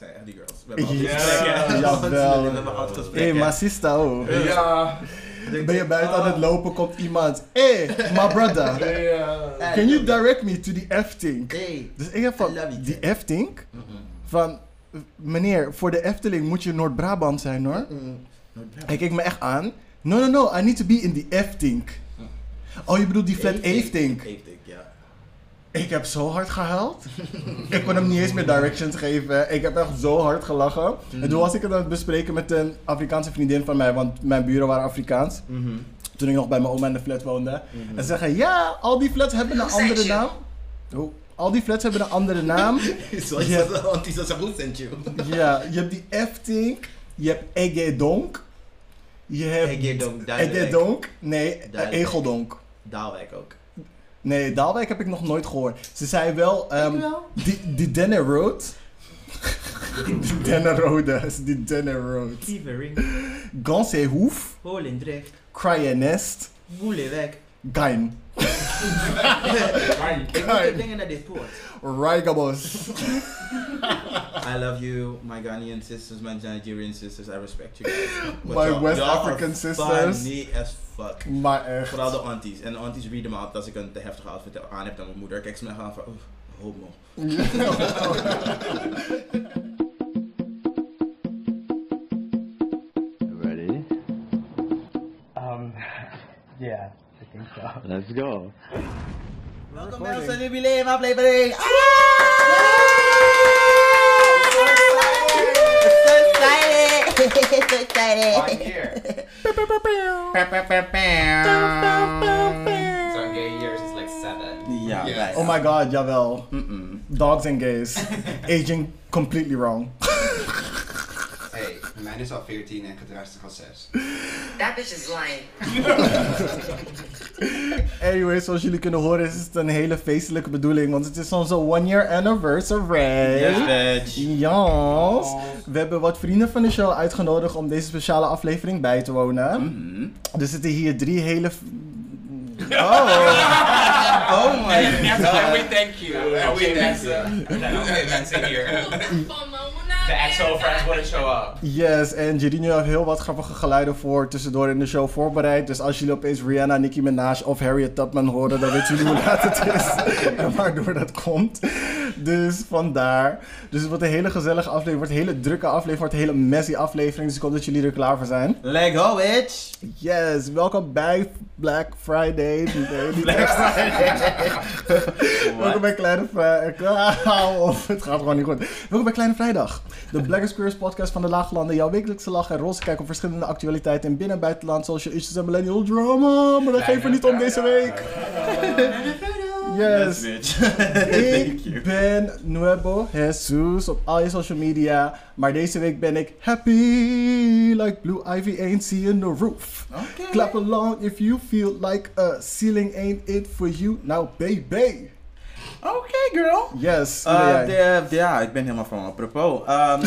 zijn echt die girls. We hebben altijd Ja, gesprekken. jawel. We hebben altijd Hé, gesprekken. sista, oh. Ja. Ben je buiten aan het lopen, komt iemand. Hé, hey, my brother. Can you direct me to the? Hey. Dus ik heb van, die. Efteling? Mhm. Van, meneer, voor de Efteling moet je Noord-Brabant zijn hoor. Hij keek me echt aan. No, no, no, I need to be in the Efteling. Oh, je bedoelt die flat? Efteling, ja. Ik heb zo hard gehuild. ik kon hem niet eens meer directions geven. Ik heb echt zo hard gelachen. En toen was ik het aan het bespreken met een Afrikaanse vriendin van mij, want mijn buren waren Afrikaans. Mhm. Toen ik nog bij mijn oma in de flat woonde. Mhm. En ze zeggen, ja, al die flats hebben een andere naam. Oh, al die flats hebben een andere naam. Zoals you. ja, je hebt die Efteling, je hebt Egedonk. Je hebt Egedonk. Egedonk. Nee. Egeldonk. Daalwijk ook. Nee, Daalwijk heb ik nog nooit gehoord. Ze zei wel, ehm, wel. die, die Denne Road. die Denne Road, is die Denne Road. Kievering, Gansehoef, Holendrecht, Kraaienest, Woeleweg. Gein. Ik moet dingen naar dit poort. Rijgabos. I love you, my Ghanaian sisters, my Nigerian sisters. I respect you guys. But My y'all- West y'all are African sisters. Funny as fuck. Maar echt. Vooral de aunties. En de aunties read me up als ik een te heftige outfit aan heb dan mijn moeder. Kijk ze me echt aan van, oh, homo. Ready? Um, yeah, I think so. Let's go. Welkom bij onze jubileum aflevering. Ah! One year. So in gay years, it's like seven. Ja, Yes. bijna. Oh my god, jawel. Mm-mm. Dogs and gays. Aging completely wrong. Mijn is al 14 en gedraagt zich al 6. That bitch is lying. Anyway, zoals jullie kunnen horen is het een hele feestelijke bedoeling, want het is onze one year anniversary. Yes, bitch. Yes. We hebben wat vrienden van de show uitgenodigd om deze speciale aflevering bij te wonen. Mhm. Er zitten hier drie hele... Oh. Oh my And god. we thank you. And we thank you. mensen hier. Actual friends wouldn't show up. Yes, en Jerino heeft heel wat grappige geluiden voor tussendoor in de show voorbereid. Dus als jullie opeens Rihanna, Nicki Minaj of Harriet Tubman horen, dan weten jullie hoe laat het is en waardoor dat komt. Dus vandaar. Dus het wordt een hele gezellige aflevering, wordt een hele drukke aflevering, wordt een hele messy aflevering. Dus ik hoop dat jullie er klaar voor zijn. Let go, bitch. Yes, welkom bij Black Friday. Nee, Black Friday. welkom bij Kleine Vrijdag. Of het gaat gewoon niet goed. Welkom bij Kleine Vrijdag. De Black Squares podcast van de Laaglanden. Jouw wekelijkse lach en roze kijk op verschillende actualiteiten in binnen- en buitenland. Social issues en millennial drama. Maar dat geven we niet om deze week. Yes. Thank you. Ik ben Nuevo Jesus op al je social media. Maar deze week ben ik happy. Like Blue Ivy ain't seeing the roof. Clap along if you feel like a ceiling ain't it for you. Now baby. Oké, girl. Yes. Uh, de, ja, ik ben helemaal van apropos. Um,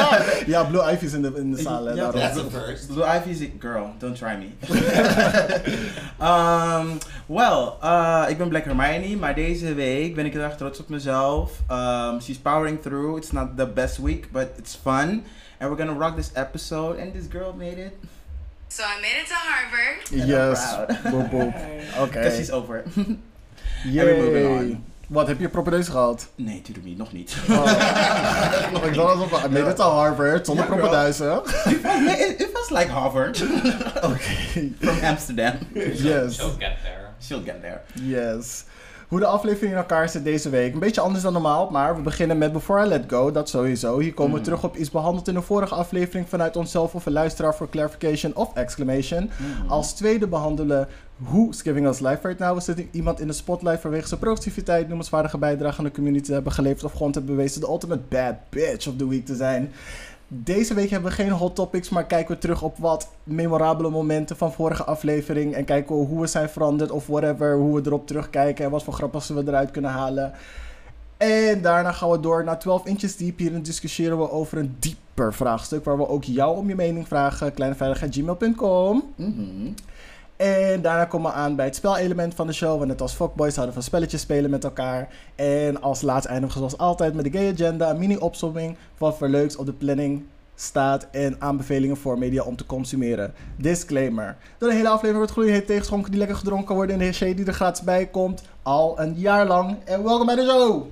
ja, Blue Ivy is in de, in de zaal. hè, Ja, daarom. That's a first. Blue Ivy is girl, don't try me. um, well, uh, ik ben Black Hermione, maar deze week ben ik heel erg trots op mezelf. Um, she's powering through. It's not the best week, but it's fun. And we're gonna rock this episode. And this girl made it. So I made it to Harvard. I'm Yes. proud. Boop, boop. Oké. Because she's over it. Yay. we're moving on. Wat, heb je propedeuse gehad? nee, natuurlijk niet, nog niet. Oh, ik dacht alsof ik made it to Harvard zonder propeduizen. nee, it, it was like Harvard. Oké. From Amsterdam. Yes. She'll get there. She'll get there. Yes. Hoe de aflevering in elkaar zit deze week. Een beetje anders dan normaal, maar we beginnen met Before I Let Go. Dat sowieso. Hier komen we Mm. terug op iets behandeld in de vorige aflevering vanuit onszelf of een luisteraar voor clarification of exclamation. Mm. Als tweede behandelen Who's Giving Us Life Right Now. We zitten iemand in de spotlight vanwege zijn productiviteit, noemenswaardige bijdrage aan de community te hebben geleverd of gewoon te hebben bewezen de ultimate bad bitch of the week te zijn. Deze week hebben we geen hot topics, maar kijken we terug op wat memorabele momenten van vorige aflevering. En kijken we hoe we zijn veranderd of whatever, hoe we erop terugkijken en wat voor grappigs we eruit kunnen halen. En daarna gaan we door naar 12 inches diep. Hierin discussiëren we over een dieper vraagstuk waar we ook jou om je mening vragen. kleineveiligheid.gmail.com Mhm. En daarna komen we aan bij het spelelement van de show. Want net als Fuckboys houden van spelletjes spelen met elkaar. En als laatste eindigen we zoals altijd met de Gay Agenda. Een mini-opsomming van wat voor leuks op de planning staat. En aanbevelingen voor media om te consumeren. Disclaimer. Door de hele aflevering wordt gloeiend tegenschonken die lekker gedronken worden. En de die er gratis bij komt. Al een jaar lang. En welkom bij de show!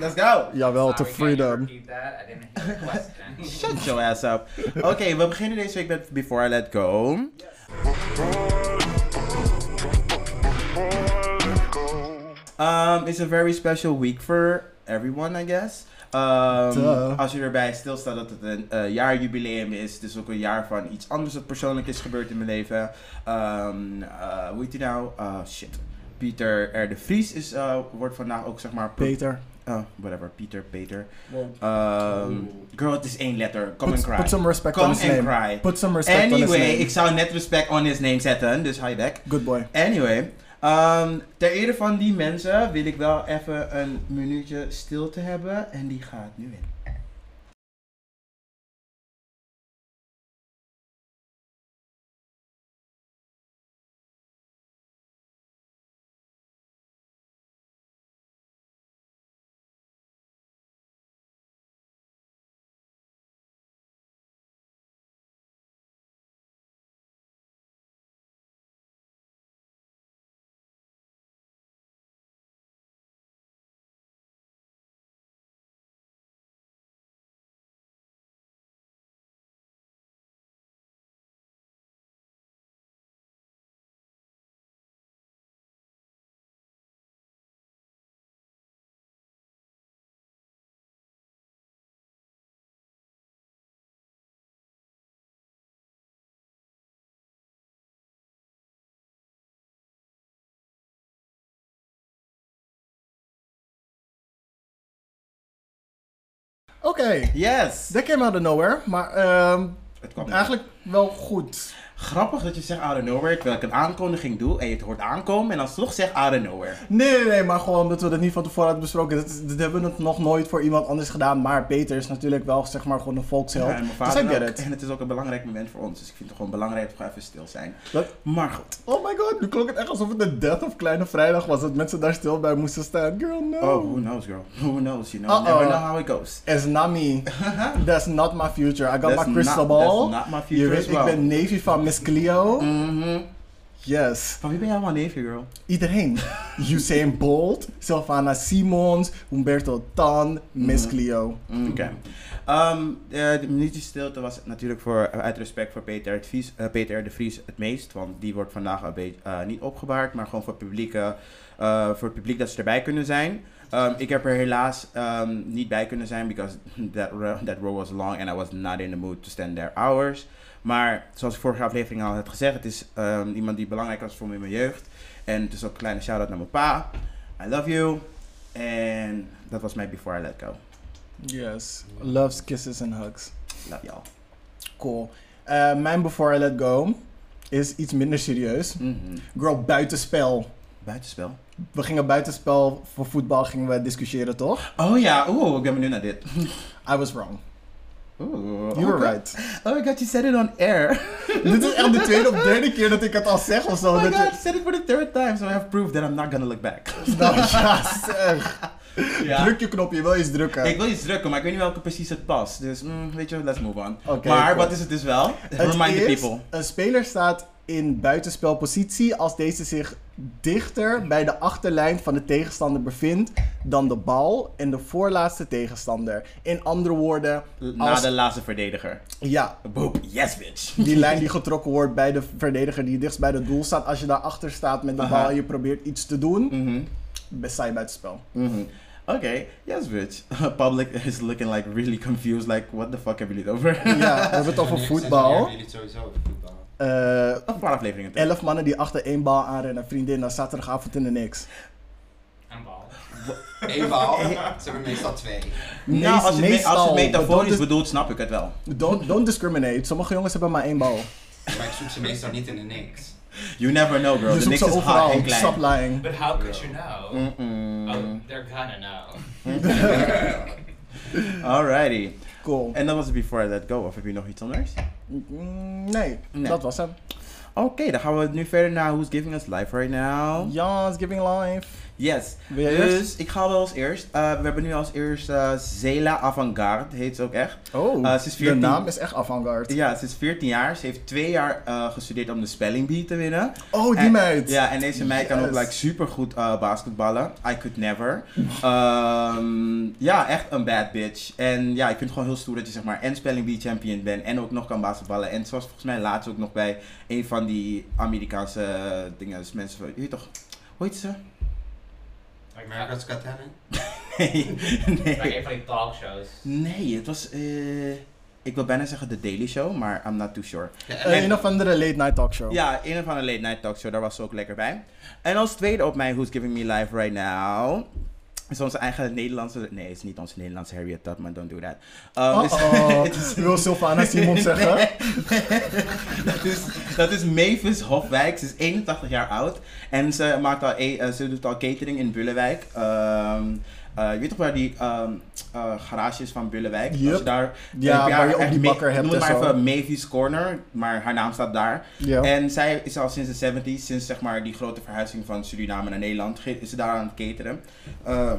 Let's go. Jawel, to freedom. repeat that? I didn't hear the question. Shut your ass up. Oké, we beginnen deze week met Before I Let Go. Um, it's a very special week for everyone, I guess. Um, als je erbij stilstaat dat het een eh, jaarjubileum is, dus ook een jaar van iets anders dat persoonlijk is gebeurd in mijn leven. Um, eh, hoe heet hij nou? Uh, shit. Pieter R. de Vries is, eh, wordt vandaag ook zeg maar... Peter. Oh, whatever. Pieter, Peter. Um, girl, het is één letter. Come Put, and cry. put some respect Come on his and name. cry. Put some respect on his Anyway, name. ik zou net respect on his name zetten, dus hi back. Good boy. Anyway, ehm, ter ere van die mensen wil ik wel even een minuutje stilte hebben en die gaat nu in. Oké, Yes! that came out of nowhere. Maar ehm, Het kwam eigenlijk wel goed. Grappig dat je zegt out of nowhere, terwijl ik een aankondiging doe en je het hoort aankomen en dan toch zegt out of nowhere. Nee, nee, nee, maar gewoon omdat we dat niet van tevoren hadden besproken. Dat, dat hebben we het nog nooit voor iemand anders gedaan. Maar Peter is natuurlijk wel, zeg maar, gewoon een volksheld. Ja, en mijn dus vader ook. it. En het is ook een belangrijk moment voor ons, dus ik vind het gewoon belangrijk dat we even stil zijn. Dat- Maar goed. Oh my god, nu klonk het echt alsof het de death of Kleine Vrijdag was. Dat mensen daar stil bij moesten staan. Girl, no. Oh, who knows girl? Who knows, you know? Never know how it goes. It's not me. That's not my future. I got That's my crystal not- ball. that's not my Je future weet, as ik well. ben Navy van Miss Cleo. Mhm. Yes. Van wie ben jij allemaal neefje, girl? Iedereen. Usain Bolt, Sylvana Simons, Humberto Tan, Miss. Cleo. Oké. Ehm, eh, de minuutje stilte was natuurlijk voor, uit respect voor Peter, het Vries, eh, Peter de Vries het meest. Want die wordt vandaag een beetje, eh, niet opgebaard, maar gewoon voor, publieke, eh, voor het publiek dat ze erbij kunnen zijn. Ehm, ik heb er helaas ehm, niet bij kunnen zijn, because that, row, that row was long and I was not in the mood to stand there hours. Maar zoals ik vorige aflevering al had gezegd, het is ehm, iemand die belangrijk was voor me in mijn jeugd. En het is ook een kleine shout-out naar mijn pa. I love you. En dat was mijn Before I Let Go. Yes. Loves, kisses and hugs. Love y'all. Cool. Eh, mijn Before I Let Go is iets minder serieus. Mhm. Girl, buitenspel. Buitenspel. We gingen buitenspel voor voetbal gingen we discussiëren, toch? Oh ja, oeh, ik ben benieuwd naar dit. I was wrong. Oeh, You were okay. right. Oh my god, you said it on air. Dit is echt de tweede of derde keer dat ik het al zeg of zo. Oh my dat god, je... you said it for the third time, so I have proof that I'm not gonna look back. Nou ja, zeg. Ja. Druk je knopje, je wil iets drukken. Ik wil iets drukken, maar ik weet niet welke precies het past. Dus mm, weet je, let's move on. Oké, maar cool. wat is het dus wel? Het Remind the people. Een speler staat in buitenspelpositie als deze zich dichter bij de achterlijn van de tegenstander bevindt dan de bal en de voorlaatste tegenstander. In andere woorden, Na als, de laatste verdediger. ja, Boop, yes bitch. die lijn die getrokken wordt bij de verdediger die dichtst bij het doel staat. Als je daarachter staat met de Aha. bal en je probeert iets te doen, Mhm, best sta je buitenspel. mhm. Oké, yes bitch. Public is looking like really confused, like what the fuck hebben jullie het over? Ja, we hebben het over voetbal. Eh, paar afleveringen terug. elf mannen die achter één bal aanrennen, vriendin, dan zaterdagavond in de niks. Een bal. Eén bal, ze hebben meestal twee. Nou, als je, het als Meestal, het metaforisch don't bedoelt, snap ik het wel. Don't, don't discriminate. Sommige jongens hebben maar één bal. Maar ik zoek ze meestal niet in de niks. You never know, girl. Je ze is hot overal. en klein. Stop lying. But how could you know? Oh, they're gonna know. Alrighty. Cool. En dat was het Before I Let Go. Of heb je nog iets anders? Mm, Nee, Nee. dat was hem. Oké, dan gaan we nu verder naar Who's Giving Us Life Right Now. Ja, giving life. Yes. Dus eerst? ik ga wel als eerst. Eh, we hebben nu als eerst eh, Zela Avantgarde, heet ze ook echt. Oh, Eh, ze is de 14. naam is echt avant-garde. Ja, ze is 14 jaar. Ze heeft twee jaar gestudeerd om de spelling bee te winnen. Oh, die En- meid. Ja, en deze meid kan ook like, super goed basketballen. I could never. Ehm, ja, echt een bad bitch. En ja, ik vind het gewoon heel stoer dat je zeg maar en spelling bee champion bent en ook nog kan basketballen. En zoals volgens mij laatst ook nog bij een van die Amerikaanse dingen. Dus mensen, je weet toch, hoe heet ze? America's Got Talent. Nee, Like nee. een van die talkshows. Nee, het was, eh, ik wil bijna zeggen The Daily Show, maar I'm not too sure. Ja, Eh, een of andere late night talkshow. Ja, een of andere late night talkshow, daar was ze ook lekker bij. En als tweede op mijn Who's Giving Me Life Right Now... is onze eigen Nederlandse... Nee, het is niet onze Nederlandse Harriet Tubman, don't do that. Um, is- Oh, het is- wil Sylvana Simon zeggen? dat, is, dat is Mavis Hofwijk. Ze is 81 jaar oud. En ze, maakt al, e- eh, ze doet al catering in Bullenwijk. Ehm, eh, je weet toch waar die ehm, eh, garage is van Bullenwijk? Yep. Als je daar, Ja, elk waar je ook die bakker hebt Noem het maar zo. even Mavis Corner. Maar haar naam staat daar. Ja. En zij is al sinds de 70s, sinds zeg maar die grote verhuizing van Suriname naar Nederland, is ze daar aan het cateren. Eh,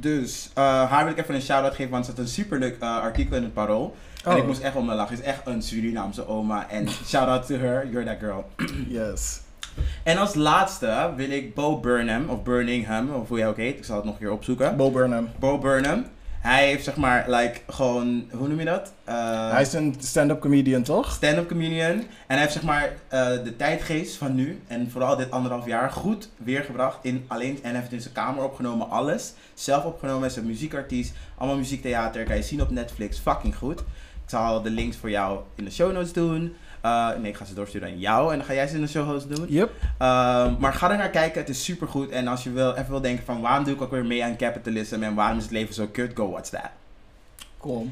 dus eh, haar wil ik even een shout-out geven, want ze had een superleuk eh, artikel in het Parool. En Oh. ik moest echt om me lachen. Ze is echt een Surinaamse oma. En shout-out to her, you're that girl. Yes. En als laatste wil ik Bo Burnham, of Birmingham, of hoe hij ook heet. Ik zal het nog een keer opzoeken. Bo Burnham. Bo Burnham. Hij heeft zeg maar, like, gewoon, hoe noem je dat? Eh, Hij is een stand-up comedian, toch? stand-up comedian. En hij heeft zeg maar eh, de tijdgeest van nu en vooral dit anderhalf jaar goed weergebracht in alleen en hij heeft in zijn kamer opgenomen alles. Zelf opgenomen is een muziekartiest, allemaal muziektheater, kan je zien op Netflix, fucking goed. Ik zal de links voor jou in de show notes doen. Eh, nee, ik ga ze doorsturen aan jou en dan ga jij ze in de show notes doen. Yep. Ehm, maar ga er naar kijken, het is super goed. En als je wil, even wil denken van waarom doe ik ook weer mee aan capitalism en waarom is het leven zo kut, go watch that. Cool.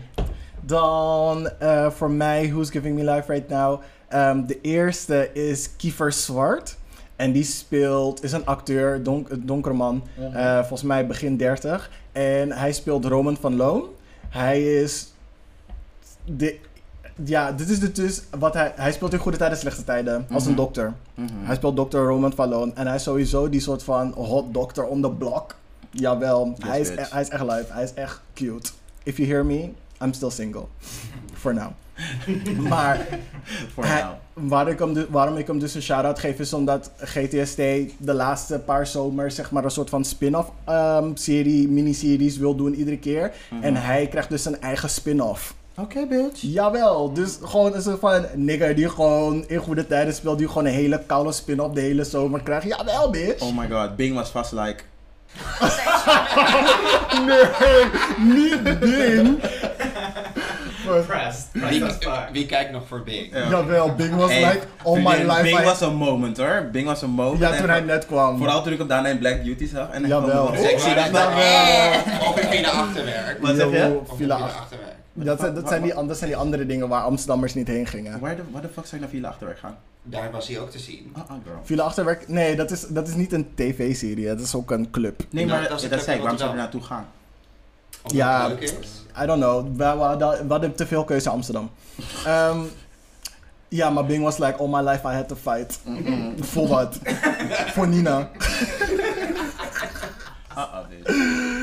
Dan eh, voor mij, Who's Giving Me Life Right Now. Ehm, de eerste is Kiefer Zwart. En die speelt, is een acteur, donk, donkere man. eh, volgens mij begin 30. En hij speelt Roman van Loon. Hij is. De, ja, dit is dus wat hij. Hij speelt in goede tijden, slechte tijden. Als een Mhm. dokter. Mhm. Hij speelt dokter Roman van Loon. En hij is sowieso die soort van hot dokter on the block. Jawel, Yes, hij, is, e- hij is echt live. Hij is echt cute. If you hear me, I'm still single. For now. maar hij- waar ik hem du- waarom ik hem dus een shout-out geef is omdat GTST de laatste paar zomers zeg maar een soort van spin-off ehm, serie, miniseries wil doen iedere keer. Mhm. En hij krijgt dus een eigen spin-off. Oké, bitch. Jawel, dus gewoon een soort van nigger die gewoon in goede tijden speelt, die gewoon een hele koude spin-off de hele zomer krijgt. Jawel, bitch! Oh my god, Bing was vast like. nee, niet Bing! Pressed. Wie, wie kijkt nog voor? Ja. Jawel, Bing was Hey, like, oh my life. Bing I- was een moment hoor. Bing was een moment. ja, En toen hij net kwam. Vooral toen ik hem daarna in Black Beauty zag. En Jawel. Dus ik zie dat Of in Villa Achterwerk. Wat zeg je? Of Villa Ach- Achterwerk. Dat, zijn, dat, zijn die, dat zijn die andere dingen waar Amsterdammers niet heen gingen. Waar de, waar de fuck zou ik naar Villa Achterwerk gaan? Daar was hij ook te zien. Ah, ah, girl. Villa Achterwerk, nee, dat is, dat is niet een tv-serie, dat is ook een club. Nee, maar dat zei ik. Waarom zou er naartoe gaan? Omdat Ja. het leuk is. I don't know, we, we, hadden, we hadden te veel keuze in Amsterdam. Ehm, ja, maar Bing was like, all my life I had to fight. Mm-mm. Voor wat? Voor Nina. Ah, ah,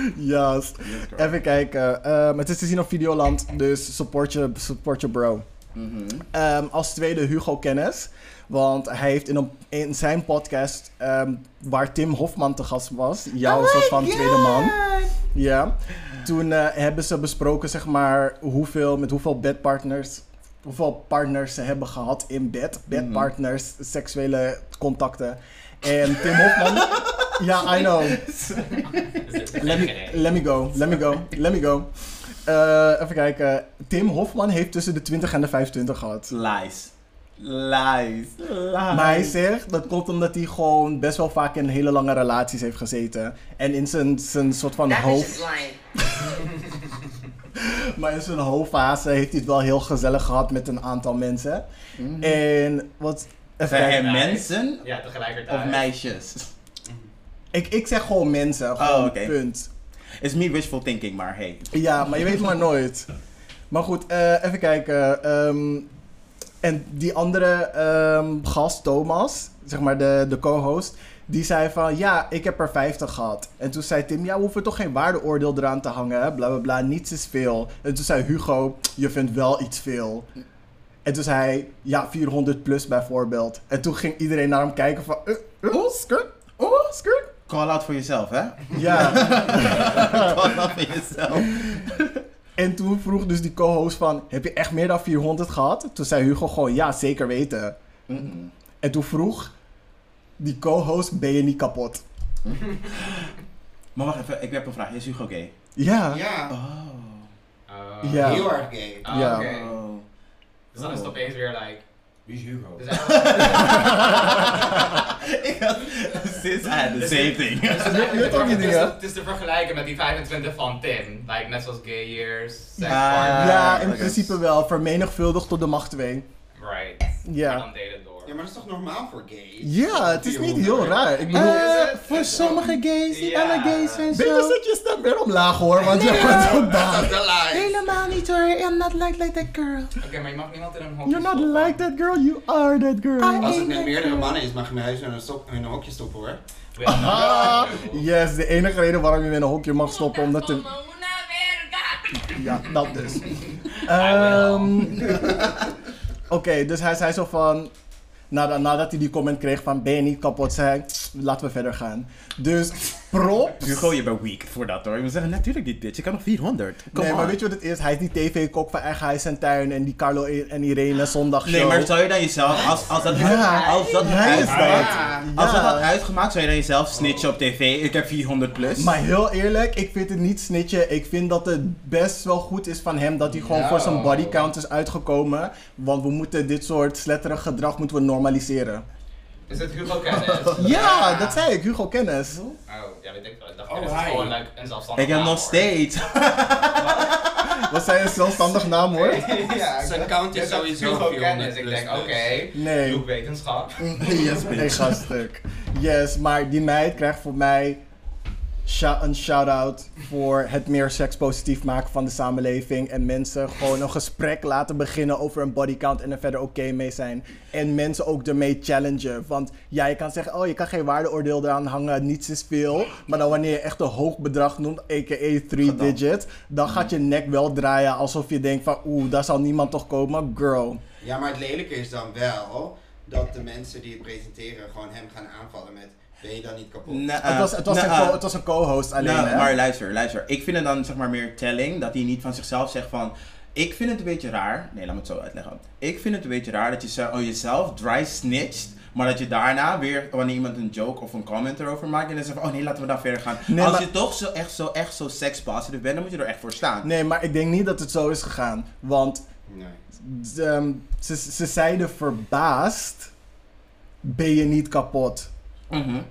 Yes. Girl. Even kijken. Ehm, het is te zien op Videoland, dus support je, support je bro. Mhm. Ehm, als tweede Hugo Kennis. Want hij heeft in, een, in zijn podcast, ehm, waar Tim Hofman te gast was, jouw Oh soort van tweede man. Ja. Toen eh, hebben ze besproken, zeg maar, hoeveel, met hoeveel bedpartners, hoeveel partners ze hebben gehad in bed. Bedpartners, seksuele contacten. En Tim Hofman. ja, I know. Let me, let me go, let me go, let me go. Eh, even kijken. Tim Hofman heeft tussen de 20 en de 25 gehad. Lies. Lies. Lies. Maar hij zegt dat komt omdat hij gewoon best wel vaak in hele lange relaties heeft gezeten. En in zijn, zijn soort van That hoofd. Maar in zijn hoofdfase heeft hij het wel heel gezellig gehad met een aantal mensen. En wat. Zijn er mensen Ja, tegelijkertijd. of meisjes? Ik, ik zeg gewoon mensen. Oh, Gewoon oké. punt. Is me wishful thinking, maar hey. Ja, maar je weet maar nooit. Maar goed, eh, even kijken. ehm, en die andere ehm, gast, Thomas, zeg maar de, de co-host, die zei van ja, ik heb er 50 gehad. En toen zei Tim, ja, we hoeven toch geen waardeoordeel eraan te hangen, bla bla bla, niets is veel. En toen zei Hugo, je vindt wel iets veel. En toen zei hij, ja, 400 plus bijvoorbeeld. En toen ging iedereen naar hem kijken van, uh, uh, skirt, oh, skirt. Call out voor jezelf, hè? Ja. Call out voor jezelf. En toen vroeg dus die co-host van, heb je echt meer dan 400 gehad? Toen zei Hugo gewoon, ja, zeker weten. Mm-mm. En toen vroeg die co-host, ben je niet kapot? Maar wacht even, ik heb een vraag. Is Hugo gay? Ja. Ja, Oh. Uh, Ja. heel erg gay. ah, Ja. oké. Oh. Dus dan is het opeens weer like... Wie is Hugo? Dus eigenlijk, ik had, sinds had the same thing. het, is te vergelijken met die 25 van Tim. Like, net zoals gay years, sex Ah. partner. Ja, in principe wel. Vermenigvuldigd tot de macht 2. Right. Ja. En dan deed het door. Ja, maar dat is toch normaal voor gays? Ja, het is niet heel 400. raar. Ik bedoel... Eh, voor sommige gays, niet Ja. alle gays zijn Beter zo. zet je stem weer omlaag hoor, want je bent ook Dat daar. is de lie. Helemaal niet hoor, I'm not like, like that girl. Oké, maar je mag niemand in een hokje You're not stoppen. like that girl, you are that girl. Als het met meerdere mannen is, mag je mijn huis in een, stop, in een hokje stoppen hoor. We hebben Ah, yes, de enige reden waarom je hem in een hokje mag stoppen, omdat de... Ja, dat dus. Ehm, Oké, dus hij zei zo van... Nadat, hij die comment kreeg van ben je niet kapot, hij, laten we verder gaan. Dus props. Hugo, je bent weak voor dat hoor. Moet zeggen, natuurlijk niet dit. Je kan nog 400. Come nee, maar weet je wat het is? Hij is die tv-kok van Eigen Huis en Tuin en die Carlo en Irene zondag Nee, maar zou je dan jezelf, als, als dat, Ja, als dat dat. als dat had uitgemaakt, zou je dan jezelf snitchen op tv, ik heb 400 plus? Maar heel eerlijk, ik vind het niet snitchen. Ik vind dat het best wel goed is van hem dat hij gewoon voor zijn body count is uitgekomen. Want we moeten dit soort sletterig gedrag moeten we normaliseren. Is het Hugo Kennis? Ja, dat zei ik, Hugo Kennis. Oh, ja, weet ik wel. Ik dacht, Oh, Kennis is gewoon like, een zelfstandig ik heb naam, nog steeds. Wat zei een zelfstandig naam hoor? ja, ik Zijn dacht- count is sowieso Hugo 400 Kennis. Ik denk, dus. oké, Nee. doe wetenschap. yes, bitch. gaststuk. Yes, maar die meid krijgt voor mij een shout-out voor het meer sekspositief maken van de samenleving. En mensen gewoon een gesprek laten beginnen over een bodycount en er verder oké mee zijn. En mensen ook ermee challengen. Want ja, je kan zeggen, oh je kan geen waardeoordeel eraan hangen, niets is veel. Maar dan wanneer je echt een hoog bedrag noemt, a.k.a. 3 digit, dan gaat je nek wel draaien alsof je denkt van oeh, daar zal niemand toch komen. Girl. Ja, maar het lelijke is dan wel dat de mensen die het presenteren gewoon hem gaan aanvallen met ben je dan niet kapot? Het, was, het, was een co- het was een co-host alleen hè? maar luister, luister. Ik vind het dan zeg maar meer telling dat hij niet van zichzelf zegt van. Ik vind het een beetje raar. Nee, laat me het zo uitleggen. Ik vind het een beetje raar dat je zo- oh, jezelf dry snitcht. Maar dat je daarna weer, wanneer iemand een joke of een comment erover maakt, en dan zegt van, oh nee, laten we dan verder gaan. Nee, Als maar- je toch zo echt zo, echt zo sekspositive bent, dan moet je er echt voor staan. Nee, maar ik denk niet dat het zo is gegaan. Want Nee. ehm, ze, ze zeiden verbaasd, ben je niet kapot? Mhm.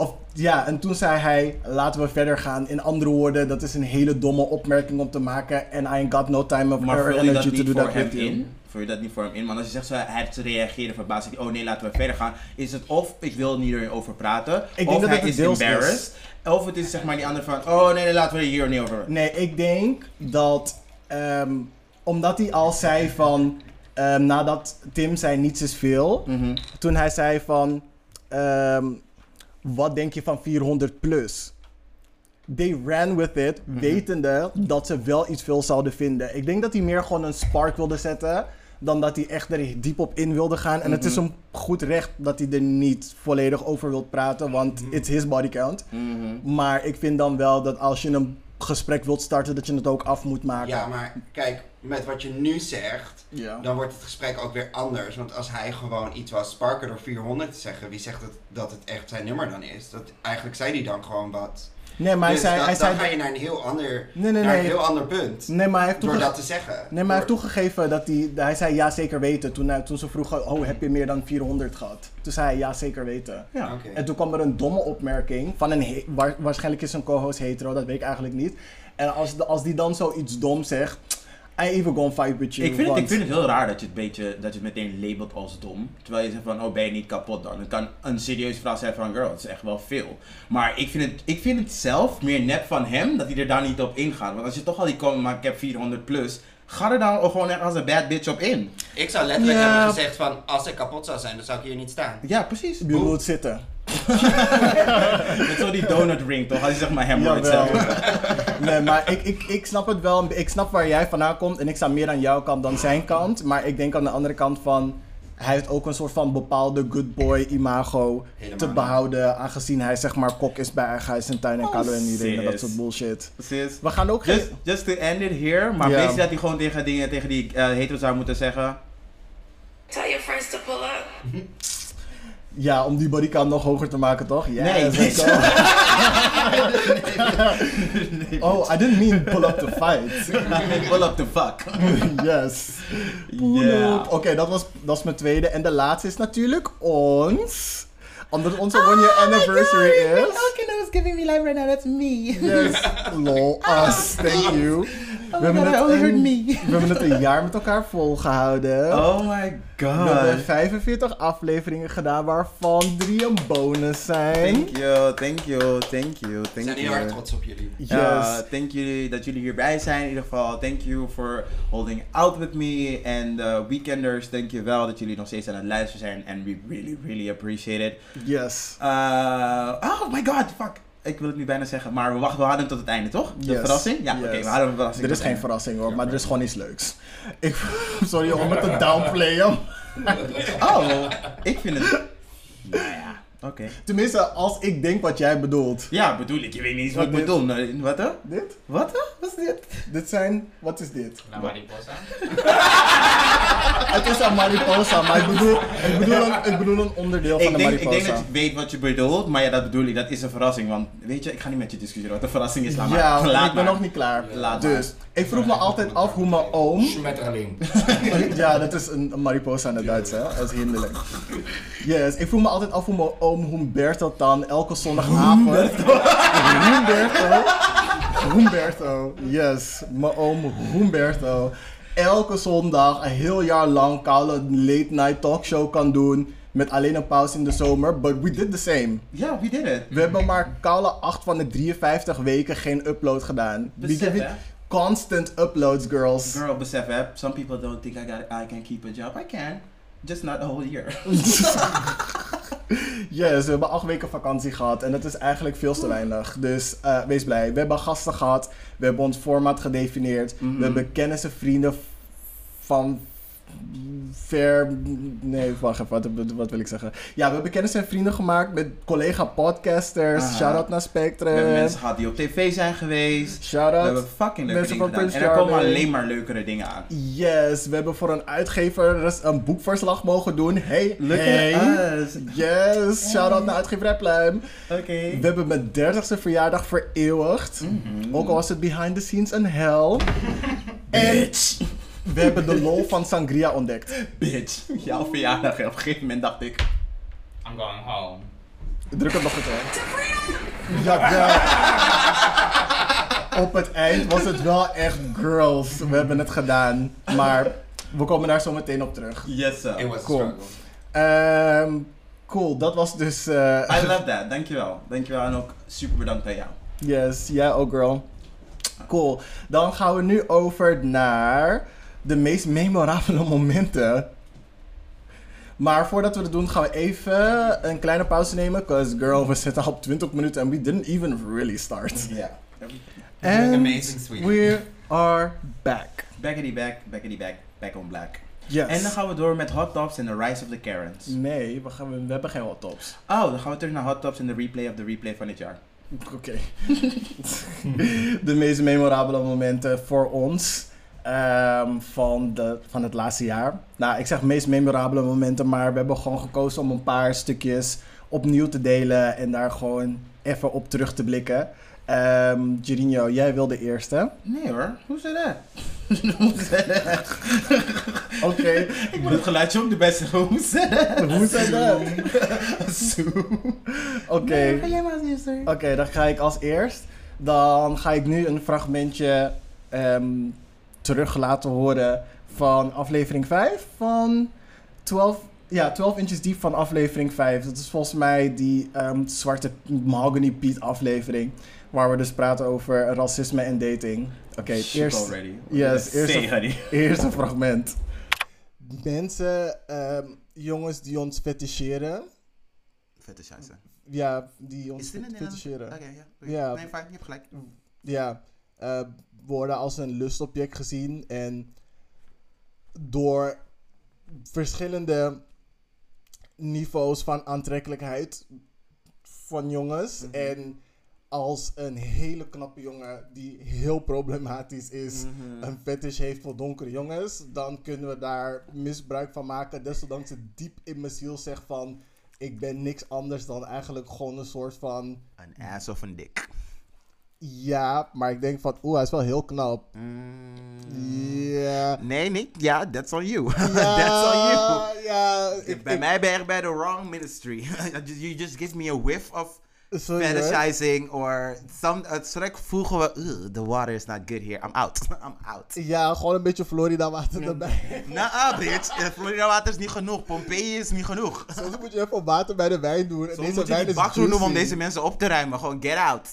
Of ja, en toen zei hij, laten we verder gaan. In andere woorden, dat is een hele domme opmerking om te maken. En I ain't got no time of Maar energy to do voor that hem with you. in? Vul je dat niet voor hem in? Want als je zegt, zo, hij heeft reageren verbaasd, oh nee, laten we verder gaan. Is het of, ik wil niet erover praten, denk of dat hij het is deels is. embarrassed. Of het is zeg maar die andere van, oh nee, nee laten we hier niet over. Nee, ik denk dat ehm, omdat hij al zei van ehm, nadat Tim zei niets is veel, Mhm. toen hij zei van ehm, wat denk je van 400 plus? They ran with it, Mhm. wetende dat ze wel iets veel zouden vinden. Ik denk dat hij meer gewoon een spark wilde zetten dan dat hij echt er diep op in wilde gaan. En het is Mhm. hem goed recht dat hij er niet volledig over wilt praten, want it's his body count. Mhm. Maar ik vind dan wel dat als je een gesprek wilt starten, dat je het ook af moet maken. Ja, maar kijk, met wat je nu zegt, Ja. dan wordt het gesprek ook weer anders. Want als hij gewoon iets was sparker door 400 te zeggen, wie zegt dat, dat het echt zijn nummer dan is? Dat, eigenlijk zei hij dan gewoon wat. Nee, maar dus hij zei... dan, hij dan zei ga je naar een heel ander, Nee, nee, naar een heel ander punt. Nee, maar hij heeft, Door dat te zeggen. nee, maar hij heeft toegegeven dat hij... Hij zei ja, zeker weten. Toen, hij- toen ze vroegen, oh, heb je meer dan 400 gehad? Toen zei hij ja, zeker weten. Ja. En toen kwam er een domme opmerking van een... waarschijnlijk is een co-host hetero, dat weet ik eigenlijk niet. En als, als die dan zoiets dom zegt... I even gonna fight with you. Ik vind, het, ik vind het heel raar dat je het, beetje, dat je het meteen labelt als dom. Terwijl je zegt van, oh ben je niet kapot dan? Het kan een serieuze vraag zijn van, girl, dat is echt wel veel. Maar ik vind, het, ik vind het zelf meer net van hem dat hij er daar niet op ingaat. Want als je toch al die comment maakt, ik heb 400 plus, Ga er dan gewoon echt als een bad bitch op in. Ik zou letterlijk Ja. hebben gezegd van, als ik kapot zou zijn, dan zou ik hier niet staan. Ja, precies. Je moet zitten. Met zo die donut ring toch? Als je zeg maar Jawel. hebt. Nee, maar ik, ik, ik snap het wel. Ik snap waar jij vandaan komt. En ik sta meer aan jouw kant dan zijn kant. Maar ik denk aan de andere kant van... Hij heeft ook een soort van bepaalde good boy imago Helemaal te niet. behouden. Aangezien hij zeg maar kok is bij eigen huis en tuin en Oh, en iedereen en dat soort bullshit. Precies. We gaan ook geen... Just, just to end it here, maar basically dat hij gewoon tegen die, tegen die eh hetero zou moeten zeggen. Tell your friends to pull up. Ja, om die bodycount nog hoger te maken, toch? Yes, Nee, go. oh, I didn't mean pull up to fight. Pull up the fuck. yes. Pull Ja. up. Oké, dat, was, dat is mijn tweede. En de laatste is natuurlijk ons. Omdat het onze one year anniversary is. Okay, no, it's giving me life right now. That's me. Yes. Lol, us. Thank you. Oh my god, I only heard een, me. we hebben het een jaar met elkaar volgehouden. Oh my We hebben god. 45 afleveringen gedaan, waarvan drie een bonus zijn. Thank you, thank you, thank you, We thank zijn heel erg you. trots op jullie. Yes. Thank jullie dat jullie hierbij zijn. In ieder geval, thank you for holding out with me. En de weekenders, thank je wel dat jullie nog steeds aan het luisteren zijn. And we really, really appreciate it. Yes. Uh, oh my god, fuck. Ik wil het nu bijna zeggen, maar we wachten, we hadden hem tot het einde, toch? De Yes. verrassing? Ja, oké, we hadden een verrassing. Er is geen verrassing hoor, maar er is gewoon iets leuks. Ik, sorry om het te downplayen. Oh, ik vind het... Nou ja, oké. Tenminste, als ik denk wat jij bedoelt. Ja, bedoel ik, je weet niet eens wat ik Wat bedoel. Nee, Wat hè? Dit? Wat hè? Wat is dit? Dit zijn... Wat is dit? La mariposa. Het is een mariposa, maar ik bedoel, ik bedoel, een, ik bedoel een onderdeel van Ik de denk, ik mariposa. denk dat je weet wat je bedoelt, maar ja, dat bedoel ik, dat is een verrassing. Want weet je, ik ga niet met je discussiëren wat een verrassing is. Laat maar. ja, Laat ik ben maar. nog niet klaar. Laat maar. dus, ik vroeg me altijd af hoe mijn oom... Schmetterling. ja, dat is een, een mariposa in het Duits, hè? Dat is hinderlijk. Yes, ik vroeg me altijd af hoe mijn oom Humberto dan elke zondagavond... Humberto. Humberto, yes. Mijn oom Humberto. Elke zondag, een heel jaar lang, koude late night talkshow kan doen. Met alleen een pauze in de zomer. But we did the same. Ja, wie did it? We hebben maar koude 8 van de 53 weken geen upload gedaan. We Besef, hè? constant uploads, girls. Girl, besef hè, some people don't think I, got, I can keep a job. I can. Just not a whole year. Yes, we hebben acht weken vakantie gehad en dat is eigenlijk veel te weinig. Dus eh, wees blij. We hebben gasten gehad, we hebben ons format gedefinieerd, Mhm. we hebben kennis en vrienden van ver... Nee, wacht even, wat, wat wil ik zeggen? Ja, we hebben kennis en vrienden gemaakt met collega podcasters. Aha. Shout-out naar We hebben Spectrum. mensen gehad die op tv zijn geweest. We Shout-out. hebben fucking leuke mensen dingen van gedaan. En er komen alleen maar leukere dingen aan. Yes, we hebben voor een uitgever dus een boekverslag mogen doen. Hey, Look hey. Yes, shout-out naar uitgeverij Pluim. Oké. We hebben mijn 30ste verjaardag vereeuwigd. Mhm. Ook al was het behind the scenes een hell. En we hebben de lol van Sangria ontdekt. Bitch. Jouw verjaardag. En op een gegeven moment dacht ik... I'm going home. Druk het nog eens uit. Ja, ja. Op het eind was het wel echt girls. We hebben het gedaan. Maar we komen daar zo meteen op terug. Yes sir. It was Cool. struggle. Ehm, cool, dat was dus... eh, I love that. Dankjewel. Dankjewel en ook super bedankt aan jou. Yes, jij ook, girl. Cool. Dan gaan we nu over naar de meest memorabele momenten. Maar voordat we dat doen, gaan we even een kleine pauze nemen. Cause girl, we zitten al op 20 minuten and we didn't even really start. Ja. And Amazing sweet. we are back. Backity back, backity back, back on black. Yes. En dan gaan we door met Hot Tops en The Rise of the Karens. Nee, we, gaan, we hebben geen hot tops. Oh, dan gaan we terug naar Hot Tops en de replay of de replay van dit jaar. Oké. de meest memorabele momenten voor ons ehm, van, de, van het laatste jaar. Nou, ik zeg meest memorabele momenten, maar we hebben gewoon gekozen om een paar stukjes opnieuw te delen en daar gewoon even op terug te blikken. Ehm Girinho, jij wil de eerste. Nee hoor, hoe zit dat? Hoe zit dat? Oké. Ik moet het geluidje ook de beste hoe zit dat? Hoe zit dat? Zo. Oké. Nee, ga jij maar als eerste. Oké, dan ga ik als eerst. Dan ga ik nu een fragmentje ehm, terug laten horen van aflevering 5 van 12, ja, 12 inches diep van aflevering 5. Dat is volgens mij die ehm, zwarte Mahogany Piet aflevering. Waar we dus praten over racisme en dating. Oké, Shit eerste, already. Yes, eerste- eerste fragment. Mensen, ehm, jongens die ons feticheren. Fetishizen. Ja, die ons feticheren. Oké, ja. Ja. Nee, fijn, je hebt gelijk. ja, eh, worden als een lustobject gezien en door verschillende niveaus van aantrekkelijkheid van jongens Mhm. en als een hele knappe jongen die heel problematisch is Mhm. een fetish heeft voor donkere jongens, dan kunnen we daar misbruik van maken. Desondanks het diep in mijn ziel zegt van ik ben niks anders dan eigenlijk gewoon een soort van Een ass of een dik. Ja, maar ik denk van, oeh, hij is wel heel knap. Ja. Nee, niet. Ja, that's on you. That's on you. Ja, ik, bij ik- mij ben je bij the wrong ministry. you just give me a whiff of sorry, fetishizing or some. Het strek voegen we, "Ugh, the water is not good here. I'm out. I'm out. Ja, gewoon een beetje Florida water erbij. Nah, bitch. Eh, Florida water is niet genoeg. Pompeii is niet genoeg. Soms moet je even water bij de wijn doen. En Soms deze moet je wijn die bak doen om deze mensen op te ruimen. Gewoon get out.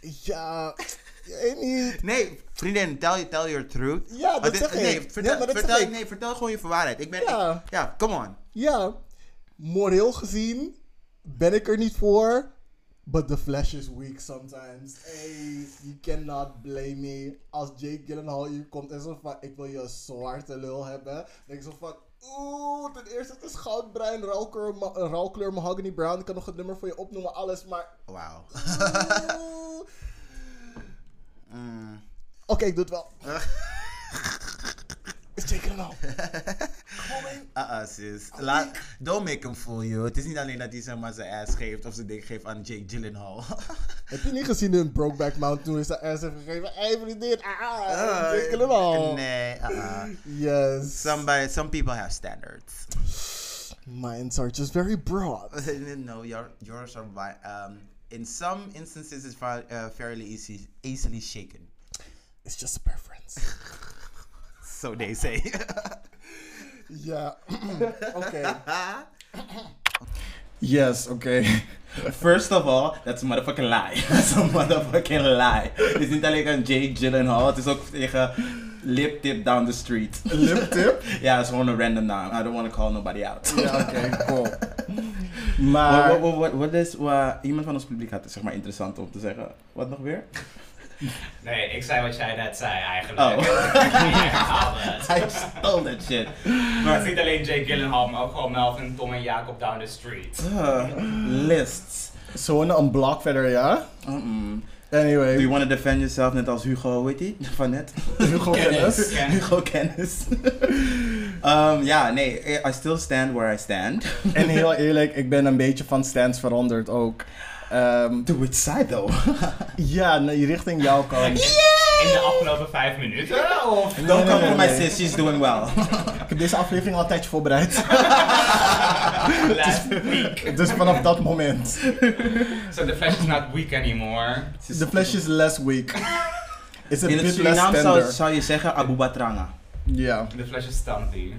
Ja, ik weet niet. Nee, vriendin, tell, tell your truth. Ja, dat Maar dit- zeg ik. nee, Ja, vertel, maar dat vertel, zeg ik. nee, vertel gewoon je waarheid. Ik ben, Ja. ik- ja, come on. Ja, moreel gezien ben ik er niet voor. But the flesh is weak sometimes. Hey, you cannot blame me. Als Jake Gyllenhaal hier komt en zo van, ik wil je zwarte lul hebben. Denk ik zo van, oeh, ten eerste het is goudbruin, ma- eh, ruilkleur mahogany brown. Ik kan nog het nummer voor je opnoemen, alles, maar... Wauw. Mm. Oké, ik doe het wel. is Jake Gyllenhaal. Uh-uh, sis. Don't make him fool you. Het is niet alleen dat hij zeg maar zijn ass geeft of zijn ding geeft aan Jake Gyllenhaal. Heb je niet gezien in Brokeback Mountain toen hij zijn ass heeft gegeven? Hey, vriendin, ah, Uh, Jake Gyllenhaal. Nee, uh-uh. Yes. Somebody, some people have standards. Minds are just very broad. no, your, yours are um, in some instances it's uh, fairly easy, easily shaken. It's just a preference. So they say. Ja. Oké. Yes, oké. First of all, that's a motherfucking lie. that's a motherfucking lie. Het is niet alleen aan Jake Gyllenhaal, het is ook tegen Lip Tip Down the Street. Lip tip? ja, het is gewoon een random naam. I don't want to call nobody out. Ja, oké, cool. Maar... wat, wat, wat is, wat, iemand van ons publiek had het zeg maar interessant om te zeggen. Wat nog weer? Nee, ik zei wat jij net zei eigenlijk. Oh. I stole that shit. Maar het is niet alleen Jake Gyllenhaal, maar ook gewoon Melvin, Tom en Jacob down the street. uh, lists. Zo'n een blok verder, ja? Anyway. Do you want to defend yourself net als Hugo, weet je? Van net. Hugo Kennis. Hugo Kennis. um, ja, nee, I still stand where I stand. En heel eerlijk, ik ben een beetje van stands veranderd ook. Ehm, To which side though? ja, richting jouw kant. In de afgelopen vijf minuten? Of? Don't nee, come nee, for my nee. sis, she's doing well. Ik heb deze aflevering al een tijdje voorbereid. Last week. dus vanaf dat moment. So the flesh is not weak anymore. The flesh is less weak. It's a In het bit less Surinaam zou, zou je zeggen Abu Batranga. Ja. The flesh is stumpy.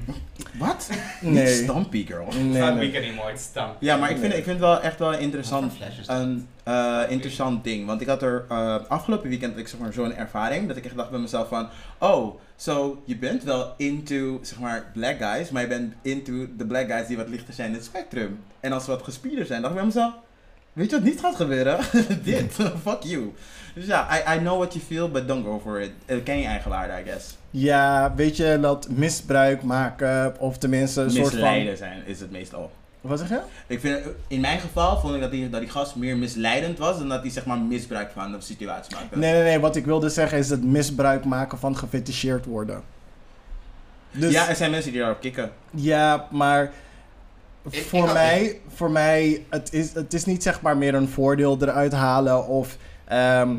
Wat? Nee. Niet Stampy, girl. It's Nee, not nee. weak anymore, it's stumpy. Ja, maar ik vind, ik vind het wel echt wel interessant, een eh, interessant ding. Want ik had er eh, afgelopen weekend had ik, zeg maar, zo'n ervaring dat ik echt dacht bij mezelf van... Oh, so je bent wel into zeg maar, black guys, maar je bent into de black guys die wat lichter zijn in het spectrum. En als ze wat gespierder zijn, dacht ik bij mezelf... Weet je wat niet gaat gebeuren? Dit. Fuck you. Dus ja, I, I know what you feel, but don't go for it. Eh, ken je eigen waarde, I guess. Ja, weet je, dat misbruik maken, of tenminste een soort van... Misleiden zijn is het meestal. Wat zeg je? Ik vind, in mijn geval vond ik dat die, dat die gast meer misleidend was dan dat hij zeg maar misbruik van de situatie maakte. Nee, nee, nee, wat ik wilde zeggen is het misbruik maken van gefeticheerd worden. Dus, Ja, er zijn mensen die daarop kicken. ja, maar Ik- voor, ik- mij, voor mij, het is, het is niet zeg maar meer een voordeel eruit halen of, ehm,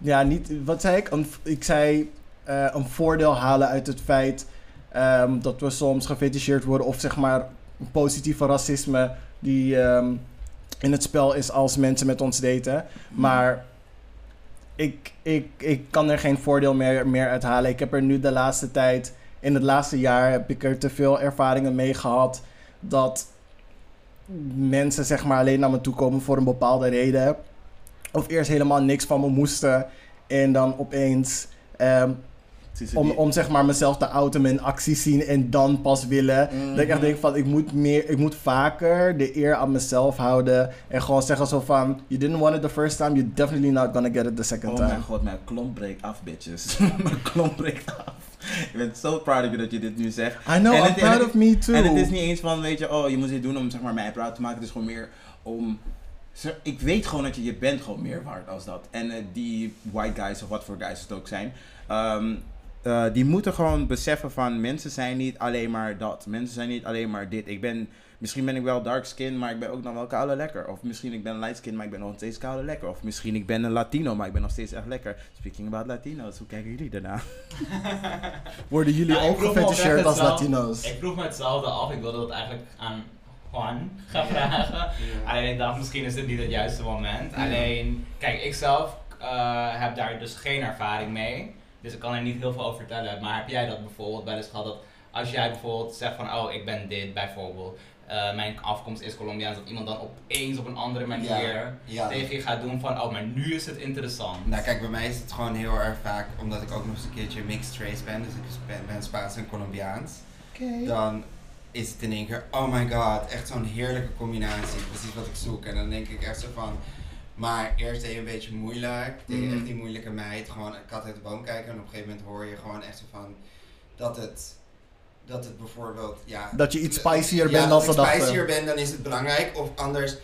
ja, niet, wat zei ik? Ik zei eh, een voordeel halen uit het feit ehm, dat we soms gefeticheerd worden of zeg maar positieve racisme die ehm, in het spel is als mensen met ons daten. Maar ik, ik, ik kan er geen voordeel meer, meer uit halen. Ik heb er nu de laatste tijd, in het laatste jaar, heb ik er te veel ervaringen mee gehad dat mensen zeg maar alleen naar me toe komen voor een bepaalde reden. Of eerst helemaal niks van me moesten. En dan opeens... ehm, om, die- om zeg maar mezelf te outen, mijn acties zien en dan pas willen. Dat ik echt denk van, ik moet, meer, ik moet vaker de eer aan mezelf houden. En gewoon zeggen zo van, you didn't want it the first time, you're definitely not gonna get it the second Oh time. mijn god, mijn klomp breekt af, bitches. mijn klomp breekt af. Ik ben zo proud of you dat je dit nu zegt. I know, En I'm het- proud het- of me too. En het is niet eens van, weet je, oh, je moet dit doen om zeg maar, mij proud te maken. Het is gewoon meer om... Ik weet gewoon dat je, je bent gewoon meer waard als dat. En eh, die white guys of wat voor guys het ook zijn, ehm, eh, die moeten gewoon beseffen van mensen zijn niet alleen maar dat. Mensen zijn niet alleen maar dit. Ik ben, misschien ben ik wel dark skin, maar ik ben ook nog wel koude lekker. Of misschien ik ben light skin, maar ik ben nog steeds koude lekker. Of misschien ik ben een Latino, maar ik ben nog steeds echt lekker. Speaking about Latino's, hoe kijken jullie daarna? Worden jullie Nou, ook gefeticheerd oprecht als Latino's? Ik vroeg me hetzelfde af. Ik wilde dat eigenlijk aan Juan gaan vragen. Alleen ik dacht, misschien is dit niet het juiste moment. Alleen, kijk, ik zelf eh, heb daar dus geen ervaring mee. Dus ik kan er niet heel veel over vertellen. Maar heb jij dat bijvoorbeeld wel eens gehad? Dat als jij bijvoorbeeld zegt van, oh, ik ben dit bijvoorbeeld. eh, mijn afkomst is Colombiaans. Dat iemand dan opeens op een andere manier Ja. tegen je gaat doen van, oh, maar nu is het interessant. Nou kijk, bij mij is het gewoon heel erg vaak, omdat ik ook nog eens een keertje mixed race ben, dus ik ben, ben Spaans en Colombiaans. Dan is het in één keer, oh my god, echt zo'n heerlijke combinatie, precies wat ik zoek. En dan denk ik echt zo van, maar eerst deed je een beetje moeilijk, deed je Mhm. echt die moeilijke meid, gewoon een kat uit de boom kijken en op een gegeven moment hoor je gewoon echt zo van, dat het, dat het bijvoorbeeld, ja... Dat je iets spicier ja, bent dan als dachten. spicier ben, dan is het belangrijk. Of anders,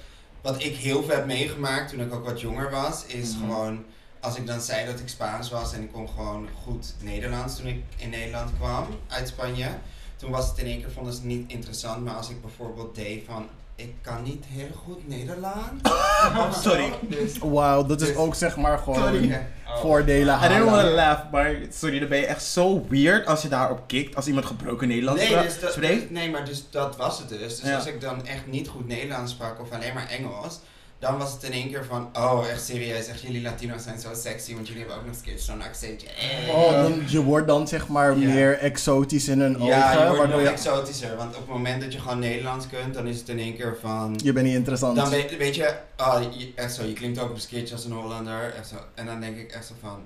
wat ik heel veel heb meegemaakt toen ik ook wat jonger was, is Mhm. gewoon als ik dan zei dat ik Spaans was en ik kon gewoon goed Nederlands toen ik in Nederland kwam uit Spanje. Toen was het in één keer vonden ze het niet interessant, maar als ik bijvoorbeeld deed van ik kan niet heel goed Nederlands. Sorry. Dus, Wauw, dat is Dus- ook zeg maar gewoon Sorry. Oh. voordelen I didn't want to laugh, maar sorry, dan ben je echt zo weird als je daarop kikt. Als iemand gebroken Nederlands nee, dus dat, spreekt. nee, maar dus dat was het dus. Dus Ja. als ik dan echt niet goed Nederlands sprak of alleen maar Engels, dan was het in één keer van, oh echt serieus, echt jullie Latino's zijn zo sexy, want jullie hebben ook nog een zo'n accentje. Oh, dan, je wordt dan zeg maar Ja. meer exotisch in hun Ja, ogen. je wordt nog je, exotischer, want op het moment dat je gewoon Nederlands kunt, dan is het in één keer van... je bent niet interessant. Dan weet, weet je, oh, je- echt zo, je klinkt ook een keertje als een Hollander, echt zo. En dan denk ik echt zo van,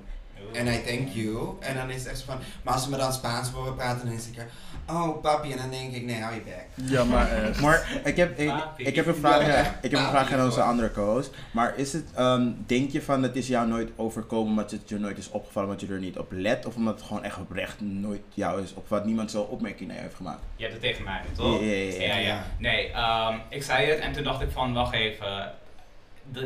and I thank you. En dan is het echt zo van, maar als ze me dan Spaans horen praten, dan is het een keer, oh papi, en dan denk ik, nee, hou je bek. Ja, maar echt. Maar ik heb, ik, ik heb een vraag, Ja, ik heb een vraag aan onze andere co-host. Maar is het, ehm, denk je van het is jou nooit overkomen omdat het je nooit is opgevallen omdat je er niet op let? Of omdat het gewoon echt oprecht nooit jou is opgevallen, niemand zo'n opmerking naar je heeft gemaakt? Je hebt het tegen mij, toch? Ja, ja, ja, ja. ja, ja. Nee, ehm, ik zei het en toen dacht ik van, wacht even.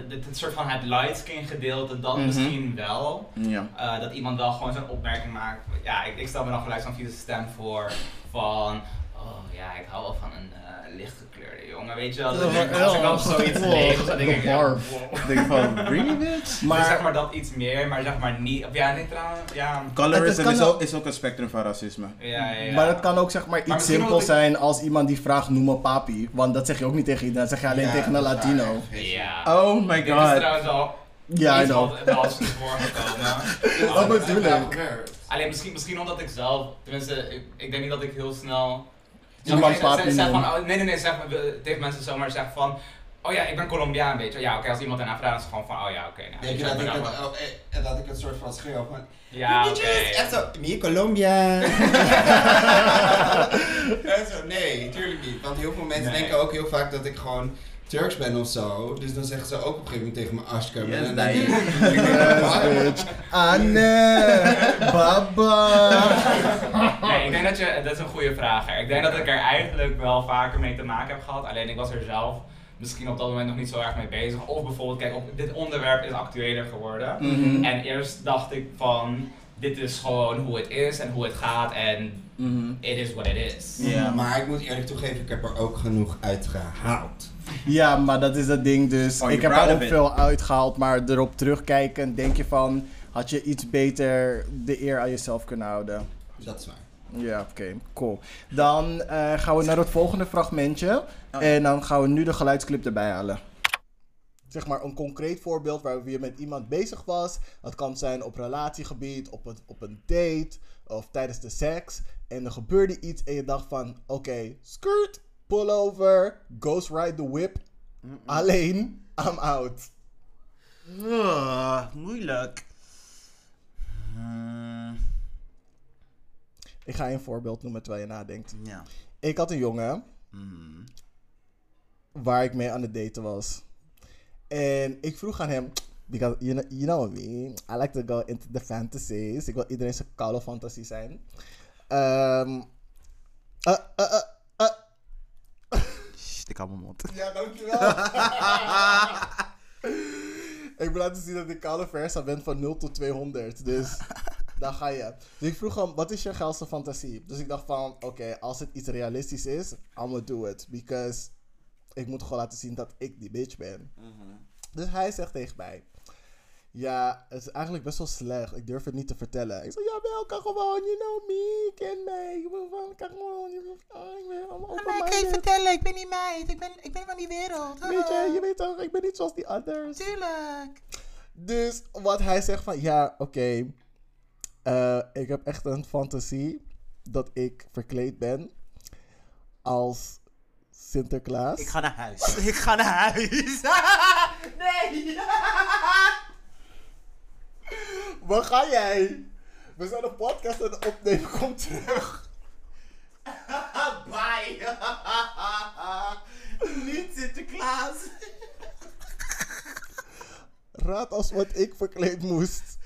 Het soort van het light skin gedeelte, dat Mhm. misschien wel. Ja. Eh, dat iemand wel gewoon zo'n opmerking maakt. Ja, ik, ik stel me dan gelijk zo'n vieze stem voor. Van, oh ja, ik hou wel van een eh, lichtgekleurde jongen. Weet je wel? Dat ik- als ik dan zoiets lees, dan denk ik, ja, wow. Ik denk van, really bitch? Maar Maar zeg maar dat iets meer, maar zeg maar niet. Of ja, nee, trouwens, ja. Colorism is ook, is ook een spectrum van racisme. Ja, ja, ja. Maar het kan ook zeg maar iets simpel ik- zijn als iemand die vraagt noem me papi. Want dat zeg je ook niet tegen iedereen, dat zeg je alleen Ja, tegen een Latino. Ja. Oh my Dit is god. trouwens al Ja, I iets know. voorgekomen. Dat bedoel ik. Alleen misschien, misschien omdat ik zelf, tenminste, ik, ik denk niet dat ik heel snel. Zeg, papi zeg, zeg van, oh, nee, nee, nee, zeg, tegen mensen zomaar zeg van, oh ja, ik ben Colombiaan, weet je. Ja, oké, als iemand daarna vraagt, is het gewoon van, oh ja, oké. nou, je dat ik, nou het, gewoon- oh, eh, dat ik het soort van schreeuw van... Ja, oké. Bitches, Echt zo, mi Colombia. Echt zo, nee, tuurlijk niet. Want heel veel mensen Nee. denken ook heel vaak dat ik gewoon Turks ben of zo. Dus dan zeggen ze ook op een gegeven moment tegen me Ashker. Yes, en dan denk ik. Anne, baba. Nee, ik denk dat je, dat is een goede vraag. hè. Ik denk dat ik er eigenlijk wel vaker mee te maken heb gehad. Alleen ik was er zelf misschien op dat moment nog niet zo erg mee bezig. Of bijvoorbeeld, kijk, op, dit onderwerp is actueler geworden. Mhm. En eerst dacht ik van, dit is gewoon hoe het is en hoe het gaat en Mhm. it is what it is. Ja. Maar ik moet eerlijk toegeven, ik heb er ook genoeg uitgehaald. Ja, maar dat is het ding dus. Oh, ik heb er ook veel uitgehaald, maar erop terugkijken denk je van... Had je iets beter de eer aan jezelf kunnen houden? Dat is waar. Ja, oké, cool. Dan eh, gaan we naar het volgende fragmentje. Oh. En dan gaan we nu de geluidsclip erbij halen. Zeg maar een concreet voorbeeld waar je met iemand bezig was. Dat kan zijn op relatiegebied, op een, op een date of tijdens de seks. En er gebeurde iets en je dacht van, oké, skirt, pull over, ghost ride the whip. Alleen, I'm out. Ah, moeilijk. Hmm, Ik ga je een voorbeeld noemen terwijl je nadenkt. ja. Ik had een jongen Hmm. waar ik mee aan het daten was. En ik vroeg aan hem, because you know, you know me, I like to go into the fantasies. Ik wil iedereen zijn koude fantasie zijn. Eh, eh, eh. Sst, ik hou mijn mond. Ja, dankjewel. ik wil laten zien dat ik koude versa ben van 0 tot 200. Dus daar ga je. Dus ik vroeg hem, wat is je geilste fantasie? Dus ik dacht van, oké, als het iets realistisch is, I'm gonna do it. Because ik moet gewoon laten zien dat ik die bitch ben. Dus hij zegt tegen mij, ja, het is eigenlijk best wel slecht. Ik durf het niet te vertellen. Ik zeg, jawel, kan gewoon, you know me, ken mij. Ik ben van, kan gewoon, je van, ik ben allemaal open-minded. vertellen, ik ben niet meid. Ik ben, ik ben van die wereld. Weet je, je weet toch, ik ben niet zoals die others. Tuurlijk. Dus wat hij zegt van, ja, oké. eh, ik heb echt een fantasie dat ik verkleed ben als Sinterklaas. Ik ga naar huis. Ik ga naar huis. nee. Waar ga jij? We zijn een podcast aan het opnemen, kom terug. Bye. niet Sinterklaas. Raad als wat ik verkleed moest.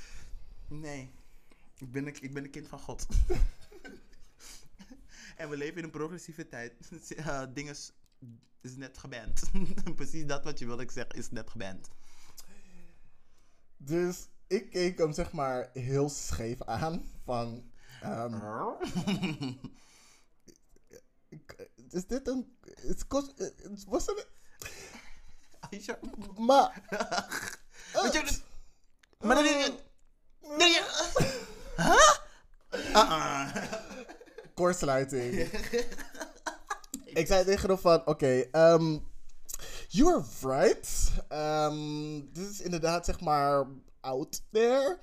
Nee. Ik ben, een, ik ben een kind van God. En we leven in een progressieve tijd. Uh, dingen is, is net geband. Precies dat wat je wilde zeggen is net geband. Dus ik keek hem zeg maar heel scheef aan. Van, ehm, ik- is dit een... Het kost... Het was een... Aisha. Maar... Weet je, maar dan is Huh? Uh-uh. Kortsluiting. ik zei tegen hem van, oké, ehm, you are right. Ehm, dit is inderdaad, zeg maar, out there.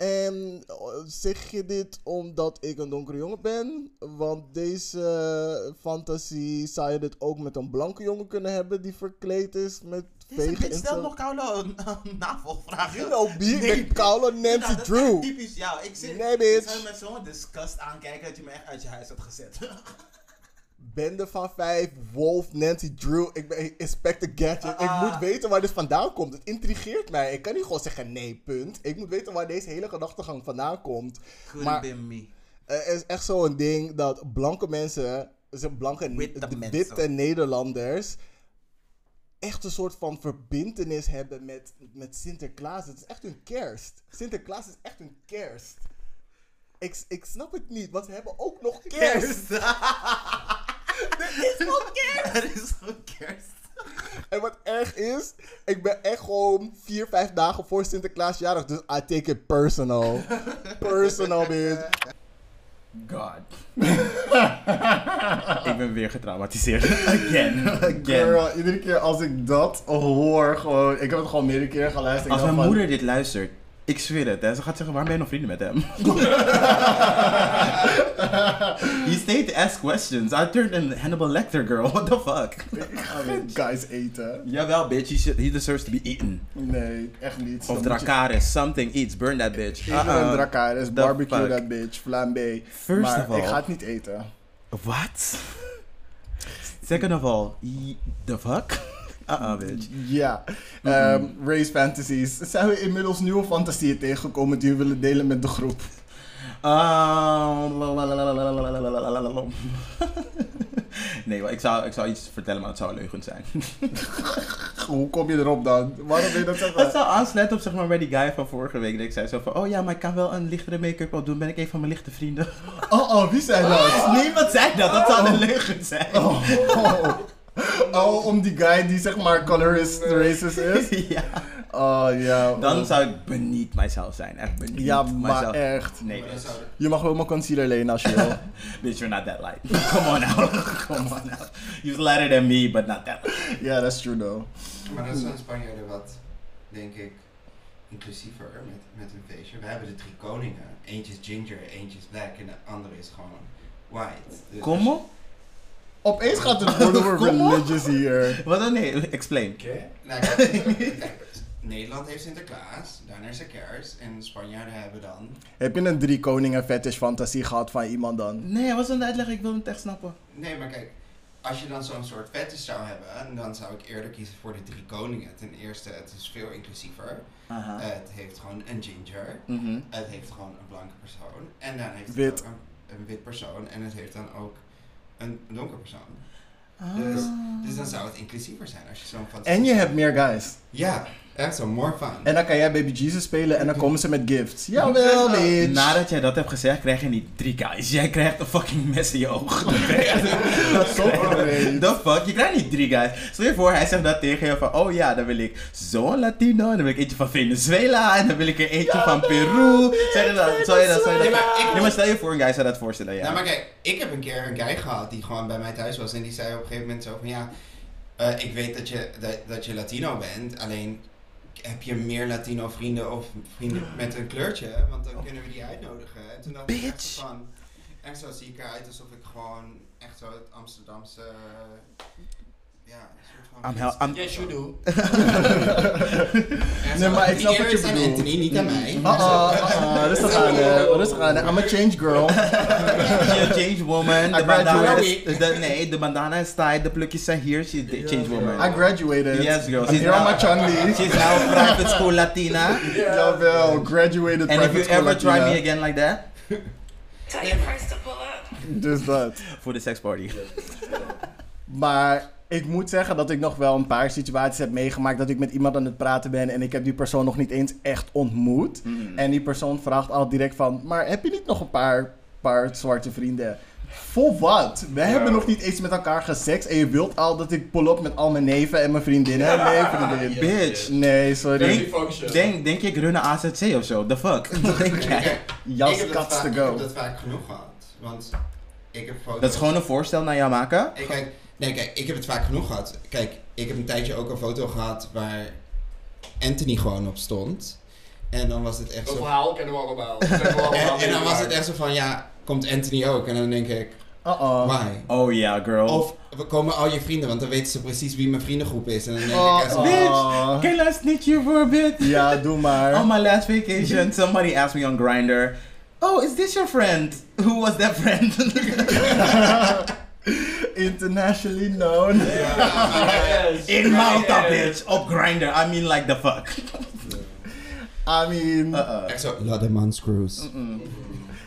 En eh, zeg je dit omdat ik een donkere jongen ben? Want deze fantasie zou je dit ook met een blanke jongen kunnen hebben die verkleed is met vegen zo. nog koude uh, navolvragen. You know, be Nee. koude Nancy Nou, dat is Drew. typisch jou. Ik zit, Nee, ik bitch. zou je met zo'n disgust aankijken dat je me echt uit je huis had gezet. Bende van vijf, Wolf, Nancy Drew. Ik ben Inspector Gadget. Ah. Ik moet weten waar dit vandaan komt. Het intrigeert mij. Ik kan niet gewoon zeggen nee, punt. Ik moet weten waar deze hele gedachtegang vandaan komt. Couldn't Maar- me. Er is echt zo'n ding dat blanke mensen, dus blanke Witte de mensen. witte Nederlanders, echt een soort van verbintenis hebben met, met Sinterklaas. Het is echt hun kerst. Sinterklaas is echt hun kerst. Ik, ik snap het niet, want ze hebben ook nog kerst. Er is gewoon kerst. Er is gewoon kerst. En wat erg is, ik ben echt gewoon vier, vijf dagen voor Sinterklaas jarig. Dus I take it personal. personal, bitch. God. ik ben weer getraumatiseerd. Again. Again. Girl, iedere keer als ik dat hoor, gewoon... Ik heb het gewoon meerdere keer geluisterd. Als mijn van, moeder dit luistert, ik zweer het, hè, ze gaat zeggen, waarom ben je nog vrienden met hem? He stayed to ask questions. I turned in Hannibal Lecter, girl. What the fuck? Guys eten. Jawel, bitch. He, should, he deserves to be eaten. Nee, echt niet. Of moet je- Dracaris. Something eats. Burn that bitch. Dracarys, The barbecue fuck? that bitch, flambé. First maar of all- ik ga het niet eten. What? Second of all, the fuck? Uh-uh, bitch. Ja. Ehm, race fantasies. Zijn we inmiddels nieuwe fantasieën tegengekomen die we willen delen met de groep? Um, nee, maar ik zou, ik zou iets vertellen, maar het zou een leugen zijn. Hoe kom je erop dan? Waarom wil je dat Het zeggen? zou aansluiten op zeg maar bij die guy van vorige week. Dat ik zei zo van, oh ja, maar ik kan wel een lichtere make-up op doen. Ben ik een van mijn lichte vrienden. Oh, oh, wie zei dat? Niemand zei dat, dat zou een leugen zijn. Oh, oh. Om die guy die zeg maar colorist racist is? ja. Oh ja. Dan zou ik benieuwd mijzelf zijn. Echt benieuwd Ja, maar myself. echt. Nee, Je mag wel mijn concealer lenen als je wil. Bitch, you're not that light. Come on now. Come on now. You're lighter than me, but not that light. Ja, that's true though. Maar dat is een Spanjaarden wat, denk ik, inclusiever met, met hun feestje. We hebben de drie koningen. Eentje is ginger, eentje is black en de andere is gewoon white. Dus op. Opeens gaat het worden religious hier. Wat dan? Nee, explain. Nou, kijk, kijk, Nederland heeft Sinterklaas, daarna is er kerst en Spanjaarden hebben dan... Heb je een drie koningen fetish fantasie gehad van iemand dan? Nee, wat is een uitleg? Ik wil het echt snappen. Nee, maar kijk, als je dan zo'n soort fetish zou hebben, dan zou ik eerder kiezen voor de drie koningen. Ten eerste, het is veel inclusiever. Aha. Het heeft gewoon een ginger. Mhm. Het heeft gewoon een blanke persoon. En dan heeft Wit. het ook een, een wit persoon. En het heeft dan ook een donker persoon. Ah. Dus, dus dan zou het inclusiever zijn als je zo'n fantasie... En je hebt meer guys. Ja, echt zo, more fun. En dan kan jij Baby Jesus spelen en dan komen ze met gifts. Jawel, bitch. Nadat jij dat hebt gezegd, krijg je niet drie guys. Jij krijgt een fucking mes in je oog. Dat is zo vreemd. The fuck? Je krijgt niet drie guys. Stel je voor, hij zegt dat tegen je van, oh ja, dan wil ik zo'n Latino, en dan wil ik eentje van Venezuela, en dan wil ik er eentje van Peru. Zeg je dat? Zou je dat? Zou je dat? Nee, maar ik- Nee, maar stel je voor, een guy zou dat voorstellen, ja. Nou, maar kijk, ik heb een keer een guy gehad die gewoon bij mij thuis was en die zei op een gegeven moment zo van ja, eh, ik weet dat je, dat, dat je Latino bent, alleen heb je meer Latino vrienden of vrienden met een kleurtje, want dan kunnen we die uitnodigen. En toen dacht ik echt van, echt zo zie ik eruit alsof ik gewoon echt zo het Amsterdamse, ja, een soort van... I'm hel- I'm- Yes, you do. En Nee, maar ik snap wat je bedoelt. Anthony, niet aan mij. Uh-uh, uh-uh. Rustig aan, hè. Rustig aan. I'm a change girl. She a change woman. I De bandana graduated. is, de, nee, de bandana is tight, de plukjes zijn hier. She's a change woman. I graduated. Yes, girl. I'm She's here on now- my Chun-Li. She's now private school Latina. Jawel, graduated And if you ever try me again like that, Tell your friends to pull up. Dus dat. voor de seksparty. Maar ik moet zeggen dat ik nog wel een paar situaties heb meegemaakt dat ik met iemand aan het praten ben en ik heb die persoon nog niet eens echt ontmoet. Mm. En die persoon vraagt al direct van, maar heb je niet nog een paar, paar zwarte vrienden? Voor wat? We hebben nog niet eens met elkaar geseks en je wilt al dat ik pull up met al mijn neven en mijn vriendinnen? Nee, vriendin. Bitch. Nee, sorry. Denk, denk, denk ik run een AZC of zo? The fuck? Denk jij? Jas ik cuts to Ik go. heb dat vaak genoeg gehad, want ik heb foto's... Dat is gewoon een voorstel naar jou maken? Ik, kijk, nee, kijk, ik heb het vaak genoeg gehad. Kijk, ik heb een tijdje ook een foto gehad waar Anthony gewoon op stond. En dan was het echt Dat zo... verhaal kennen we allemaal. Dat En, en dan was het echt zo van, ja, komt Anthony ook? En dan denk ik, Uh-oh. why? Oh ja, girl. Of we komen al je vrienden, want dan weten ze precies wie mijn vriendengroep is. En dan denk Oh, ik echt zo, oh. Can I snitch you for a bit? Ja, doe maar. On my last vacation, somebody asked me on Grinder, "Oh, is this your friend? Who was that friend?" Internationally known. Yes. In Malta, Yes. bitch, op Grinder. I mean, like the fuck. I mean, la de man screws.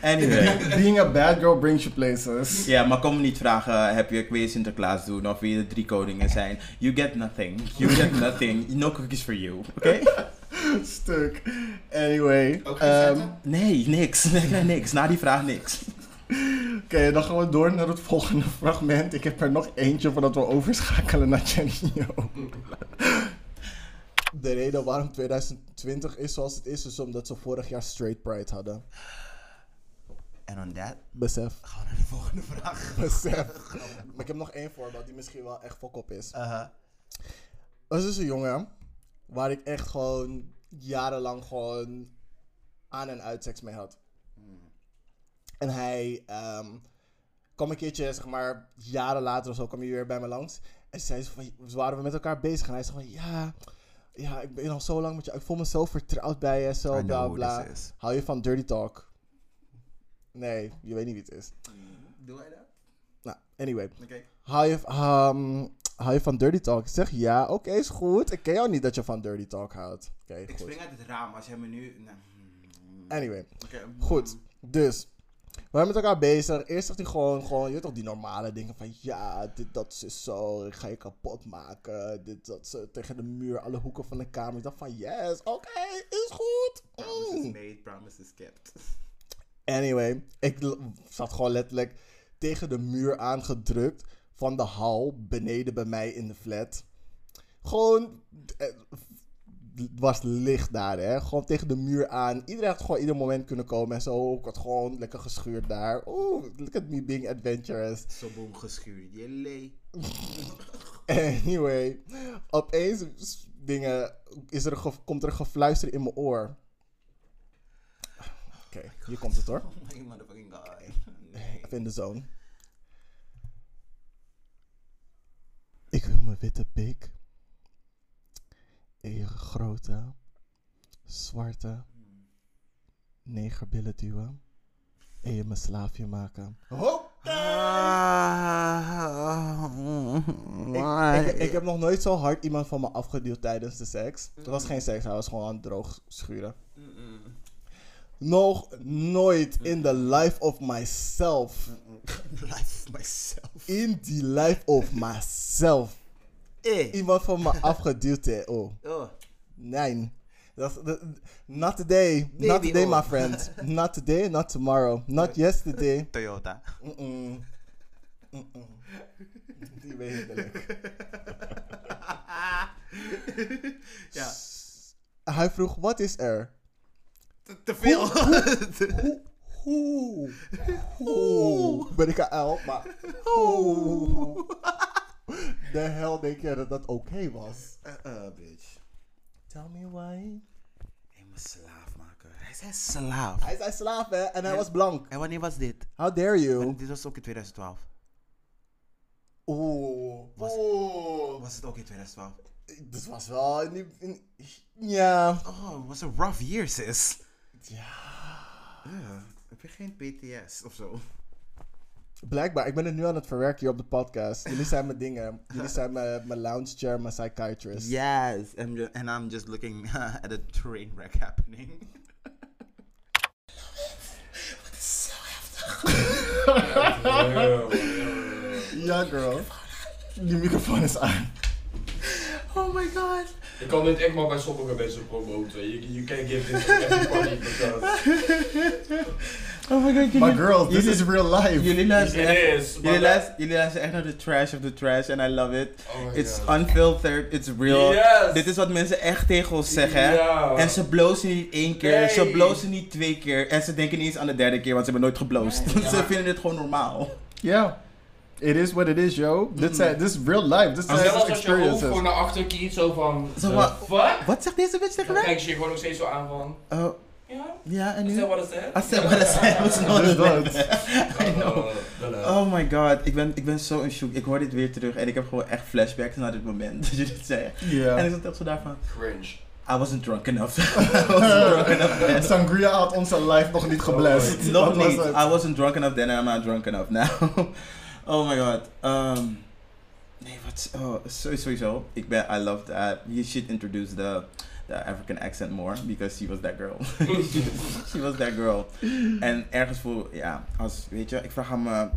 Anyway. being a bad girl brings you places. Ja, maar kom me niet vragen, heb je, je Sinterklaas doen of wil je de drie koningen zijn? You get nothing. You get nothing. No cookies for you, oké? Stuk. Anyway. Ehm, vette? Nee, niks. Nee, nee, niks. Na die vraag niks. Oké, dan gaan we door naar het volgende fragment. Ik heb er nog eentje voordat we overschakelen naar Janino. De reden waarom 2020 is zoals het is, is omdat ze vorig jaar Straight Pride hadden. En on that, Besef. gaan we naar de volgende vraag. Besef. maar ik heb nog één voorbeeld die misschien wel echt fok op is. Uh-huh. Er is dus een jongen waar ik echt gewoon jarenlang gewoon aan en uit seks mee had. En hij ehm, kwam een keertje, zeg maar, jaren later of zo, kwam hij weer bij me langs. En zei ze van, dus waren we met elkaar bezig. En hij zei van, ja, ja, ik ben al zo lang met je, ik voel me zo vertrouwd bij je, zo, bla bla. Hou je van dirty talk? Nee, je weet niet wie het is. Doe hij dat? Nou, anyway. Oké. Hou je, ehm, hou je van dirty talk? Ik zeg ja, oké, is goed. Ik ken jou niet dat je van dirty talk houdt. Oké, Ik goed. spring uit het raam als jij me nu... nou, hmm. Anyway, Oké. goed. Dus, waren met elkaar bezig. Eerst zegt hij gewoon, gewoon, je weet toch, die normale dingen van ja, dit, dat is zo, ik ga je kapot maken. Dit, dat, ze tegen de muur, alle hoeken van de kamer. Ik dacht van yes, oké, is goed. Promises Mm. made, promises kept. Anyway, ik zat gewoon letterlijk tegen de muur aangedrukt van de hal beneden bij mij in de flat. Gewoon, eh, was licht daar, hè. Gewoon tegen de muur aan. Iedereen had gewoon ieder moment kunnen komen en zo. Ik had gewoon lekker geschuurd daar. Oeh, look at me being adventurous. Zo boom geschuurd. Je lee. Anyway, opeens dingen, is er komt er een gefluister in mijn oor. Oké, hier komt het hoor. Oh my motherfucking god. Even in de zone. Ik wil mijn witte pik je grote, zwarte, negerbillen duwen en je me slaafje maken. Ik, ik, ik heb nog nooit zo hard iemand van me afgeduwd tijdens de seks. Het was geen seks, hij was gewoon aan het droog schuren. Nog nooit in the life of myself. Life myself. In the life of myself. Eh. Iemand van me afgeduwd, hè. Oh. Oh. Nee. Dat, not today. not today, oh. my friend. Not today, not tomorrow. Not yesterday. Toyota. Mm-mm. Mm-mm. Die ben hinderlijk. Ja. Hij vroeg, wat is er? Te veel. Hoe? Hoe? Ben ik een uil? Maar hoe? De hel denk je dat dat oké was? Uh, uh, bitch. Tell me why. Hij moet slaaf maken. Hij zei slaaf. Hij zei slaaf hè, en hij was blank. En wanneer was dit? How dare you? Dit was ook in 2012. Oeh. Oeh. Was het ook in 2012? Dit was wel... in die- in- ja. Oh, het was een rough year, sis. Ja. Ja. Heb je geen PTS of zo? Blijkbaar, ik ben het nu aan het verwerken hier op de podcast. Jullie zijn mijn dingen. Jullie zijn mijn, mijn lounge chair, mijn psychiatrist. Yes, I'm ju- and I'm just looking at a train wreck happening. Ja, girl. Die microfoon is aan. Oh my god. Ik kan dit echt maar bij sommige mensen promoten. You, you can't give this to everybody because Oh my god, jullie, Maar girls, this jullie- is real life. jullie luisteren it echt, is. jullie, maar- luisteren, jullie luisteren echt naar de trash of the trash and I love it. Oh my It's God. unfiltered, it's real. Yes. Dit is wat mensen echt tegen ons zeggen. En ze blozen niet één keer, Nee. ze blozen niet twee keer en ze denken niet eens aan de derde keer, want ze hebben nooit gebloost. Ze vinden dit gewoon normaal. Ja. It is what it is, yo. Dit zijn- This is real life. This En is zelfs als je hoofd experiences. gewoon naar achter kiet, zo van... Zo fuck? Wat zegt deze bitch tegen Dan mij? kijk je je gewoon nog steeds zo aan van... Oh, Ja? ja, en Is nu? dat wat het is? I said what I said was not dat. I know. Oh. Oh my god, ik ben, ik ben zo in shock. Ik hoor dit weer terug en ik heb gewoon echt flashbacks naar dit moment dat je dit zei. Ja. En ik zat echt zo daarvan, Cringe. I wasn't drunk enough. I wasn't drunk enough then. Sangria had onze life nog niet geblest. Nog Wat was niet. I wasn't drunk enough then and I'm not drunk enough now. oh my god. Um, nee, wat? Oh, sowieso. Ik ben, I love that. You should introduce the, the African accent more because she was that girl. she was that girl. En ergens voel, ja, als, weet je, ik vraag aan me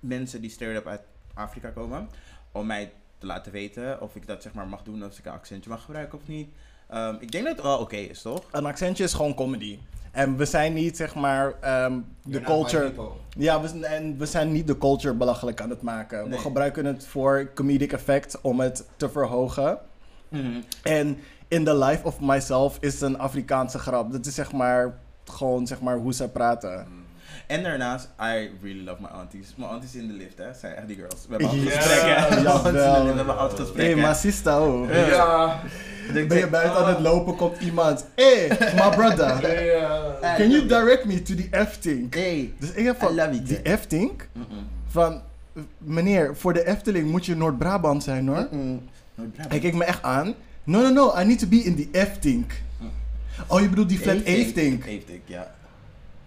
mensen die straight up uit Afrika komen om mij te laten weten of ik dat zeg maar mag doen, of ik een accentje mag gebruiken of niet. Um, ik denk dat het wel oké is, toch? Een accentje is gewoon comedy. En we zijn niet, zeg maar, ehm, de culture... Ja, we, en we zijn niet de culture belachelijk aan het maken. We gebruiken het voor comedic effect om het te verhogen. Mhm. En in the life of myself is een Afrikaanse grap. Dat is zeg maar gewoon zeg maar hoe ze praten. En daarnaast, I really love my aunties. Mijn aunties in de lift, hè, zijn echt die girls. We hebben altijd gesprekken. We hebben altijd Hé, gesprekken. hey, maar sista, oh. Ja. Ja. Ben je buiten aan het lopen, komt iemand. Hé, hey, my brother. Can you direct me to the Efteling? Hey. Dus ik heb van, die Efteling? Mm-mm. Van, meneer, voor de Efteling moet je Noord-Brabant zijn hoor. Blij. Hij keek me echt aan. No, no, no, I need to be in the Efteling. Oh, je bedoelt die flat Efteling? Efteling, ja.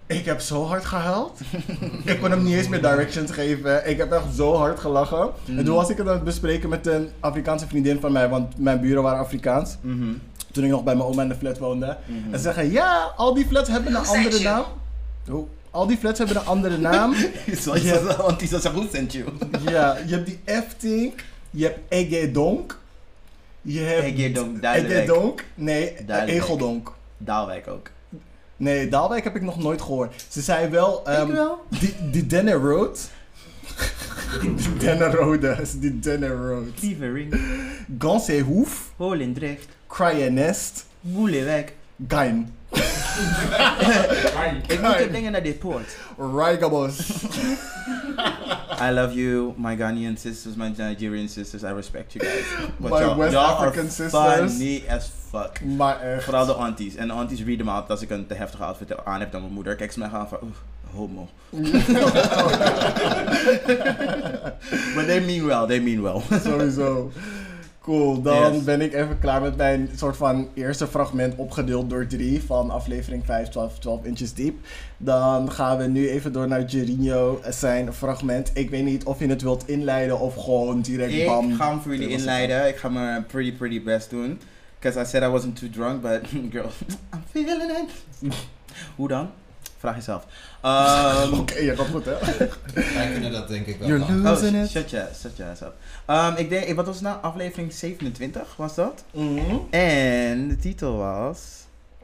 Ik heb zo hard gehuild. ik kon hem niet eens meer directions geven. Ik heb echt zo hard gelachen. Mm. En toen was ik het aan het bespreken met een Afrikaanse vriendin van mij, want mijn buren waren Afrikaans. Mhm. Toen ik nog bij mijn oma in de flat woonde. Mhm. En ze zeggen, ja, al die flats hebben een andere naam. Oh, al die flats hebben een andere naam. Je aunties dat ze goed ja, je hebt die Efting, je hebt Egedonk. Je hebt. Egedonk. Nee, Duilenwijk. Egeldonk. Daalwijk ook. Nee, Daalwijk heb ik nog nooit gehoord. Ze zei wel... wel. Die, die Denner Road. die Denner Road, die Denner Road. Lievering, Gansehoef. Holendrecht, Cryenest. Woelewijk. Gein. Ik moet je dingen naar dit poort. Rijgabos. I love you, my Ghanaian sisters, my Nigerian sisters. I respect you guys. But My West African sisters. funny as fuck. Maar echt. Vooral de aunties. En de aunties read me out als ik een te heftige outfit aan heb dan mijn moeder. Kijk ze mij aan van, oeh, homo. But they mean well, they mean well. Sowieso. Cool, dan Yes. ben ik even klaar met mijn soort van eerste fragment opgedeeld door drie van aflevering 5, 12, 12 inches diep. Dan gaan we nu even door naar Gerino, zijn fragment. Ik weet niet of je het wilt inleiden of gewoon direct Ik bam. ga hem voor jullie inleiden. Ik ga mijn pretty pretty best doen. Because I said I wasn't too drunk, but girl, I'm feeling it. Hoe dan? Vraag jezelf. Um, Oké, je gaat goed hè? Wij kunnen dat denk ik wel. You're losing oh, it. shut your, shut your ass up. Um, ik denk, wat was het nou? Aflevering 27 was dat? Mhm. En de titel was...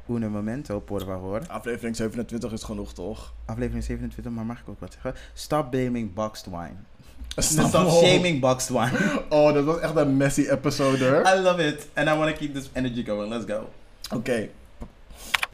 Uno momento, por favor. Aflevering 27 is genoeg toch? Aflevering 27, maar mag ik ook wat zeggen? Stop blaming boxed wine. Stop. Stop shaming boxed wine. Oh, dat was echt een messy episode hoor. I love it. And I want to keep this energy going. Let's go. Oké.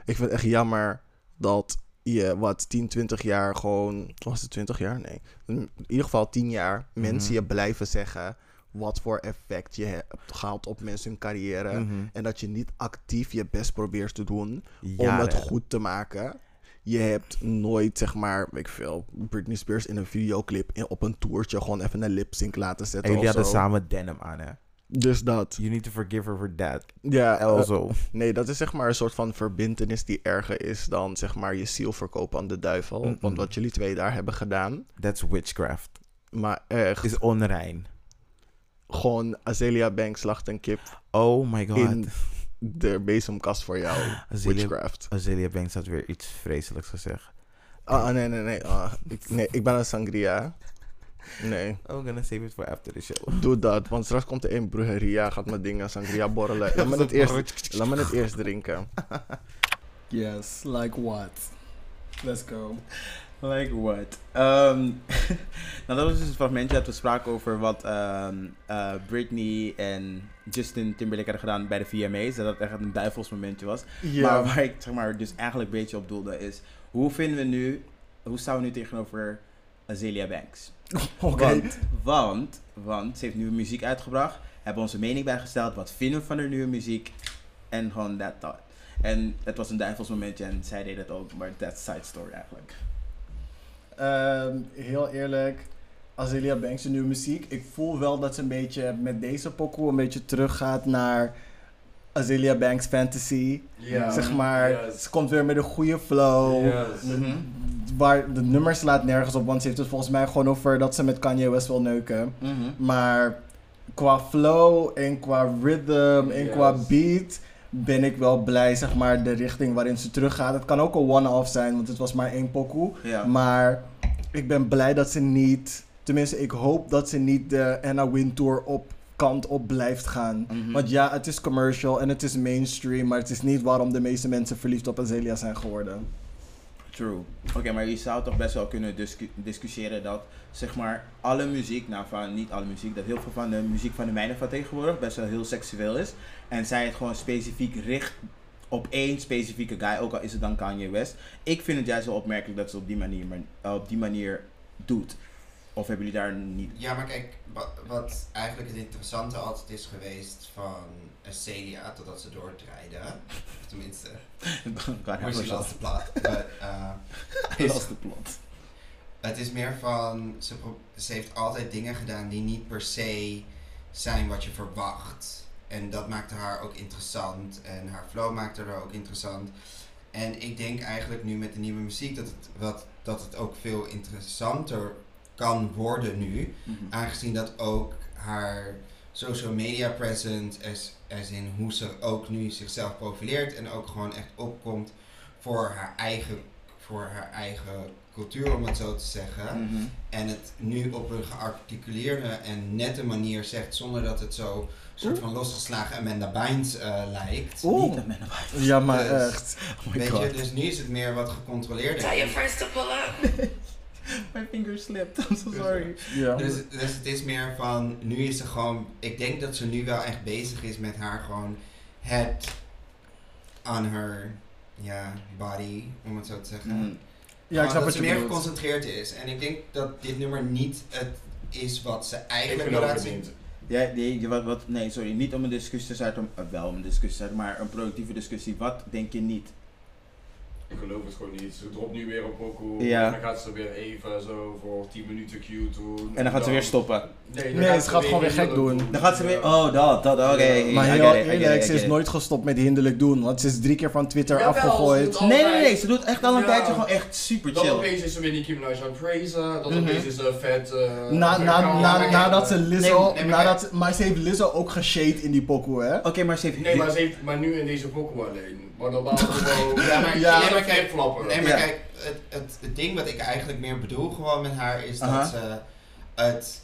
Ik vind het echt jammer dat je wat 10, 20 jaar gewoon. Was het 20 jaar? Nee. In ieder geval 10 jaar mensen Mhm. je blijven zeggen wat voor effect je hebt gehad op mensen hun carrière. Mhm. En dat je niet actief je best probeert te doen om het goed te maken. Je hebt nooit, zeg maar, weet ik veel, Britney Spears in een videoclip in, op een toertje gewoon even een lip sync laten zetten. En jullie hadden samen denim aan, hè? Dus dat. You need to forgive her for that. Ja, eh, Also. Nee, dat is zeg maar een soort van verbintenis die erger is dan zeg maar je ziel verkopen aan de duivel. Want wat jullie twee daar hebben gedaan. That's witchcraft. Maar echt, Is onrein. gewoon Azealia Banks slacht een kip Oh my god. in de bezemkast voor jou. Witchcraft. Azealia Banks had weer iets vreselijks gezegd. Ah, nee, nee, nee. ah, ik, nee, ik ben een sangria. Nee, I'm gonna save it for after the show. doe dat. Want straks komt er een brujeria, gaat mijn dingen sangria borrelen. Laat me het eerst, laat me het eerst drinken. Yes, like what? Let's go. Like what? Ehm, nou, dat was dus een fragmentje dat we spraken over wat ehm, eh, Britney en Justin Timberlake hadden gedaan bij de VMA's. Dat dat echt een duivelsmomentje was. Ja. Maar waar ik zeg maar, dus eigenlijk een beetje op doelde is... Hoe vinden we nu... Hoe staan we nu tegenover Azealia Banks? Oké. Want, want, want ze heeft nieuwe muziek uitgebracht. Hebben onze mening bijgesteld. Wat vinden we van haar nieuwe muziek? En gewoon that thought. En het was een duivelsmomentje en zij deed het ook. Maar that's side story eigenlijk. Ehm, heel eerlijk, Azealia Banks' nieuwe muziek. Ik voel wel dat ze een beetje met deze pokoe een beetje teruggaat naar Azealia Banks Fantasy. Zeg maar, Yes. ze komt weer met een goede flow. Yes. Mhm. Waar de nummer slaat nergens op, want ze heeft het volgens mij gewoon over dat ze met Kanye West wil neuken. Mhm. Maar qua flow en qua rhythm en Yes. qua beat ben ik wel blij, zeg maar, de richting waarin ze teruggaat. Het kan ook een one-off zijn, want het was maar één pokoe. Maar ik ben blij dat ze niet, tenminste ik hoop dat ze niet de Anna Wintour op kant op blijft gaan. Mhm. Want ja, het is commercial en het is mainstream, maar het is niet waarom de meeste mensen verliefd op Azealia zijn geworden. True. Oké, maar je zou toch best wel kunnen discu- discussiëren dat, zeg maar, alle muziek, nou van niet alle muziek, dat heel veel van de muziek van de meiden van tegenwoordig best wel heel seksueel is. En zij het gewoon specifiek richt op één specifieke guy, ook al is het dan Kanye West. Ik vind het juist wel opmerkelijk dat ze op die manier, eh, op die manier doet. Of hebben jullie daar niet... Ja, maar kijk, wat, wat eigenlijk het interessante altijd is geweest van Celia, totdat ze doordraaide, of tenminste, but, uh, us. is- Lost the plot. het is meer van, ze heeft altijd dingen gedaan die niet per se zijn wat je verwacht. En dat maakte haar ook interessant en haar flow maakte haar ook interessant. En ik denk eigenlijk nu met de nieuwe muziek dat het, wat, dat het ook veel interessanter kan worden nu. Mhm. Aangezien dat ook haar social media presence, as, as in hoe ze ook nu zichzelf profileert en ook gewoon echt opkomt voor haar eigen, voor haar eigen cultuur, om het zo te zeggen. Mhm. En het nu op een gearticuleerde en nette manier zegt, zonder dat het zo soort van losgeslagen Amanda Bynes eh, lijkt. Oeh. Niet dat men erbij- Ja, maar Dus- echt. Oh my Weet god. je, dus nu is het meer wat gecontroleerder. Tell your friends to pull up. My finger slipped. I'm so sorry. Ja. Dus, dus het is meer van, nu is ze gewoon, ik denk dat ze nu wel echt bezig is met haar gewoon head on her ja, body, om het zo te zeggen. Mhm. ja, ik snap dat wat ze je meer bedoelt. geconcentreerd is. En ik denk dat dit nummer niet het is wat ze eigenlijk wil laten zien. Ja, nee, wat, wat, nee, sorry, niet om een discussie te starten, om- eh, wel om een discussie te starten, maar een productieve discussie. Wat denk je niet? Ik geloof het gewoon niet. Ze dropt nu weer een pokoe. Ja. En dan gaat ze weer even zo voor 10 minuten cute doen. En dan gaat ze weer stoppen. Nee, dan Nee, ze gaat gewoon weer gek doen. Dan gaat ze weer, oh dat, dat, oké. Ja. Maar heel eerlijk, ze is it. nooit gestopt met hinderlijk doen. Want ze is drie keer van Twitter afgegooid. Nee, nee, nee, ze doet echt al een Ja. tijdje gewoon echt super Dan chill. opeens is ze weer Nicki Minaj aan het praisen. Dan Mhm. opeens is ze vet. eh, Na, na, account. na, maar nadat ze Lizzo, nee, nee, maar nadat, maar ze heeft Lizzo ook geshade in die pokoe, hè? Oké, maar ze heeft... Nee, maar, ze heeft, maar nu in deze pokoe alleen. Maar normaal gewoon. Ja, maar, Ja. nee, maar kijk, nee, maar Ja. kijk het, het, het ding wat ik eigenlijk meer bedoel gewoon met haar is dat ze het...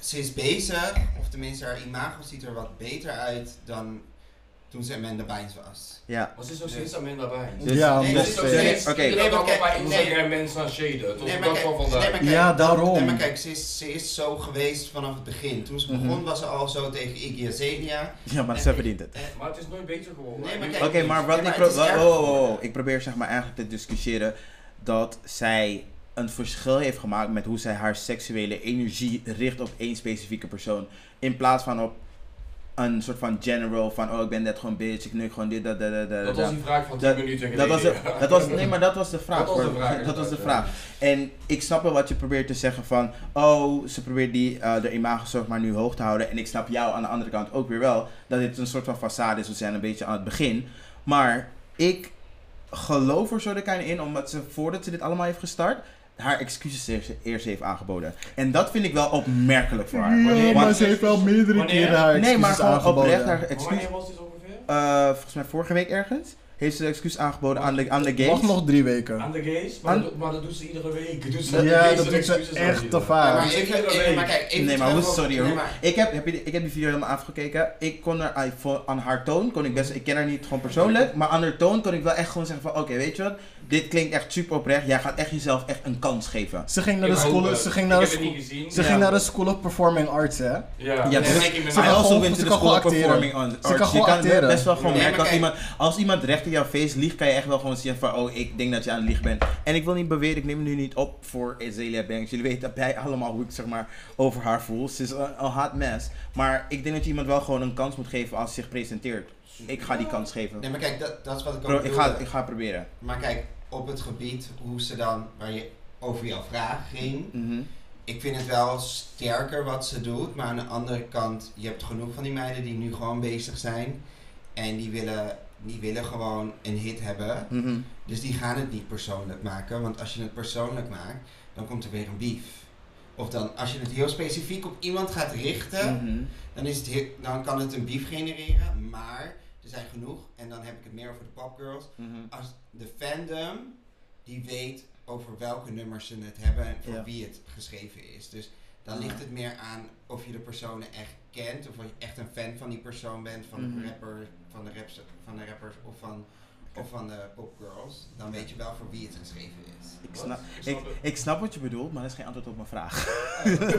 Ze is bezig, of tenminste haar imago ziet er wat beter uit dan toen ze Amanda Bynes was. Ja. Maar ze is nog steeds Amanda Bynes. Dus- Ja, Nee, dus- ze- dus- Oké. Iedereen Nee, maar kijk, bij nee. Mensen aan shaden. Tot Nee, op maar dat kijk, van vandaag. nee, maar kijk, Ja, daarom. Nee, maar kijk, ze is, ze is zo geweest vanaf het begin. Toen ze Mhm. begon was ze al zo tegen Iggy Azalea. Ja, maar ze verdient het. Maar het is nooit beter geworden. Nee, maar kijk- Oké, maar wat ik, het pro- is wa- erg oh, oh, oh, geworden. ik probeer zeg maar eigenlijk te discussiëren dat zij een verschil heeft gemaakt met hoe zij haar seksuele energie richt op één specifieke persoon. In plaats van op een soort van general van oh ik ben net gewoon bitch, ik neuk gewoon dit, dat, dat, dat, dat. Was die vraag van 10 Dat- minuten Dat was, de, dat was, nee, maar dat was de vraag. Dat was de vraag, Dat was de inderdaad, vraag. En ik snap wel wat je probeert te zeggen van, oh, ze probeert die, eh de imago zeg maar nu hoog te houden. En ik snap jou aan de andere kant ook weer wel, dat dit een soort van façade is. We zijn een beetje aan het begin. Maar ik geloof er zo de in, omdat ze voordat ze dit allemaal heeft gestart, haar excuses eerst- eerst heeft aangeboden. En dat vind ik wel opmerkelijk voor haar. Ja, maar ze heeft wel meerdere Wanneer? keren haar nee, maar excuses gewoon aangeboden. oprecht haar excuses. Wanneer was dit ongeveer? eh volgens mij vorige week ergens, heeft ze de excuus aangeboden aan de, aan de gays. Wacht nog drie weken. Aan de gays? Maar, Aan- maar dat doet ze iedere week. Doet ze Ja, dat doet ze excuses echt te. Ja, vaak. maar, ik, ik kijk, even Nee, maar hoe, sorry nee, hoor. maar- Ik heb, heb je, ik heb die video helemaal afgekeken. Ik kon er, aan haar toon, kon ik best, ik ken haar niet gewoon persoonlijk, maar aan haar toon kon ik wel echt gewoon zeggen van, oké, weet je wat, dit klinkt echt super oprecht. Jij gaat echt jezelf echt een kans geven. Ze ging naar de school, ze ging naar de school, ze ging naar de School of Performing Arts, hè? Ja, dus- ze kan gewoon- ze kan school of gewoon performing acteren. arts. Ze kan Je gewoon kan acteren. best wel gewoon Nee, merken als iemand, als iemand recht in jouw face liegt, kan je echt wel gewoon zeggen van, oh, ik denk dat je aan het liegen bent. En ik wil niet beweren, ik neem het nu niet op voor Azealia Banks. Jullie weten bij allemaal hoe ik zeg maar over haar voel. Ze is een, een hot mess. Maar ik denk dat je iemand wel gewoon een kans moet geven als ze zich presenteert. Ik ga die kans geven. Nee, maar kijk, dat, dat is wat ik ook Bro, ik ga, ik ga proberen. Maar kijk, op het gebied hoe ze dan, waar je over jouw vraag ging, Mhm. ik vind het wel sterker wat ze doet. Maar aan de andere kant, je hebt genoeg van die meiden die nu gewoon bezig zijn. En die willen, die willen gewoon een hit hebben. Mhm. Dus die gaan het niet persoonlijk maken. Want als je het persoonlijk maakt, dan komt er weer een beef. Of dan, als je het heel specifiek op iemand gaat richten, Mhm. dan, is het heel- dan kan het een beef genereren. Maar zijn genoeg, en dan heb ik het meer over de popgirls. Mhm. Als de fandom, die weet over welke nummers ze het hebben en voor Ja. wie het geschreven is. Dus dan Ah. ligt het meer aan of je de personen echt kent, of of je echt een fan van die persoon bent, van Mhm. de rapper, van de, raps, van de rappers of van, of van de popgirls. Dan weet je wel voor wie het geschreven is. Ik snap, Ik ik, snap wat je bedoelt, maar dat is geen antwoord op mijn vraag.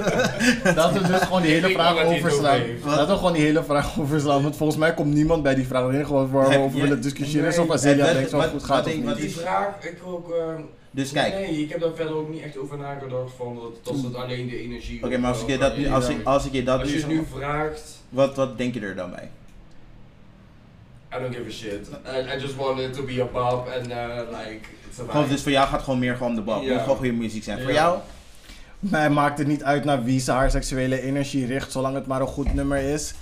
Laten we dus gewoon die hele vraag dat overslaan. Laten we gewoon die hele vraag overslaan, want volgens mij komt niemand bij die vraag. Het enige wat we over willen discussiëren is Nee, of Banks wel wat- goed gaat of niet. Die vraag, ik ook... eh, Dus kijk, oké, Nee, ik heb daar verder ook niet echt over nagedacht van dat, dat het alleen de energie... maar als ik je dat nu, als ik, als ik je dat Als nu, je nu vraagt, wat, wat denk je er dan bij? I don't give a shit. I, I just want it to be a pop and uh, like, it's a Gewoon, vibe. dus voor jou gaat het gewoon meer gewoon om de. Het Ja. moet gewoon goede muziek zijn. Voor jou? Mij maakt het niet uit naar wie ze haar seksuele energie richt, zolang het maar een goed nummer is.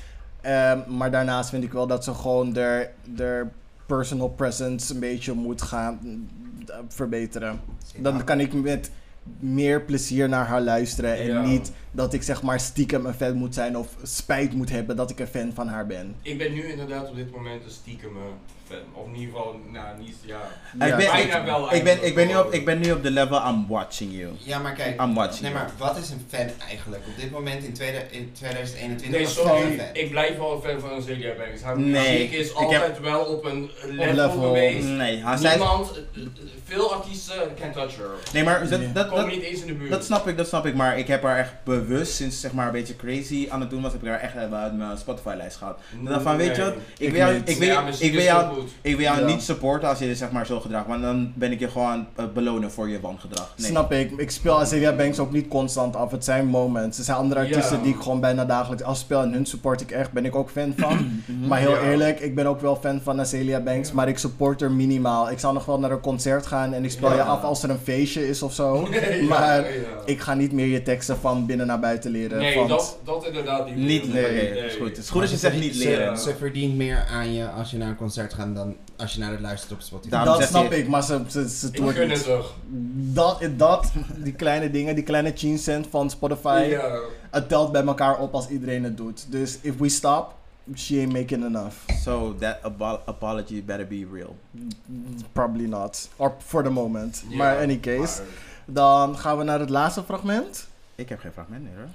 Ehm, maar daarnaast vind ik wel dat ze gewoon de personal presence een beetje moet gaan eh, verbeteren. Dan kan ik met meer plezier naar haar luisteren en Ja. niet dat ik zeg maar stiekem een fan moet zijn of spijt moet hebben dat ik een fan van haar ben. Ik ben nu inderdaad op dit moment een stiekem. Of in ieder geval, nou niet, ja. ik, ben, bijna ik, wel ik, ben, ik, ben nu op, ik ben nu op de level I'm watching you. Ja, maar kijk, I'm watching nee, you. maar wat is een fan eigenlijk? Op dit moment in, tweede, in 2021 Nee, sorry, een fan. ik blijf wel een fan van Azealia Banks. Haar Nee, muziek is ik altijd wel op een level, level. geweest. Nee, haar Niemand, eh, eh, veel artiesten can't touch her. nee maar dat, Nee. dat, niet eens in de buurt. dat snap ik, dat snap ik. Maar ik heb haar echt bewust sinds zeg maar een beetje crazy aan het doen was, heb ik haar echt uit mijn Spotify-lijst gehad. Ik dacht van, weet je wat, ik ik wil jou, niet. ik wil, ik wil jou, goed. ik wil jou Ja. niet supporten als je je zeg maar zo gedraagt, want dan ben ik je gewoon eh, belonen voor je wangedrag. Nee. Snap ik. Ik speel Azealia Banks ook niet constant af. Het zijn moments. Er zijn andere Ja. artiesten die ik gewoon bijna dagelijks afspeel. En hun support ik echt. Ben ik ook fan van. maar heel Ja. eerlijk, ik ben ook wel fan van Azealia Banks. Maar ik support er minimaal. Ik zou nog wel naar een concert gaan. En ik speel Ja. je af als er een feestje is of zo. Ja, maar ja. ik ga niet meer je teksten van binnen naar buiten leren. Nee, want dat, dat inderdaad niet. Niet leren, Nee. is goed. Het is goed als je zegt niet Ze- leren. Ze, verdient meer aan je als je naar een concert gaat dan als je naar het luistert op Spotify. Daarom dat snap ik, maar ze, ze, ze Ik toert gun niet. het toch. Dat, dat, die kleine dingen, die kleine 10 cent van Spotify. Ja. Het telt bij elkaar op als iedereen het doet. Dus if we stop, she ain't making enough. So that abo- apology better be real. Probably not. Or for the moment. Maar any case. maar- Dan gaan we naar het laatste fragment. Ik heb geen fragment meer hoor.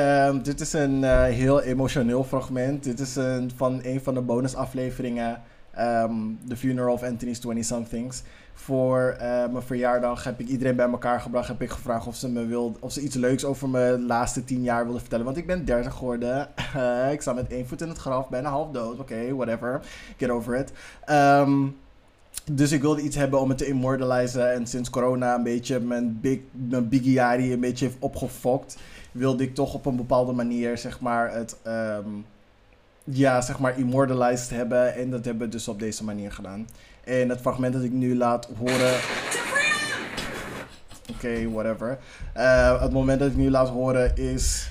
Ehm, dit is een eh, heel emotioneel fragment. Dit is een, van een van de bonusafleveringen. Ehm The Funeral of Anthony's 20-somethings. Voor eh, mijn verjaardag heb ik iedereen bij elkaar gebracht. Heb ik gevraagd of ze, me wil, of ze iets leuks over mijn laatste tien jaar wilden vertellen. Want ik ben 30 geworden. ik sta met één voet in het graf. Bijna half dood. Oké, whatever. Get over it. Ehm, dus ik wilde iets hebben om het te immortalizen. En sinds corona een beetje mijn, big, mijn biggiari een beetje heeft opgefokt wilde ik toch op een bepaalde manier, zeg maar, het, ehm, ja, zeg maar, immortalized hebben. En dat hebben we dus op deze manier gedaan. En het fragment dat ik nu laat horen... Oké, whatever. Eh, het moment dat ik nu laat horen is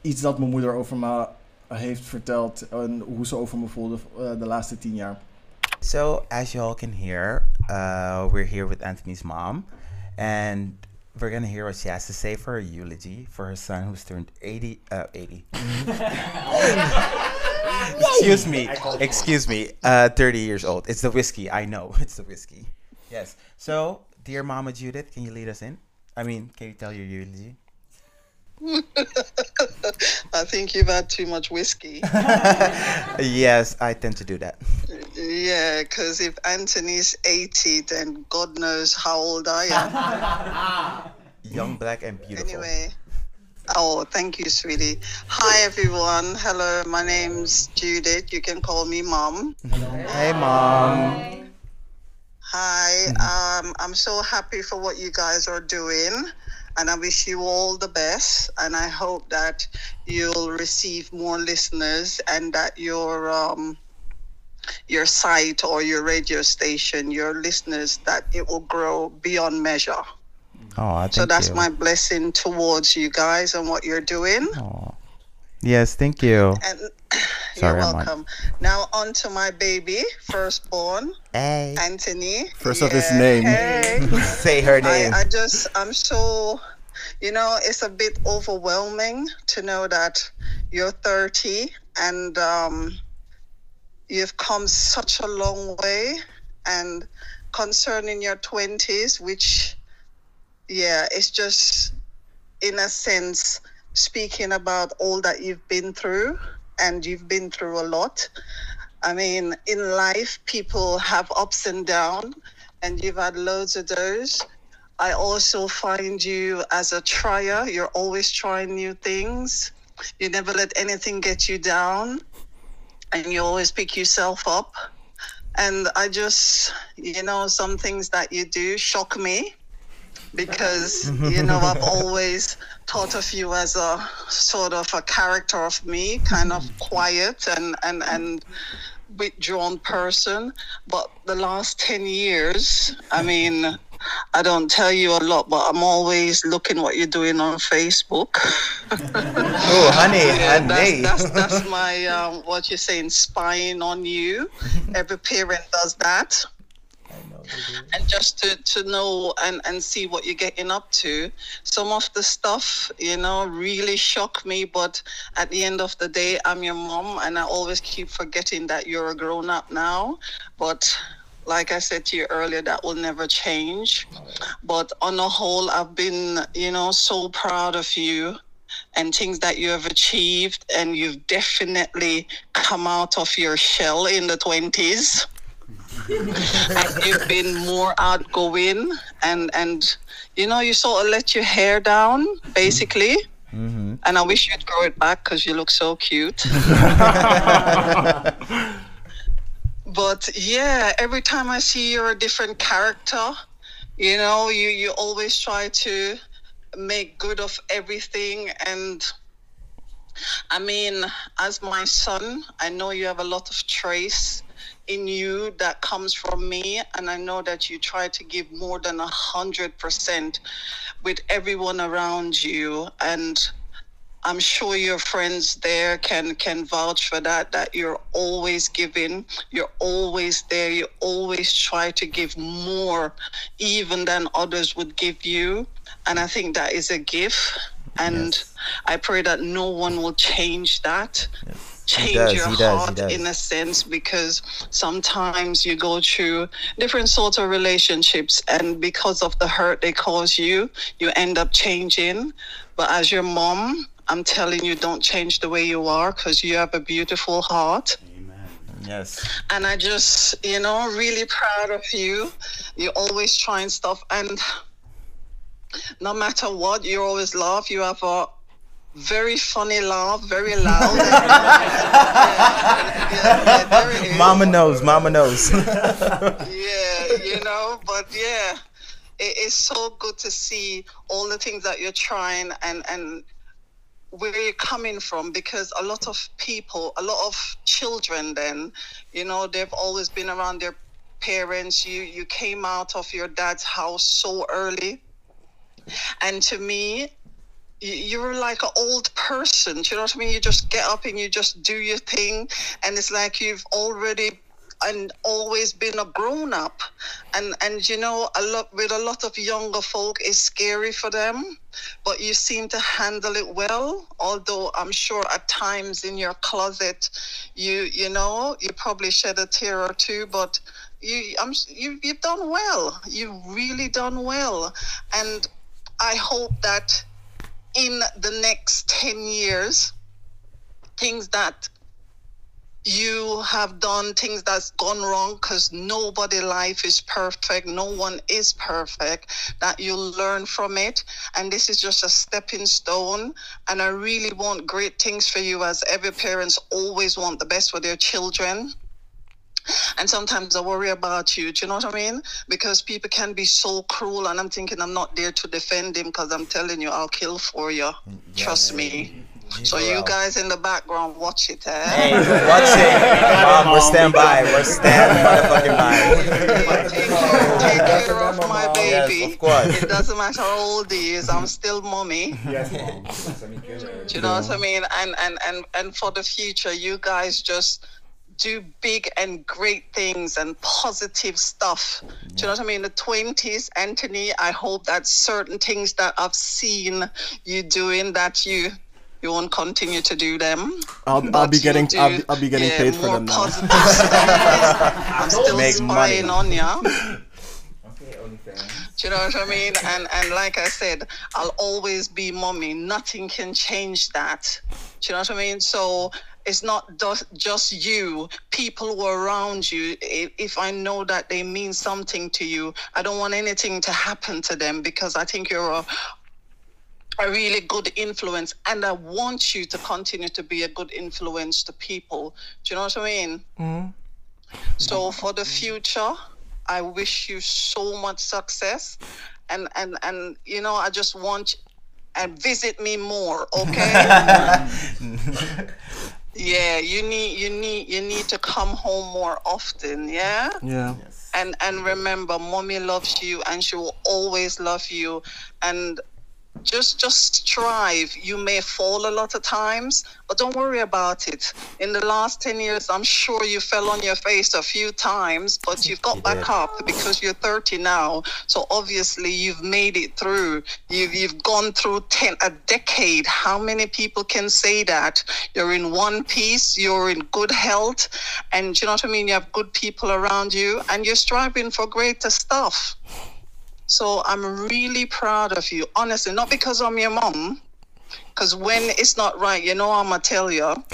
iets dat mijn moeder over me heeft verteld. En hoe ze over me voelde eh, de laatste tien jaar. So, as you all can hear, uh, we're here with Anthony's mom, and we're gonna hear what she has to say for her eulogy for her son who's turned 80. Uh, 80. Excuse me, excuse me, uh, 30 years old. It's the whiskey, I know, it's the whiskey. Yes. So, dear Mama Judith, can you lead us in? I mean, can you tell your eulogy? I think you've had too much whiskey. yes, I tend to do that. yeah, because if Anthony's 80, then God knows how old I am. Young, black, and beautiful. Anyway. Oh, thank you, sweetie. Hi, everyone. Hello, my name's Judith. You can call me Mom. Hey, mom. Hi. Um, I'm so happy for what you guys are doing. And I wish you all the best. And I hope that you'll receive more listeners and that your um, your site or your radio station, your listeners, that it will grow beyond measure. Oh, thank so that's you. my blessing towards you guys and what you're doing. Aw. Yes, thank you. And Sorry, you're I'm welcome. Now on to my baby, firstborn, Hey. Anthony. First of his name. Hey. Say her name. I, I just, I'm so, you know, it's a bit overwhelming to know that you're 30 and um, you've come such a long way. And concerning your 20s, which, yeah, it's just, in a sense, speaking about all that you've been through, and you've been through a lot. I mean, in life, people have ups and downs, and you've had loads of those. I also find you as a trier. You're always trying new things. You never let anything get you down, and you always pick yourself up. And I just, you know, some things that you do shock me because, you know, I've always thought of you as a sort of a character of me, kind of quiet and, and, and withdrawn person. But the last 10 years, I mean, I don't tell you a lot, but I'm always looking what you're doing on Facebook. Oh, honey, Yeah, honey. that's, that's, that's my, um, what you're saying, spying on you. Every parent does that. Mm-hmm. And just to, to know and, and see what you're getting up to. Some of the stuff, you know, really shock me. But at the end of the day, I'm your mom, and I always keep forgetting that you're a grown up now. But like I said to you earlier, that will never change. But on the whole, I've been, you know, so proud of you and things that you have achieved. And you've definitely come out of your shell in the 20s. And you've been more outgoing and, and, you know, you sort of let your hair down, basically. Mm-hmm. And I wish you'd grow it back because you look so cute. but yeah, every time I see you're a different character. You know, you you always try to make good of everything and I mean, as my son, I know you have a lot of trace in you that comes from me, and I know that you try to give more than a hundred percent with everyone around you, and I'm sure your friends there can can vouch for that. That you're always giving, you're always there, you always try to give more, even than others would give you, and I think that is a gift. And I pray that no one will change that. Change does, your he does, he heart does. in a sense because sometimes you go through different sorts of relationships and because of the hurt they cause you, you end up changing. But as your mom, I'm telling you, don't change the way you are because you have a beautiful heart. Yes. And I just, you know, really proud of you. You're always trying stuff and no matter what, you always laugh. You have a very funny laugh, very loud. Yeah, yeah, there it is. Mama knows. Mama knows. yeah, you know, but yeah, it is so good to see all the things that you're trying and and where you're coming from because a lot of people, a lot of children then, you know, they've always been around their parents. You you came out of your dad's house so early. And to me, you- you're like an old person. Do you know what I mean? You just get up and you just do your thing, and it's like you've already and always been a grown up. And and you know, a lot with a lot of younger folk, is scary for them, but you seem to handle it well. Although I'm sure at times in your closet, you you know, you probably shed a tear or two, but. You, I'm, you, you've done well. You've really done well, and I hope that in the next 10 years, things that you have done, things that's gone wrong, because nobody life is perfect, no one is perfect, that you'll learn from it. And this is just a stepping stone. And I really want great things for you, as every parents always want the best for their children. And sometimes I worry about you. Do you know what I mean? Because people can be so cruel, and I'm thinking I'm not there to defend him because I'm telling you, I'll kill for you. Trust me. So you guys in the background, watch it, eh? Hey, watch it. Mom, we're stand by. We're stand motherfucking by. Take care, take care of my Yes, baby. of course. It doesn't matter how old he is. I'm still mommy. Yes, mom. Do you know what I mean? And and and and for the future, you guys just do big and great things and positive stuff. Do you know what I mean? The twenties, Anthony. I hope that certain things that I've seen you doing that you you won't continue to do them. I'll, I'll be getting do, I'll be, I'll be getting yeah, paid for them now. I'm still Make spying money. on ya. Okay, OnlyFans. Do you know what I mean? And and like I said, I'll always be mommy. Nothing can change that. Do you know what I mean? So it's not just just you. People who are around you. If, if I know that they mean something to you, I don't want anything to happen to them because I think you're a a really good influence and I want you to continue to be a good influence to people. Do you know what I mean? Mm. So for the future, I wish you so much success, and and and you know I just want and visit me more, okay? yeah, you need you need you need to come home more often, yeah. Yeah. And and remember, mommy loves you, and she will always love you, and just just strive. You may fall a lot of times but don't worry about it. In the last 10 years i'm sure you fell on your face a few times but you've got back up because you're 30 now. So obviously you've made it through. You've, you've gone through 10 a decade. How many people can say that? You're in one piece you're in good health and you know what i mean? You have good people around you and you're striving for greater stuff so I'm really proud of you, honestly, not because I'm your mom, because when it's not right, you know, I'm gonna tell you.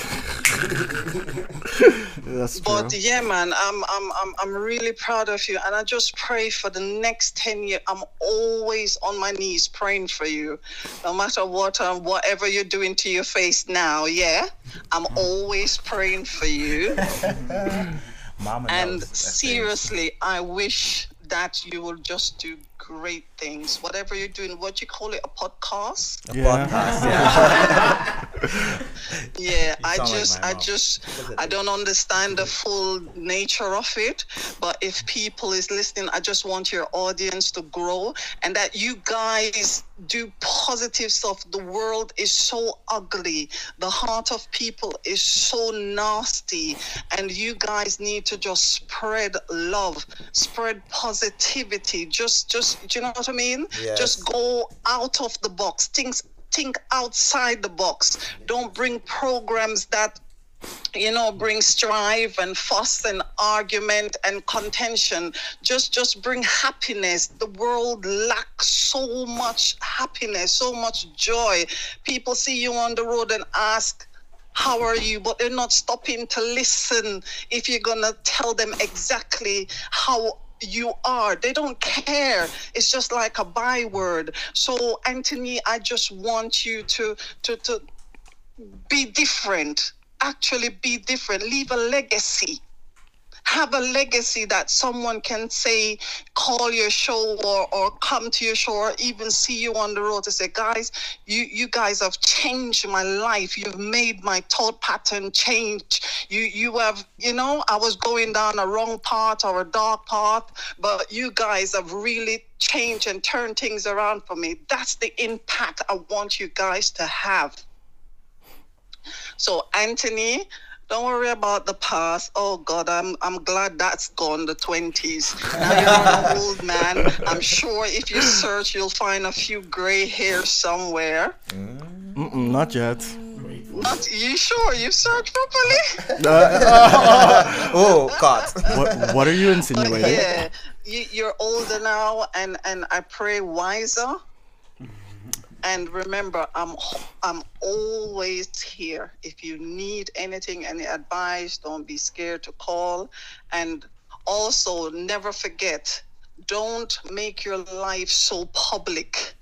That's true. But yeah, man, I'm I'm I'm I'm really proud of you, and I just pray for the next ten years. I'm always on my knees praying for you, no matter what um, whatever you're doing to your face now. Yeah, I'm always praying for you, Mama and knows. That's it. seriously, I wish that you will just do great things. Whatever you're doing, what you call it, a podcast. A Yeah. podcast, yeah. Yeah, I sound like just, I mom. just, I don't understand the full nature of it. But if people is listening, I just want your audience to grow and that you guys do positive stuff. The world is so ugly. The heart of people is so nasty, and you guys need to just spread love, spread positivity. Just, just, do you know what I mean? Yes. Just go out of the box. Things think outside the box. Don't bring programs that you know bring strife and fuss and argument and contention just just bring happiness the world lacks so much happiness so much joy people see you on the road and ask how are you but they're not stopping to listen if you're gonna tell them exactly how you are. They don't care. It's just like a byword. So Anthony, I just want you to to to be different. Actually be different. Leave a legacy. Have a legacy that someone can say, call your show or, or come to your show or even see you on the road to say, guys, you, you guys have changed my life. You've made my thought pattern change. You you have, you know, I was going down a wrong path or a dark path, but you guys have really changed and turned things around for me. That's the impact I want you guys to have. So Anthony, don't worry about the past. Oh God, I'm I'm glad that's gone. The twenties. Now you're an old man. I'm sure if you search, you'll find a few gray hairs somewhere. Mm. Mm-mm, not yet. Not you sure? You searched properly? Uh, oh, God. What, what are you But insinuating? yeah, you, you're older now, and and I pray wiser. And remember, I'm I'm always here. If you need anything, any advice, don't be scared to call. And also, never forget, don't make your life so public.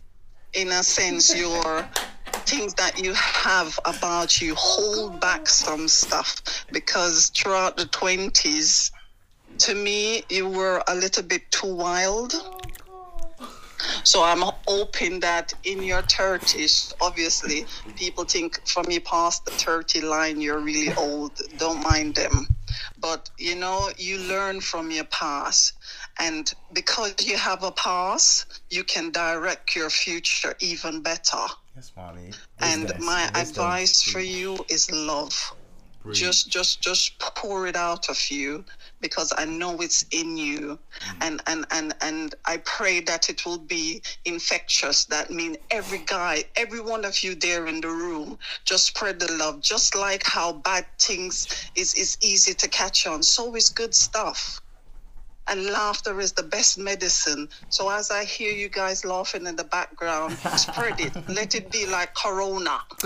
In a sense, your things that you have about you, hold back some stuff because throughout the twenties, to me, you were a little bit too wild. Oh, So I'm hoping that in your 30s, obviously, people think for me past the 30 line, you're really old. Don't mind them. But you know, you learn from your past. And because you have a past, you can direct your future even better. Yes, mommy. And my advice for you is love. Just just just pour it out of you because I know it's in you. Mm. And and and and I pray that it will be infectious. That means every guy, every one of you there in the room, just spread the love. Just like how bad things is is easy to catch on, so is good stuff and laughter is the best medicine. So as I hear you guys laughing in the background, spread it. Let it be like corona.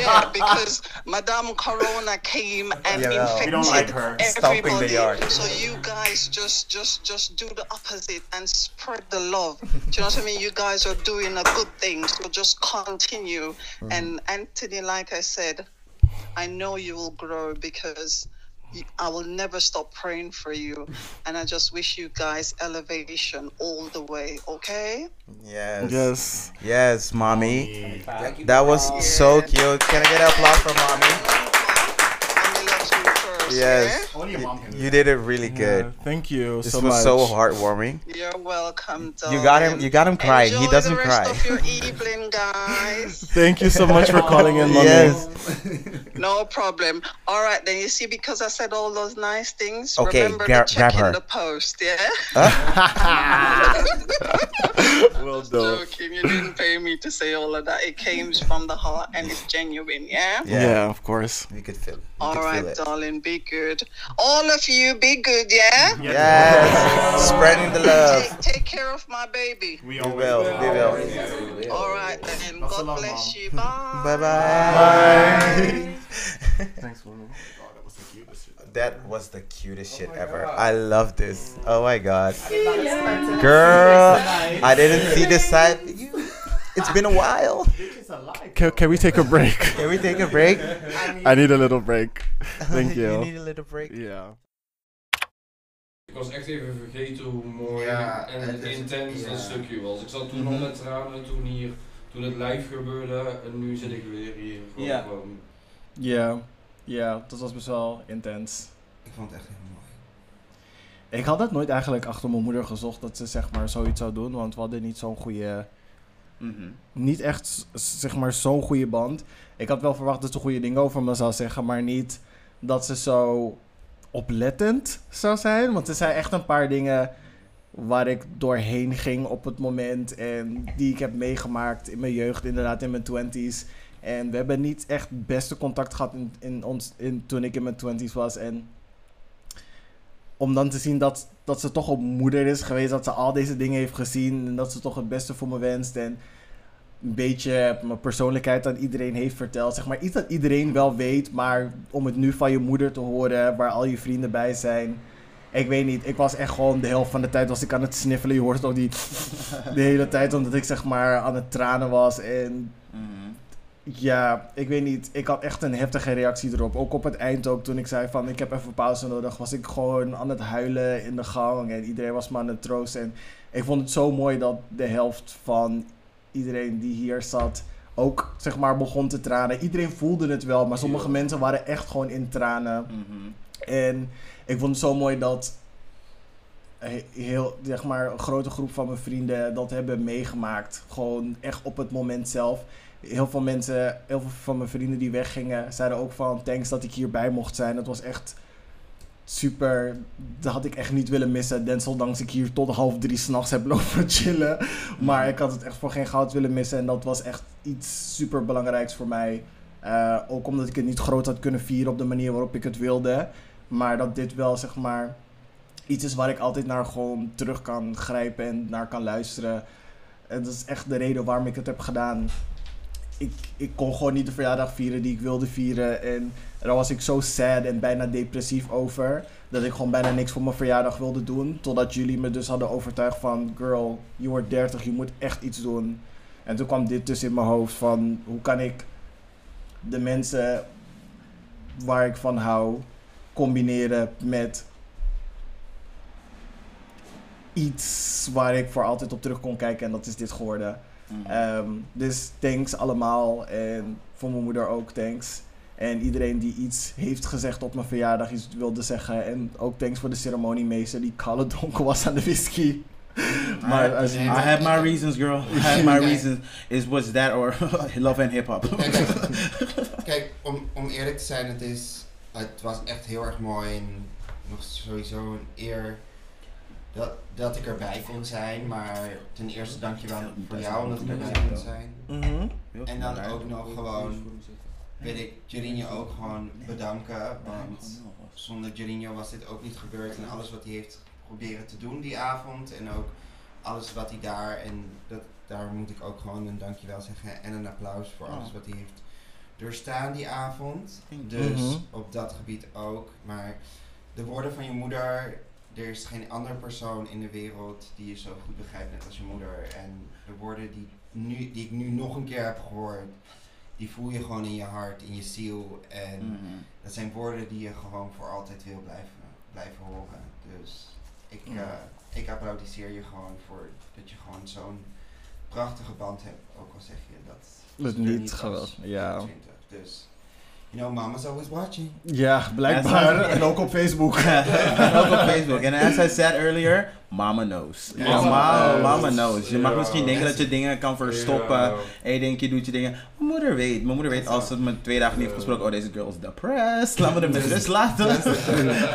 yeah, because Madame Corona came and Yeah, infected we don't like her. Stomping the everybody. yard. So you guys just just just do the opposite and spread the love. Do you know what I mean? You guys are doing a good thing. So just continue. Mm. And Anthony, like I said, I know you will grow because y- I will never stop praying for you. And I just wish you guys elevation all the way, okay? Yes. Yes. Yes, mommy. That was so cute. Can I get an applause for mommy? Mommy loves you first, Yes. Only your mom can do You did it really good. Yeah, thank you This so was much. so heartwarming. You're welcome, You got him. You got him crying. Enjoy He doesn't the rest cry. of your evening, guys. Thank you so much for calling in, mommy. Yes. No problem. All right, then you see, because I said all those nice things, Okay, remember gra- to check grab her. in the post, yeah? Well Just done. joking. You didn't pay me to say all of that. It came from the heart and it's genuine, yeah? Yeah. of course. We could feel. it. All can feel right, it. darling, be good. All of you, be good, yeah? Yes, spreading the love. Take, take care of my baby. We will, we will. All right, then. That's a God lot, bless Mom. you. Bye. Bye bye. Thanks, woman. Oh, that was the cutest shit. That was the cutest oh shit ever. I love this. Oh my god. Girl, I didn't see this side. It's been a while. Can, can we take a break? Can we take a break? I need a little break. Thank you. you need a little break. Yeah. Ik was echt even vergeten hoe mooi Ja, en het is- intens ja. dat stukje was. Ik zat toen Mhm. al met tranen toen hier, toen het live gebeurde en nu zit ik weer hier. Gewoon, Ja. gewoon. Ja. Ja, dat was best wel intens. Ik vond het echt heel mooi. Ik had het nooit eigenlijk achter mijn moeder gezocht dat ze zeg maar zoiets zou doen, want we hadden niet zo'n goede, Mhm. niet echt zeg maar zo'n goede band. Ik had wel verwacht dat ze goede dingen over me zou zeggen, maar niet dat ze zo oplettend zou zijn. Want er zijn echt een paar dingen waar ik doorheen ging op het moment en die ik heb meegemaakt in mijn jeugd, inderdaad in mijn twenties. En we hebben niet echt het beste contact gehad in, in ons, in, toen ik in mijn twenties was. En om dan te zien dat, dat ze toch op moeder is geweest, dat ze al deze dingen heeft gezien en dat ze toch het beste voor me wenst. En een beetje mijn persoonlijkheid aan iedereen heeft verteld. Zeg maar iets dat iedereen wel weet, maar om het nu van je moeder te horen, waar al je vrienden bij zijn. Ik weet niet, ik was echt gewoon de helft van de tijd was ik aan het sniffelen. Je hoort het ook die de hele tijd, omdat ik zeg maar aan het tranen was. En Mhm. ja, ik weet niet. Ik had echt een heftige reactie erop. Ook op het eind ook, toen ik zei van ik heb even pauze nodig, was ik gewoon aan het huilen in de gang. En iedereen was me aan het troosten. En ik vond het zo mooi dat de helft van iedereen die hier zat ook zeg maar begon te tranen. Iedereen voelde het wel, maar sommige mensen waren echt gewoon in tranen. Mhm. En ik vond het zo mooi dat he- heel, zeg maar, een grote groep van mijn vrienden dat hebben meegemaakt. Gewoon echt op het moment zelf. Heel veel mensen, heel veel van mijn vrienden die weggingen, zeiden ook van thanks dat ik hierbij mocht zijn. Het was echt super. Dat had ik echt niet willen missen. Desondanks ik hier tot half drie s'nachts heb lopen chillen. Maar ik had het echt voor geen goud willen missen. En dat was echt iets super belangrijks voor mij. Eh, ook omdat ik het niet groot had kunnen vieren op de manier waarop ik het wilde. Maar dat dit wel zeg maar iets is waar ik altijd naar gewoon terug kan grijpen en naar kan luisteren. En dat is echt de reden waarom ik het heb gedaan. Ik, ik kon gewoon niet de verjaardag vieren die ik wilde vieren. En daar was ik zo sad en bijna depressief over. Dat ik gewoon bijna niks voor mijn verjaardag wilde doen. Totdat jullie me dus hadden overtuigd van... Girl, je wordt 30, je moet echt iets doen. En toen kwam dit dus in mijn hoofd van... Hoe kan ik de mensen waar ik van hou combineren met iets waar ik voor altijd op terug kon kijken en dat is dit geworden. Mhm. Ehm, dus thanks allemaal en voor mijn moeder ook thanks. En iedereen die iets heeft gezegd op mijn verjaardag, iets wilde zeggen. En ook thanks voor de ceremoniemeester die kalle donker was aan de whisky. maar I had my reasons, girl. I had my reasons. Is was that or love and hip hop? Kijk, om, om eerlijk te zijn, het, is, het was echt heel erg mooi en nog sowieso een eer dat, dat ik erbij kon zijn. Maar ten eerste dankjewel voor jou omdat ik erbij kon zijn. Mhm. En dan ook nog gewoon wil ik Jerinho ook gewoon bedanken. Want zonder Jerinho was dit ook niet gebeurd. En alles wat hij heeft proberen te doen die avond. En ook alles wat hij daar. En dat, daar moet ik ook gewoon een dankjewel zeggen. En een applaus voor alles wat hij heeft doorstaan die avond. Dus Mhm. op dat gebied ook. Maar de woorden van je moeder. Er is geen andere persoon in de wereld die je zo goed begrijpt net als je moeder. En de woorden die, nu, die ik nu nog een keer heb gehoord, die voel je gewoon in je hart, in je ziel. En Mhm. dat zijn woorden die je gewoon voor altijd wil blijven, blijven horen. Dus ik, eh, ik applaudisseer je gewoon voor dat je gewoon zo'n prachtige band hebt. Ook al zeg je dat er niet geweldig, ja. 20. Dus, you know, mama's always watching. Ja, blijkbaar. En ook op Facebook. en ook op Facebook. En as I said earlier, mama knows. Ja, mama, mama mama, knows. Je mag misschien denken dat je dingen kan verstoppen. Ja. En je denkt, je doet je dingen. Mijn moeder weet. Mijn moeder weet als ze me twee dagen niet heeft gesproken. Oh, deze girl is depressed. Laat me er met rust laten.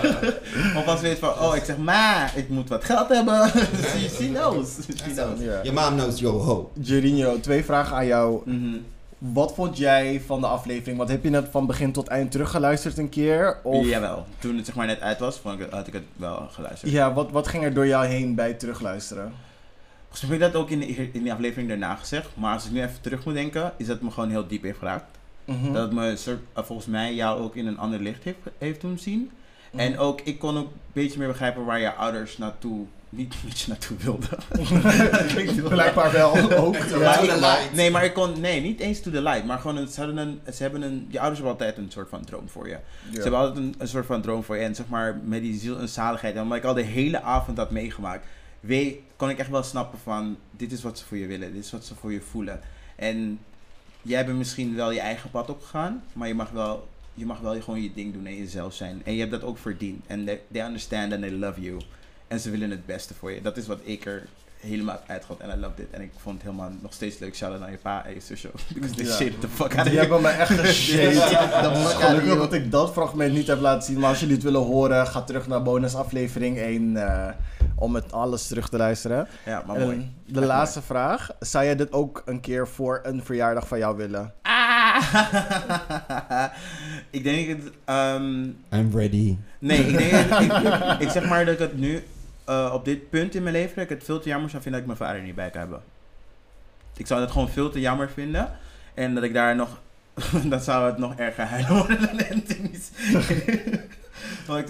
of als ze weet van, oh, ik zeg, ma, ik moet wat geld hebben. she, she knows. She knows. Your mom knows yo ho. Jerinho, twee vragen aan jou. Mhm. Wat vond jij van de aflevering? Wat heb je het van begin tot eind teruggeluisterd een keer? Of, Jawel, toen het zeg maar net uit was, vond ik, had ik het wel geluisterd. Ja, wat, wat ging er door jou heen bij het terugluisteren? Volgens mij heb ik dat ook in de, in de aflevering daarna gezegd. Maar als ik nu even terug moet denken, is dat het me gewoon heel diep heeft geraakt. Mhm. Dat het me eh, volgens mij jou ook in een ander licht heeft, heeft doen zien. Mhm. En ook, ik kon ook een beetje meer begrijpen waar je ouders naartoe, niet je naartoe wilden. Blijkbaar wel ook. Ja. To ik- the light. Nee, maar ik kon, nee, niet eens to the light. Maar gewoon, een- ze, hadden een, ze hebben een, je ouders hebben altijd een soort van droom voor je. Ze hebben altijd een, een soort van droom voor je. En zeg maar, met die ziel en zaligheid. En omdat ik al de hele avond had meegemaakt, weet, kon ik echt wel snappen van, dit is wat ze voor je willen. Dit is wat ze voor je voelen. En jij bent misschien wel je eigen pad opgegaan, maar je mag wel, je mag wel gewoon je ding doen en jezelf zijn. En je hebt dat ook verdiend. En they, they understand and they love you. En ze willen het beste voor je. Dat is wat ik er helemaal uit had. En I loved it. En ik vond het helemaal nog steeds leuk. Shout out naar je pa en je zusje. Because they Ja. shit the fuck out of Die you. hebben me echt geshade. Ja. Dat was gelukkig dat ik dat fragment niet heb laten zien. Maar als jullie het willen horen, ga terug naar bonusaflevering 1 eh, om het alles terug te luisteren. Ja, maar En mooi. de Echt laatste vraag. Zou jij dit ook een keer voor een verjaardag van jou willen? ik denk het. ehm, I'm ready. nee, ik denk ik, ik zeg maar dat ik het nu eh, op dit punt in mijn leven dat ik het veel te jammer zou vinden dat ik mijn vader niet bij kan hebben. Ik zou het gewoon veel te jammer vinden en dat ik daar nog. dat zou het nog erger huilen worden dan Anthony's.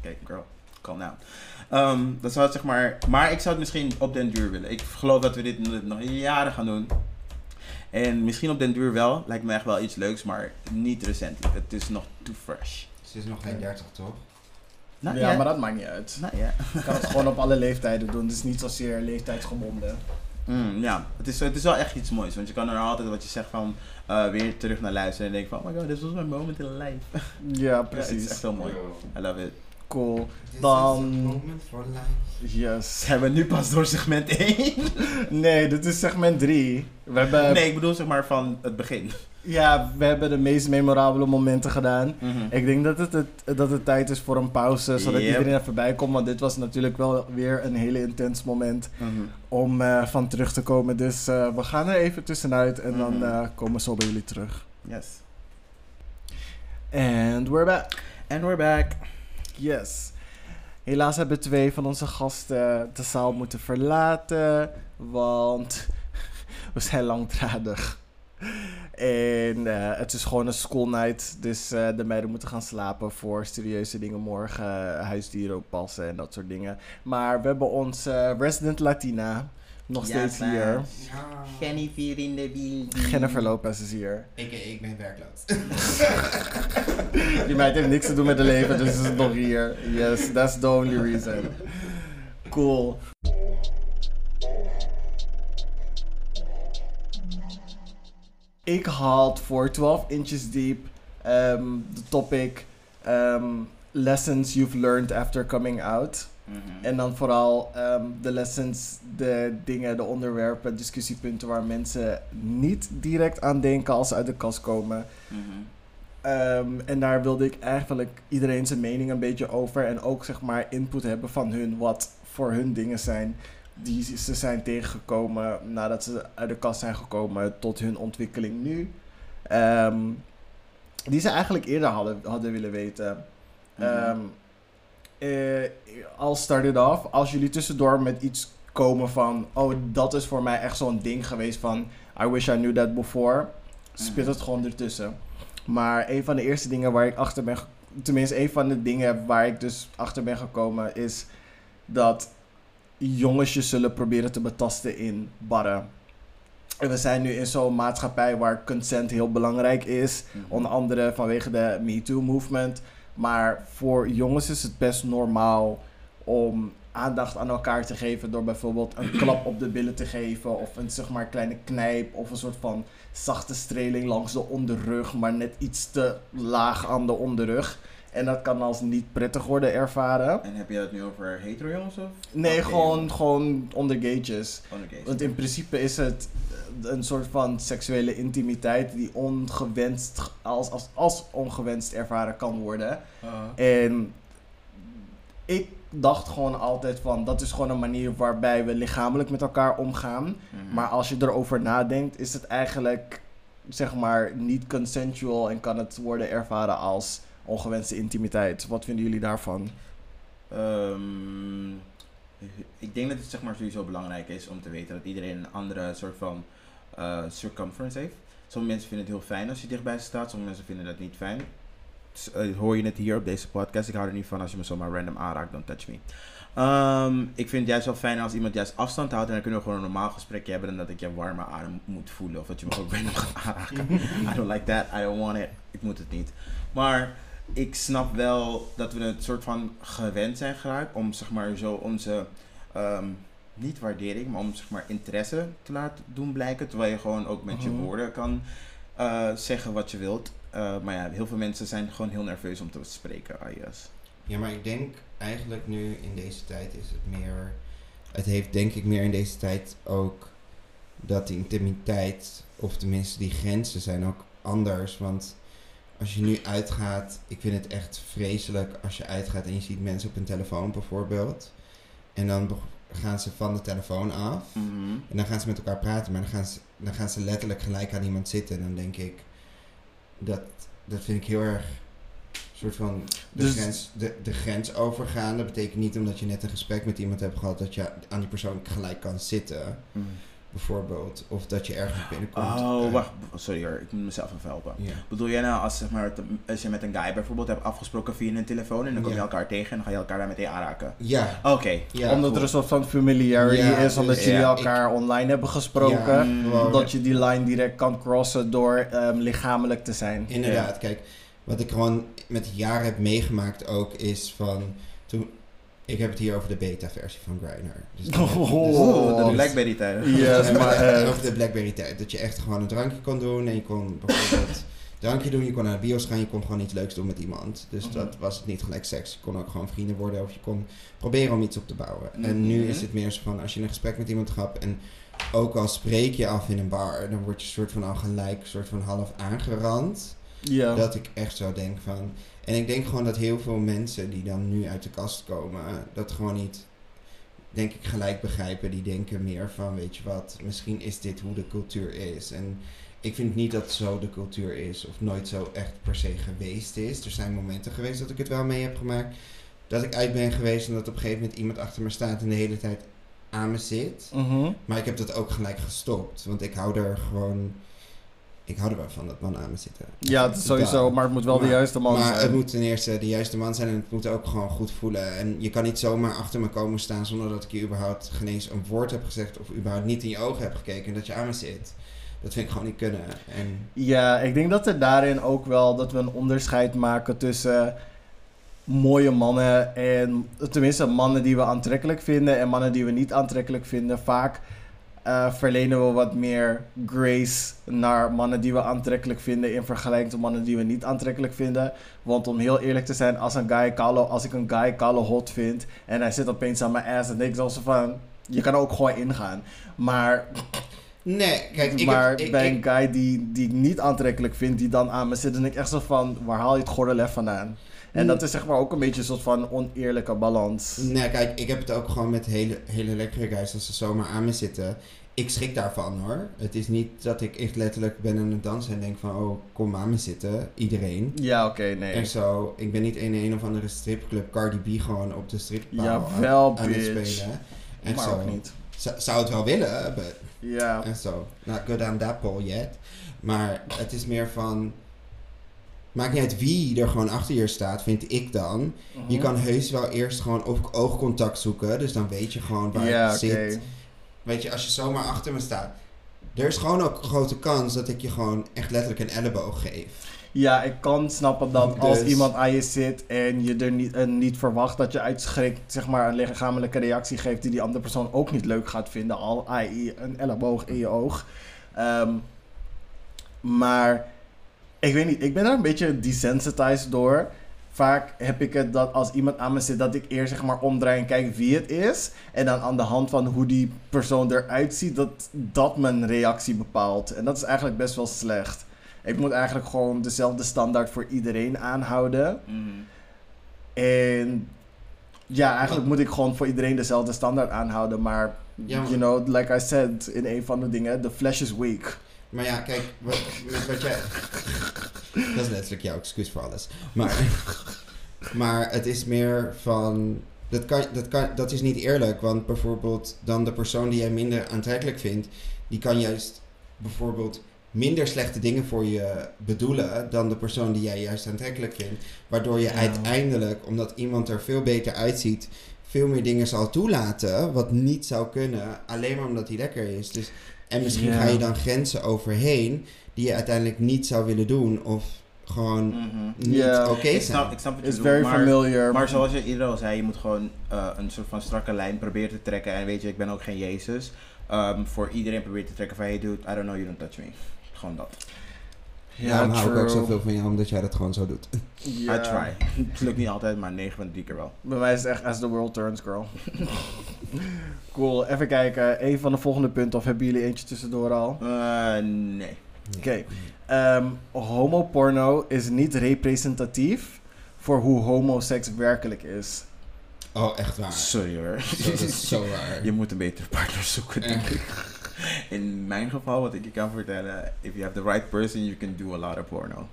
Kijk, girl, calm down. Ehm, dat zou het zeg maar. Maar ik zou het misschien op den duur willen. Ik geloof dat we dit nog jaren gaan doen. En misschien op den duur wel. Lijkt me echt wel iets leuks, maar niet recentelijk. Het is nog too fresh. Ze is nog geen 30, toch? Not ja, yet. maar dat maakt niet uit. Je kan het gewoon op alle leeftijden doen. Het is niet zozeer leeftijdsgebonden. Mm, ja, het is, het is wel echt iets moois. Want je kan er altijd wat je zegt van eh, weer terug naar luisteren. En denk van, oh my god, this was my moment in life. Ja, Ja, het precies. is echt heel mooi. I love it. Cool. This Dan-. Yes. Zijn we nu pas door segment 1? Nee, dit is segment 3. We hebben, nee, ik bedoel zeg maar van het begin. Ja, we hebben de meest memorabele momenten gedaan. Mhm. Ik denk dat het, het, dat het tijd is voor een pauze, zodat Yep. iedereen even bij komt. Want dit was natuurlijk wel weer een hele intens moment Mhm. om eh, van terug te komen. Dus eh, we gaan er even tussenuit en dan Mhm. eh, komen we zo bij jullie terug. Yes. And we're back. And we're back. Yes. Helaas hebben twee van onze gasten de zaal moeten verlaten, want we zijn langdradig. En eh, het is gewoon een school night, dus eh, de meiden moeten gaan slapen voor serieuze dingen morgen, eh, huisdieren oppassen en dat soort dingen. Maar we hebben onze resident Latina nog Ja, steeds hier. Ja. Jennifer in de building. Jennifer Lopez is hier. Ik, ik ben werkloos. Die meid heeft niks te doen met het leven, dus is nog hier. Yes, that's the only reason. Cool. Ik had voor 12 inches deep ehm, de topic ehm, lessons you've learned after coming out. Mhm. En dan vooral ehm, de lessons, de dingen, de onderwerpen, discussiepunten waar mensen niet direct aan denken als ze uit de kast komen. Mhm. Ehm, en daar wilde ik eigenlijk iedereen zijn mening een beetje over. En ook zeg maar input hebben van hun wat voor hun dingen zijn. Die ze zijn tegengekomen nadat ze uit de kast zijn gekomen tot hun ontwikkeling nu. Ehm, die ze eigenlijk eerder hadden, hadden willen weten. Mhm. I'll start it off. Als jullie tussendoor met iets komen van... Oh, dat is voor mij echt zo'n ding geweest van... I wish I knew that before. Spit het gewoon ertussen. Maar een van de eerste dingen waar ik achter ben... Tenminste, een van de dingen waar ik dus achter ben gekomen... Is dat jongens je zullen proberen te betasten in barren. En we zijn nu in zo'n maatschappij waar consent heel belangrijk is. Mhm. Onder andere vanwege de MeToo-movement. Maar voor jongens is het best normaal om aandacht aan elkaar te geven door bijvoorbeeld een klap op de billen te geven of een zeg maar kleine knijp of een soort van zachte streling langs de onderrug, maar net iets te laag aan de onderrug. En dat kan als niet prettig worden ervaren. En heb je het nu over hetero jongens of? Nee, gewoon, gewoon onder. Want in principe is het een soort van seksuele intimiteit die ongewenst, als, als, als ongewenst ervaren kan worden. Uh, En ik dacht gewoon altijd van, dat is gewoon een manier waarbij we lichamelijk met elkaar omgaan. mhm. Maar als je erover nadenkt, is het eigenlijk zeg maar niet consensual en kan het worden ervaren als ongewenste intimiteit? Wat vinden jullie daarvan? Ehm, ik denk dat het zeg maar sowieso belangrijk is om te weten dat iedereen een andere soort van eh, circumference heeft. Sommige mensen vinden het heel fijn als je dichtbij ze staat, sommige mensen vinden dat niet fijn. Eh, hoor je het hier op deze podcast. Ik hou er niet van als je me zomaar random aanraakt, don't touch me. Ehm, ik vind het juist wel fijn als iemand juist afstand houdt en dan kunnen we gewoon een normaal gesprekje hebben dan dat ik je warme adem moet voelen of dat je me ook random gaat aanraken. I don't like that, I don't want it, ik moet het niet. Maar ik snap wel dat we het soort van gewend zijn geraakt om zeg maar zo onze ehm, niet waardering, maar om zeg maar interesse te laten doen blijken. Terwijl je gewoon ook met je Mhm. woorden kan eh, zeggen wat je wilt. Eh, maar ja, heel veel mensen zijn gewoon heel nerveus om te spreken, guess. Ja, maar ik denk eigenlijk nu in deze tijd is het meer. Het heeft denk ik meer in deze tijd ook dat die intimiteit, of tenminste die grenzen zijn ook anders. Want als je nu uitgaat, ik vind het echt vreselijk als je uitgaat en je ziet mensen op een telefoon bijvoorbeeld. En dan gaan ze van de telefoon af. En dan gaan ze met elkaar praten, maar dan gaan ze, dan gaan ze letterlijk gelijk aan iemand zitten. En dan denk ik, dat, dat vind ik heel erg soort van de, Dus- grens, de, de grens overgaan. Dat betekent niet omdat je net een gesprek met iemand hebt gehad dat je aan die persoon gelijk kan zitten, bijvoorbeeld. Of dat je ergens binnenkomt. Oh, Eh, wacht. Sorry hoor, ik moet mezelf even helpen. Ja. Bedoel jij nou als, zeg maar, als je met een guy bijvoorbeeld hebt afgesproken via een telefoon en dan kom je elkaar tegen en dan ga je elkaar daar meteen aanraken? Ja. Oké. ja omdat er een soort van familiarity Ja, is, omdat dus- jullie ja, elkaar online hebben gesproken. Mm, Dat je die line direct kan crossen door ehm, lichamelijk te zijn. Inderdaad, kijk, wat ik gewoon met de jaren heb meegemaakt ook is van toen. Ik heb het hier over de beta-versie van Grindr. Dus Oh. De Dus- Blackberry tijden. Yes, maar echt. over de Blackberry tijd. Dat je echt gewoon een drankje kon doen en je kon bijvoorbeeld een drankje doen, je kon naar de bios gaan, je kon gewoon iets leuks doen met iemand. Dus Mhm. dat was het niet gelijk seks. Je kon ook gewoon vrienden worden of je kon proberen om iets op te bouwen. En nu Mhm. is het meer zo van als je een gesprek met iemand hebt en ook al spreek je af in een bar, dan word je soort van al gelijk soort van half aangerand. Ja. Dat ik echt zo denk van. En ik denk gewoon dat heel veel mensen die dan nu uit de kast komen, dat gewoon niet, denk ik, gelijk begrijpen. Die denken meer van, weet je wat, misschien is dit hoe de cultuur is. En ik vind niet dat zo de cultuur is, of nooit zo echt per se geweest is. Er zijn momenten geweest dat ik het wel mee heb gemaakt. Dat ik uit ben geweest en dat op een gegeven moment iemand achter me staat en de hele tijd aan me zit. Mhm. Maar ik heb dat ook gelijk gestopt. Want ik hou er gewoon. Ik hou er wel van dat mannen aan me zitten. Ja, het is sowieso, maar het moet wel de Maar- juiste man maar zijn. het moet ten eerste de juiste man zijn en het moet ook gewoon goed voelen. En je kan niet zomaar achter me komen staan zonder dat ik je überhaupt geen eens een woord heb gezegd of überhaupt niet in je ogen heb gekeken en dat je aan me zit. Dat vind ik gewoon niet kunnen. En Ja, ik denk dat er daarin ook wel dat we een onderscheid maken tussen mooie mannen en tenminste mannen die we aantrekkelijk vinden en mannen die we niet aantrekkelijk vinden. Vaak eh, verlenen we wat meer grace naar mannen die we aantrekkelijk vinden in vergelijking tot mannen die we niet aantrekkelijk vinden. Want om heel eerlijk te zijn, als, een guy Carlo, als ik een guy Carlo hot vind en hij zit opeens aan mijn ass, denk ik zo van, je kan ook gewoon ingaan. Maar nee, kijk, ik maar heb, ik, bij ik- een guy die, die ik niet aantrekkelijk vind, die dan aan me zit, dan denk ik echt zo van, waar haal je het gordelef vandaan? En Mm. dat is zeg maar ook een beetje een soort van oneerlijke balans. Nee, kijk, ik heb het ook gewoon met hele, hele lekkere guys als ze zomaar aan me zitten. Ik schrik daarvan hoor. Het is niet dat ik echt letterlijk ben aan het dansen en denk van, oh, kom aan me zitten. Iedereen. Ja, oké, nee. En zo, ik ben niet in een of andere stripclub Cardi B gewoon op de strippaal Jawel, aan, aan het spelen. En maar zo. ook niet. Z- zou het wel willen, but Ja. en zo. Not good on that pole yet. Maar het is meer van. Maakt niet uit wie er gewoon achter je staat, vind ik dan. Je Mhm. kan heus wel eerst gewoon ook oogcontact zoeken. Dus dan weet je gewoon waar Ja, je zit. Weet je, als je zomaar achter me staat. Er is gewoon ook een grote kans dat ik je gewoon echt letterlijk een elleboog geef. Ja, ik kan snappen dat als Dus- iemand aan je zit en je er niet, en niet verwacht dat je uit schrik zeg maar, een lichamelijke reactie geeft die die andere persoon ook niet leuk gaat vinden, al i.e. een elleboog in je oog. Ehm, maar ik weet niet, ik ben daar een beetje desensitized door. Vaak heb ik het dat als iemand aan me zit, dat ik eerst zeg maar omdraai en kijk wie het is. En dan aan de hand van hoe die persoon eruit ziet, dat dat mijn reactie bepaalt. En dat is eigenlijk best wel slecht. Ik moet eigenlijk gewoon dezelfde standaard voor iedereen aanhouden. Mhm. En ja, eigenlijk moet ik gewoon voor iedereen dezelfde standaard aanhouden. Maar, Ja, maar- you know, like I said in een van de dingen, the flesh is weak. Maar ja, kijk, wat, met wat jij... Dat is letterlijk jouw excuus voor alles. Maar, maar het is meer van... Dat, kan, dat, kan, dat is niet eerlijk, want bijvoorbeeld dan de persoon die jij minder aantrekkelijk vindt, die kan juist bijvoorbeeld minder slechte dingen voor je bedoelen dan de persoon die jij juist aantrekkelijk vindt. Waardoor je Ja. uiteindelijk, omdat iemand er veel beter uitziet, veel meer dingen zal toelaten wat niet zou kunnen, alleen maar omdat hij lekker is. Dus, en misschien Ja. ga je dan grenzen overheen die je uiteindelijk niet zou willen doen of gewoon Mhm. niet oké Ik zijn. snap, ik snap wat je Is bedoelt, very maar, familiar. maar zoals je eerder al zei, je moet gewoon eh, een soort van strakke lijn proberen te trekken. En weet je, ik ben ook geen Jezus. Ehm, voor iedereen probeer te trekken van, hey dude, I don't know, you don't touch me. Gewoon dat. Ja, dan hou ik ook zoveel van jou omdat jij dat gewoon zo doet. I try. Het lukt niet altijd, maar 9 van 10 keer wel. Bij mij is het echt as the world turns, girl. cool, even kijken. Een van de volgende punten, of hebben jullie eentje tussendoor al? Eh, nee. Oké. Ehm, homoporno is niet representatief voor hoe homoseks werkelijk is. Oh, echt waar. Sorry hoor. Zo, dat is zo raar. Je moet een betere partner zoeken, denk Echt. ik. In mijn geval, wat ik je kan vertellen, if you have the right person, you can do a lot of porno.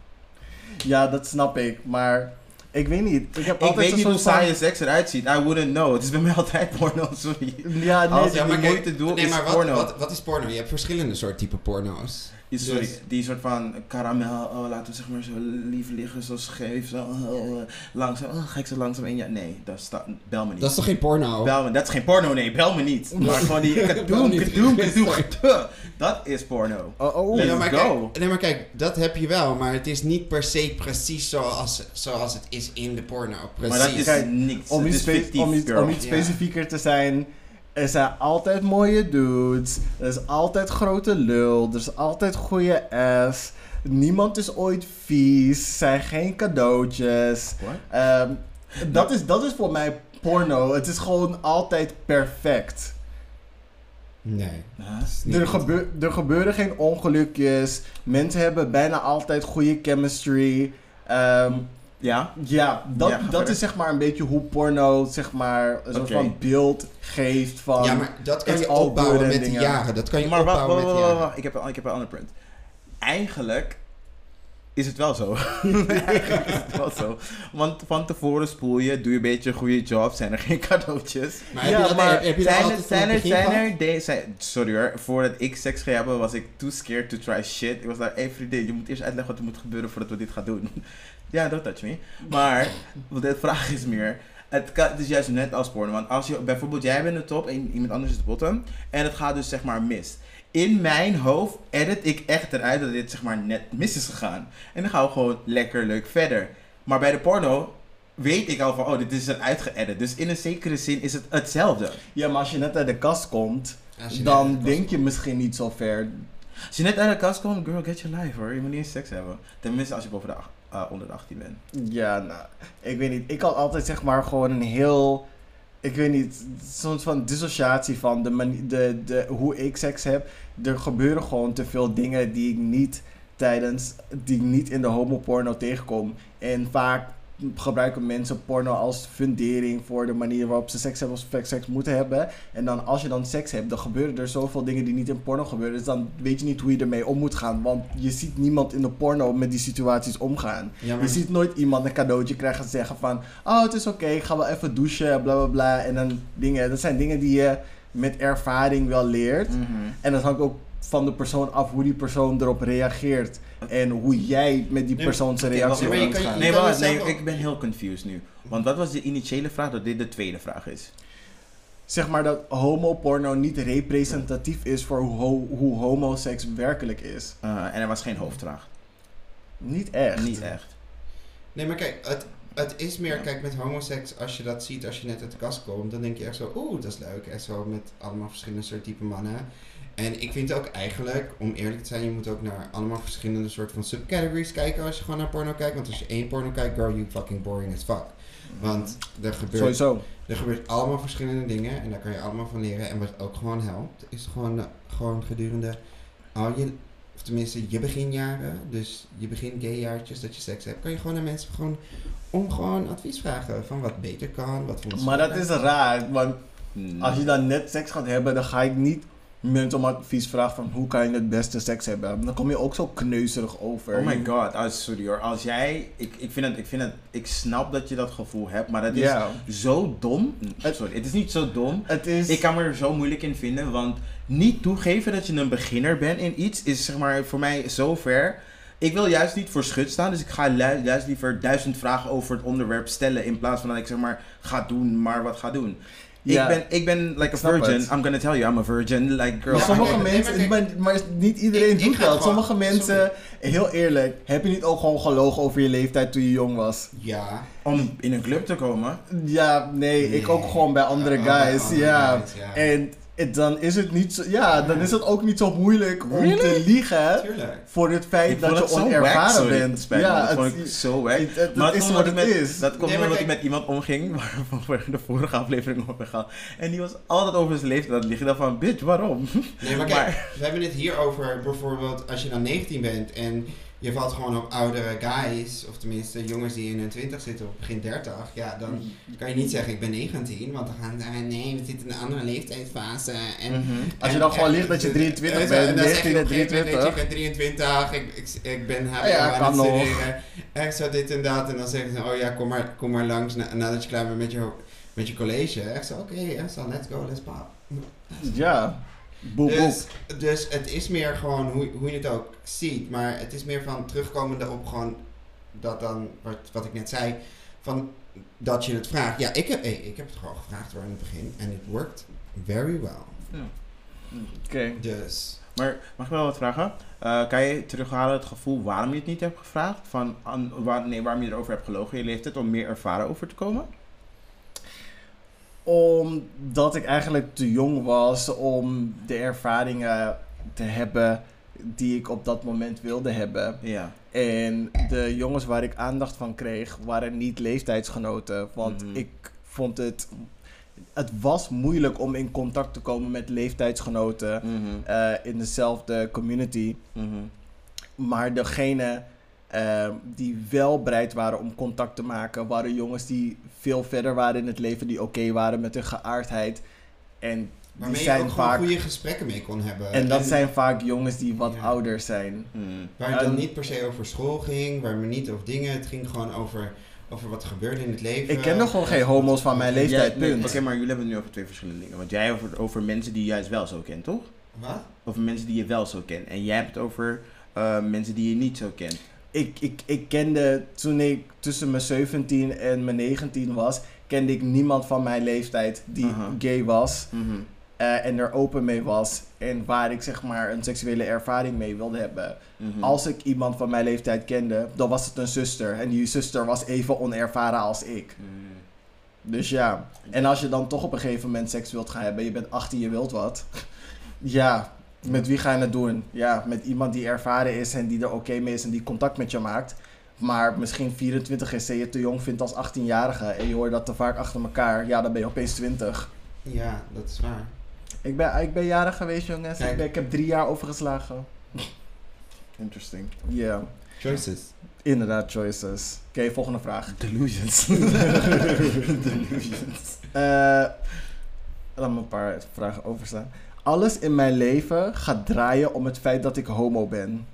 Ja, dat snap ik, maar ik weet niet. Ik heb Ik weet niet hoe van- saaie seks eruit ziet. I wouldn't know. Het is bij mij altijd porno, sorry. Ja, nee, Als ja, ik kijk, moeite doe, nee, is maar wat, porno. Wat, wat is porno? Je hebt verschillende soorten type porno's. Die, sorry, Dus- die soort van karamel, oh, laten we zeg maar zo lief liggen, zo scheef, zo oh, eh, langzaam, oh, ga ik zo langzaam in? Ja, nee, dat is dat, bel me niet. Dat is toch geen porno? Bel me, dat is geen porno, nee, bel me niet. Maar gewoon die kadoem, kadoem, kadoem. Dat is porno. Oh, oh. Let's nee, maar go. Kijk, nee, maar kijk, dat heb je wel, maar het is niet per se precies zoals, zoals het is in de porno. Precies. Maar dat is niks. om iets, is spe- fictief, om iets, girl. om iets Ja. specifieker te zijn, er zijn altijd mooie dudes. Er is altijd grote lul. Er is altijd goede ass. Niemand is ooit vies. Er zijn geen cadeautjes. Ehm, dat, is, dat is voor mij porno. Het is gewoon altijd perfect. Nee. Er, gebeur, er gebeuren geen ongelukjes. Mensen hebben bijna altijd goede chemistry. Ehm, Ja? ja, dat, Ja, dat is zeg maar een beetje hoe porno zeg maar een soort van beeld geeft van... Ja, maar dat kan je opbouwen met de jaren. Dat kan je Maar wacht, opbouwen wacht, wacht, jaren. wacht. Ik, heb, een- ik heb een ander punt. Eigenlijk is het wel zo. Eigenlijk is het wel zo. Want van tevoren spoel je, doe je een beetje een goede job, zijn er geen cadeautjes. Maar heb Ja, je maar heb, heb je dat Zijn er, zijn er, zijn er, de- zijn- sorry hoor, voordat ik seks ging hebben was ik too scared to try shit. Ik was daar, hey vriendin, je moet eerst uitleggen wat er moet gebeuren voordat we dit gaan doen. Ja, don't touch me. Maar, wat de vraag is meer, het, kan, het is juist net als porno. Want als je, bijvoorbeeld jij bent de top en iemand anders is de bottom. En het gaat dus zeg maar mis. In mijn hoofd edit ik echt eruit dat dit zeg maar net mis is gegaan. En dan gaan we gewoon lekker leuk verder. Maar bij de porno weet ik al van, oh, dit is eruit geëdit. Dus in een zekere zin is het hetzelfde. Ja, maar als je net uit de kast komt, dan denk je misschien niet zo ver. Als je net uit de kast komt, girl, get your life hoor. Je moet niet eens seks hebben. Tenminste als je boven de, eh, onder de 18 bent. Ja, nou, ik weet niet. Ik had altijd zeg maar gewoon een heel, ik weet niet, soort van dissociatie van de de, de, hoe ik seks heb. Er gebeuren gewoon te veel dingen die ik niet tijdens, die ik niet in de homoporno tegenkom. En vaak gebruiken mensen porno als fundering voor de manier waarop ze seks hebben of seks moeten hebben. En dan als je dan seks hebt, dan gebeuren er zoveel dingen die niet in porno gebeuren. Dus dan weet je niet hoe je ermee om moet gaan. Want je ziet niemand in de porno met die situaties omgaan. Ja, maar Je ziet nooit iemand een cadeautje krijgen en zeggen van... Oh, het is oké, ik ga wel even douchen, bla bla bla. En dan dingen, dat zijn dingen die je met ervaring wel leert. Mhm. En dat hangt ook van de persoon af hoe die persoon erop reageert. En hoe jij met die Nee, persoon zijn reactie maar je Nee, wacht, jezelf nee, ik ben heel confused nu. Want wat was de initiële vraag dat dit de tweede vraag is? Zeg maar dat homoporno niet representatief is voor hoe, ho- hoe homoseks werkelijk is. Uh, en er was geen hoofdvraag. Niet echt. Niet echt. Nee, maar kijk, het, het is meer, kijk, met homoseks, als je dat ziet, als je net uit de kast komt, dan denk je echt zo, oeh, dat is leuk. En zo met allemaal verschillende soort type mannen. En ik vind ook eigenlijk, om eerlijk te zijn, je moet ook naar allemaal verschillende soort van subcategories kijken als je gewoon naar porno kijkt. Want als je één porno kijkt, girl, you fucking boring as fuck. Want er gebeurt, Sowieso. er gebeurt allemaal verschillende dingen en daar kan je allemaal van leren. En wat ook gewoon helpt, is gewoon, gewoon gedurende al je, of tenminste je beginjaren, dus je begin gayjaartjes dat je seks hebt, kan je gewoon aan mensen gewoon om gewoon advies vragen van wat beter kan, wat voor Maar dat is raar, want Hmm. als je dan net seks gaat hebben, dan ga ik niet mensen om advies vraagt van hoe kan je het beste seks hebben, dan kom je ook zo kneuzerig over. Oh my god, ah, sorry hoor. Als jij, ik, ik vind het, ik vind het, ik snap dat je dat gevoel hebt, maar dat is zo dom. Sorry, het is niet zo dom. Het is... Ik kan me er zo moeilijk in vinden, want niet toegeven dat je een beginner bent in iets is zeg maar voor mij zo ver. Ik wil juist niet voor schut staan, dus ik ga juist liever duizend vragen over het onderwerp stellen in plaats van dat ik zeg maar ga doen, maar wat ga doen. Ja. Ik ben, ik ben like a virgin. het. I'm gonna tell you, I'm a virgin. Like girl. Maar sommige mensen, maar, maar niet iedereen ik- doet dat. gewoon- Sommige mensen, heel eerlijk, heb je niet ook gewoon gelogen over je leeftijd toen je jong was? Ja. Om in een club te komen. Ja, nee, ik ook gewoon bij andere Oh, bij guys, andere ja. guys, ja. En dan is het niet zo, ja, dan is het ook niet zo moeilijk om Really? te liegen Tuurlijk. voor het feit Ik dat je onervaren bent. Het spijt me, ja, dat vond het, ik zo wack. het, het, Maar het is komt wat het met- is. Dat komt Nee, omdat ik met iemand omging, waarvan we de vorige aflevering over hebben gehad. En die was altijd over zijn leeftijd aan het liggen. Dacht van, bitch, waarom? Nee, maar kijk, we hebben het hier over bijvoorbeeld als je dan 19 bent en je valt gewoon op oudere guys, of tenminste jongens die in hun 20 zitten of begin 30, ja, dan kan je niet zeggen ik ben 19, want dan gaan ze zeggen nee, we zitten in een andere leeftijdsfase. En, Mhm. Als je dan gewoon ligt dat je 23 en- bent, en dan zeg je 19 en op een gegeven moment, 23. Ik ben 23, ik, ik, ik ben HBO Ah ja, aan het. Echt zo dit en dat. En dan zeggen ze, oh ja, kom maar, kom maar langs na- nadat je klaar bent met je, met je college. Echt zo, oké, echt zo, let's go, let's pop. Ja, boek, boek. Dus, dus het is meer gewoon hoe, hoe je het ook ziet. Maar het is meer van terugkomende op gewoon dat dan, wat, wat ik net zei, van dat je het vraagt. Ja, ik heb, hey, ik heb het gewoon gevraagd hoor in het begin. En it worked very well. Oké. Dus, Maar mag ik wel wat vragen? Eh, kan je terughalen het gevoel waarom je het niet hebt gevraagd? Van, aan, waar, nee, waarom je erover hebt gelogen in je leeftijd om meer ervaren over te komen? Omdat ik eigenlijk te jong was om de ervaringen te hebben die ik op dat moment wilde hebben. Ja. En de jongens waar ik aandacht van kreeg, waren niet leeftijdsgenoten. Want Mhm. ik vond het. Het was moeilijk om in contact te komen met leeftijdsgenoten Mhm. eh, in dezelfde community. Mhm. Maar degene eh, die wel bereid waren om contact te maken, waren jongens die veel verder waren in het leven, die oké waren met hun geaardheid. En die waarmee je zijn ook gewoon vaak. goede gesprekken mee kon hebben. En dat zijn vaak jongens die wat Ja. ouder zijn. Mhm. Waar het dan niet per se over school ging, waar het niet over dingen. Het ging gewoon over, over wat er gebeurde in het leven. Ik ken nog gewoon geen homo's van mijn leeftijd, nee, punt. Oké, maar jullie hebben het nu over twee verschillende dingen. Want jij over, over mensen die je juist wel zo kent, toch? Wat? Over mensen die je wel zo kent. En jij hebt het over eh, mensen die je niet zo kent. Ik, ik, ik kende toen ik tussen mijn 17 en mijn 19 was, kende ik niemand van mijn leeftijd die gay was. Mhm. Eh, en er open mee was. En waar ik zeg maar een seksuele ervaring mee wilde hebben. Mhm. Als ik iemand van mijn leeftijd kende, dan was het een zuster. En die zuster was even onervaren als ik. Mhm. Dus ja. En als je dan toch op een gegeven moment seks wilt gaan hebben, je bent 18, je wilt wat. Ja, met wie ga je het doen? Ja, met iemand die ervaren is en die er oké mee is en die contact met je maakt. Maar misschien 24 is en je te jong vindt als 18-jarige en je hoort dat te vaak achter elkaar. Ja, dan ben je opeens 20. Ja, dat is waar. Ik ben, ik ben jarig geweest, jongens. Ik, ben- ik heb drie jaar overgeslagen. Interesting. Ja, Choices. inderdaad, choices. Oké, volgende vraag. Delusions. Delusions. Eh, laat me een paar vragen overstaan. Alles in mijn leven gaat draaien om het feit dat ik homo ben.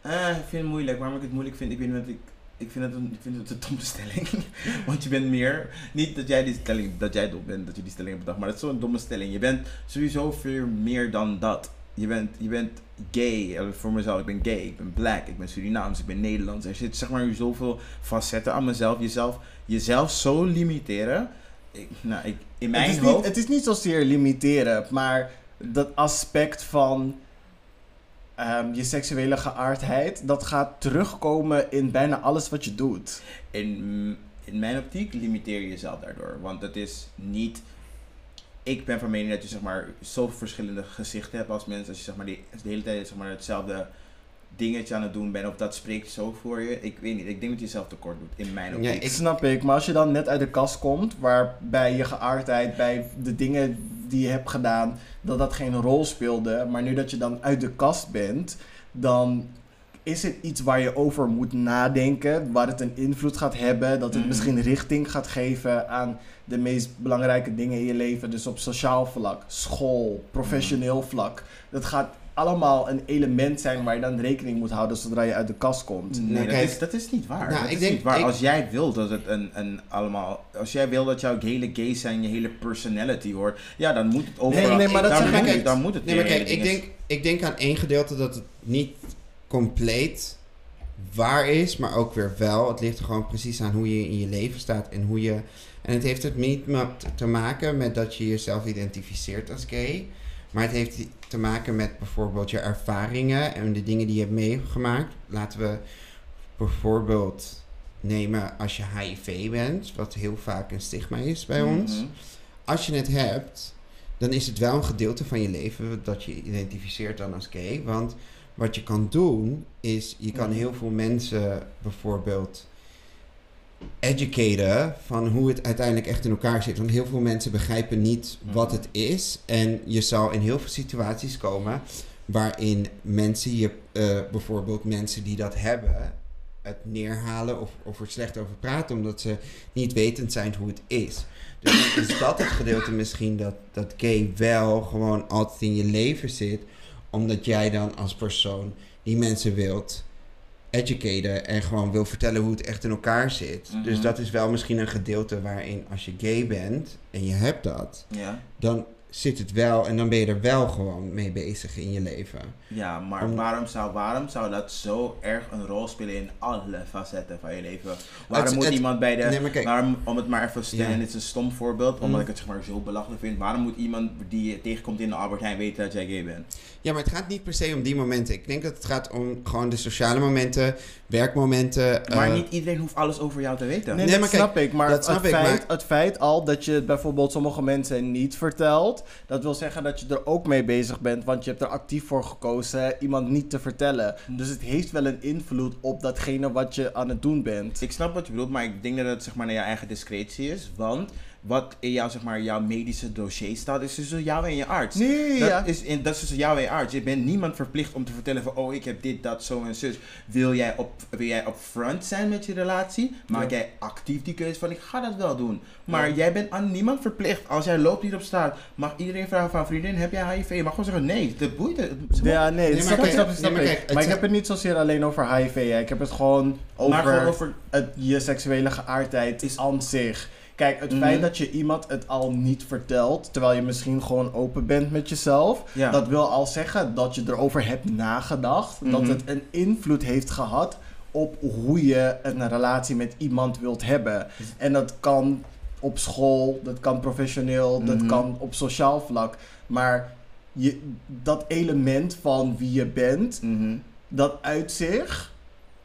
Eh, ik vind het moeilijk. Waarom ik het moeilijk vind, ik weet niet wat ik... Ik vind het een, ik vind het een domme stelling. Want je bent meer... Niet dat jij die stelling... Dat jij dom bent, dat je die stelling hebt bedacht. Maar dat is zo'n domme stelling. Je bent sowieso veel meer dan dat. Je bent, je bent gay. Eh, Voor mezelf, ik ben gay. Ik ben black. Ik ben Surinaams. Ik ben Nederlands. Er zit zeg maar zoveel facetten aan mezelf. Jezelf, jezelf zo limiteren. Ik, nou, ik, in mijn het, is hoofd... niet, het is niet zozeer limiteren, maar dat aspect van ehm, je seksuele geaardheid, dat gaat terugkomen in bijna alles wat je doet. in, in mijn optiek limiteer je jezelf daardoor. Want het is niet. Ik ben van mening dat je zeg maar zoveel verschillende gezichten hebt als mensen. Als je zeg maar die, de hele tijd zeg maar, hetzelfde dingetje aan het doen bent. Of dat spreekt zo voor je. Ik weet niet. Ik denk dat je jezelf tekort doet. In mijn optiek. Ja, ik- snap ik, maar als je dan net uit de kast komt, waarbij je geaardheid, bij de dingen die je hebt gedaan, dat dat geen rol speelde, maar nu dat je dan uit de kast bent, dan is het iets waar je over moet nadenken, waar het een invloed gaat hebben, dat het Mhm. misschien richting gaat geven aan de meest belangrijke dingen in je leven. Dus op sociaal vlak, school, professioneel Mhm. vlak. Dat gaat allemaal een element zijn waar je dan rekening moet houden zodra je uit de kast komt. Nee, dat, kijk, is, dat is niet waar. nou, dat ik is denk- niet waar. ik- Als jij wil dat het een, een allemaal... Als jij wil dat jouw hele gay zijn, je hele personality hoort... Ja, dan moet het overal... nee, maar dat dan, moet, dan moet het Nee, maar kijk, ik denk, ik denk aan één gedeelte dat het niet compleet waar is, maar ook weer wel. Het ligt er gewoon precies aan hoe je in je leven staat en hoe je. En het heeft het niet met, te maken met dat je jezelf identificeert als gay. Maar het heeft te maken met bijvoorbeeld je ervaringen en de dingen die je hebt meegemaakt. Laten we bijvoorbeeld nemen als je HIV bent, wat heel vaak een stigma is bij ons Mhm. als je het hebt, dan is het wel een gedeelte van je leven dat je identificeert dan als gay. Want wat je kan doen, is je kan Mhm. heel veel mensen bijvoorbeeld educaten van hoe het uiteindelijk echt in elkaar zit. Want heel veel mensen begrijpen niet wat Mhm. het is. En je zal in heel veel situaties komen waarin mensen je, eh, bijvoorbeeld mensen die dat hebben, het neerhalen of, of er slecht over praten, omdat ze niet wetend zijn hoe het is. Dus is dat het gedeelte misschien dat, dat gay wel gewoon altijd in je leven zit, omdat jij dan als persoon die mensen wilt educaten en gewoon wil vertellen hoe het echt in elkaar zit. Mhm. Dus dat is wel misschien een gedeelte waarin als je gay bent en je hebt dat, Ja. dan zit het wel en dan ben je er wel gewoon mee bezig in je leven. Ja, maar Om- waarom, zou, waarom zou dat zo erg een rol spelen in alle facetten van je leven? Waarom Het- moet het- iemand bij de... Nee, maar kijk, waarom, om het maar even te stellen, Ja. dit is een stom voorbeeld, omdat Mm. ik het zeg maar zo belachelijk vind. Waarom moet iemand die je tegenkomt in de Albert Heijn weten dat jij gay bent? Ja, maar het gaat niet per se om die momenten. Ik denk dat het gaat om gewoon de sociale momenten, werkmomenten. maar eh, niet iedereen hoeft alles over jou te weten. Nee, Nee, dat maar kijk, snap ik. Maar, dat het, snap ik, feit, maar- het feit al dat je het bijvoorbeeld sommige mensen niet vertelt, dat wil zeggen dat je er ook mee bezig bent, want je hebt er actief voor gekozen iemand niet te vertellen. Dus het heeft wel een invloed op datgene wat je aan het doen bent. Ik snap wat je bedoelt, maar ik denk dat het zeg maar naar jouw eigen discretie is. Want wat in jouw, zeg maar, jouw medische dossier staat, is tussen jou en je arts. Nee, Dat, ja. is in, dat is tussen jou en je arts. Je bent niemand verplicht om te vertellen van, oh, ik heb dit, dat, zo en zus. Wil jij op, wil jij op front zijn met je relatie? Maak Ja. jij actief die keuze van, ik ga dat wel doen. Maar Ja. jij bent aan niemand verplicht. Als jij loopt hier op straat, mag iedereen vragen van, vriendin, heb jij HIV? Je mag gewoon zeggen, nee, dat boeit het. Ja, nee, Nee, dat maar snap ik, kijk, snap ik, snap nee, maar ik. kijk, Maar ik heb het niet zozeer alleen over HIV. Hè. Ik heb het gewoon over, Maar gewoon over het, je seksuele geaardheid Is- aan zich. Kijk, het Mhm. feit dat je iemand het al niet vertelt, terwijl je misschien gewoon open bent met jezelf, Ja. dat wil al zeggen dat je erover hebt nagedacht, dat Mhm. het een invloed heeft gehad op hoe je een relatie met iemand wilt hebben. En dat kan op school, dat kan professioneel, dat Mhm. kan op sociaal vlak. Maar je, dat element van wie je bent, Mhm. dat uit zich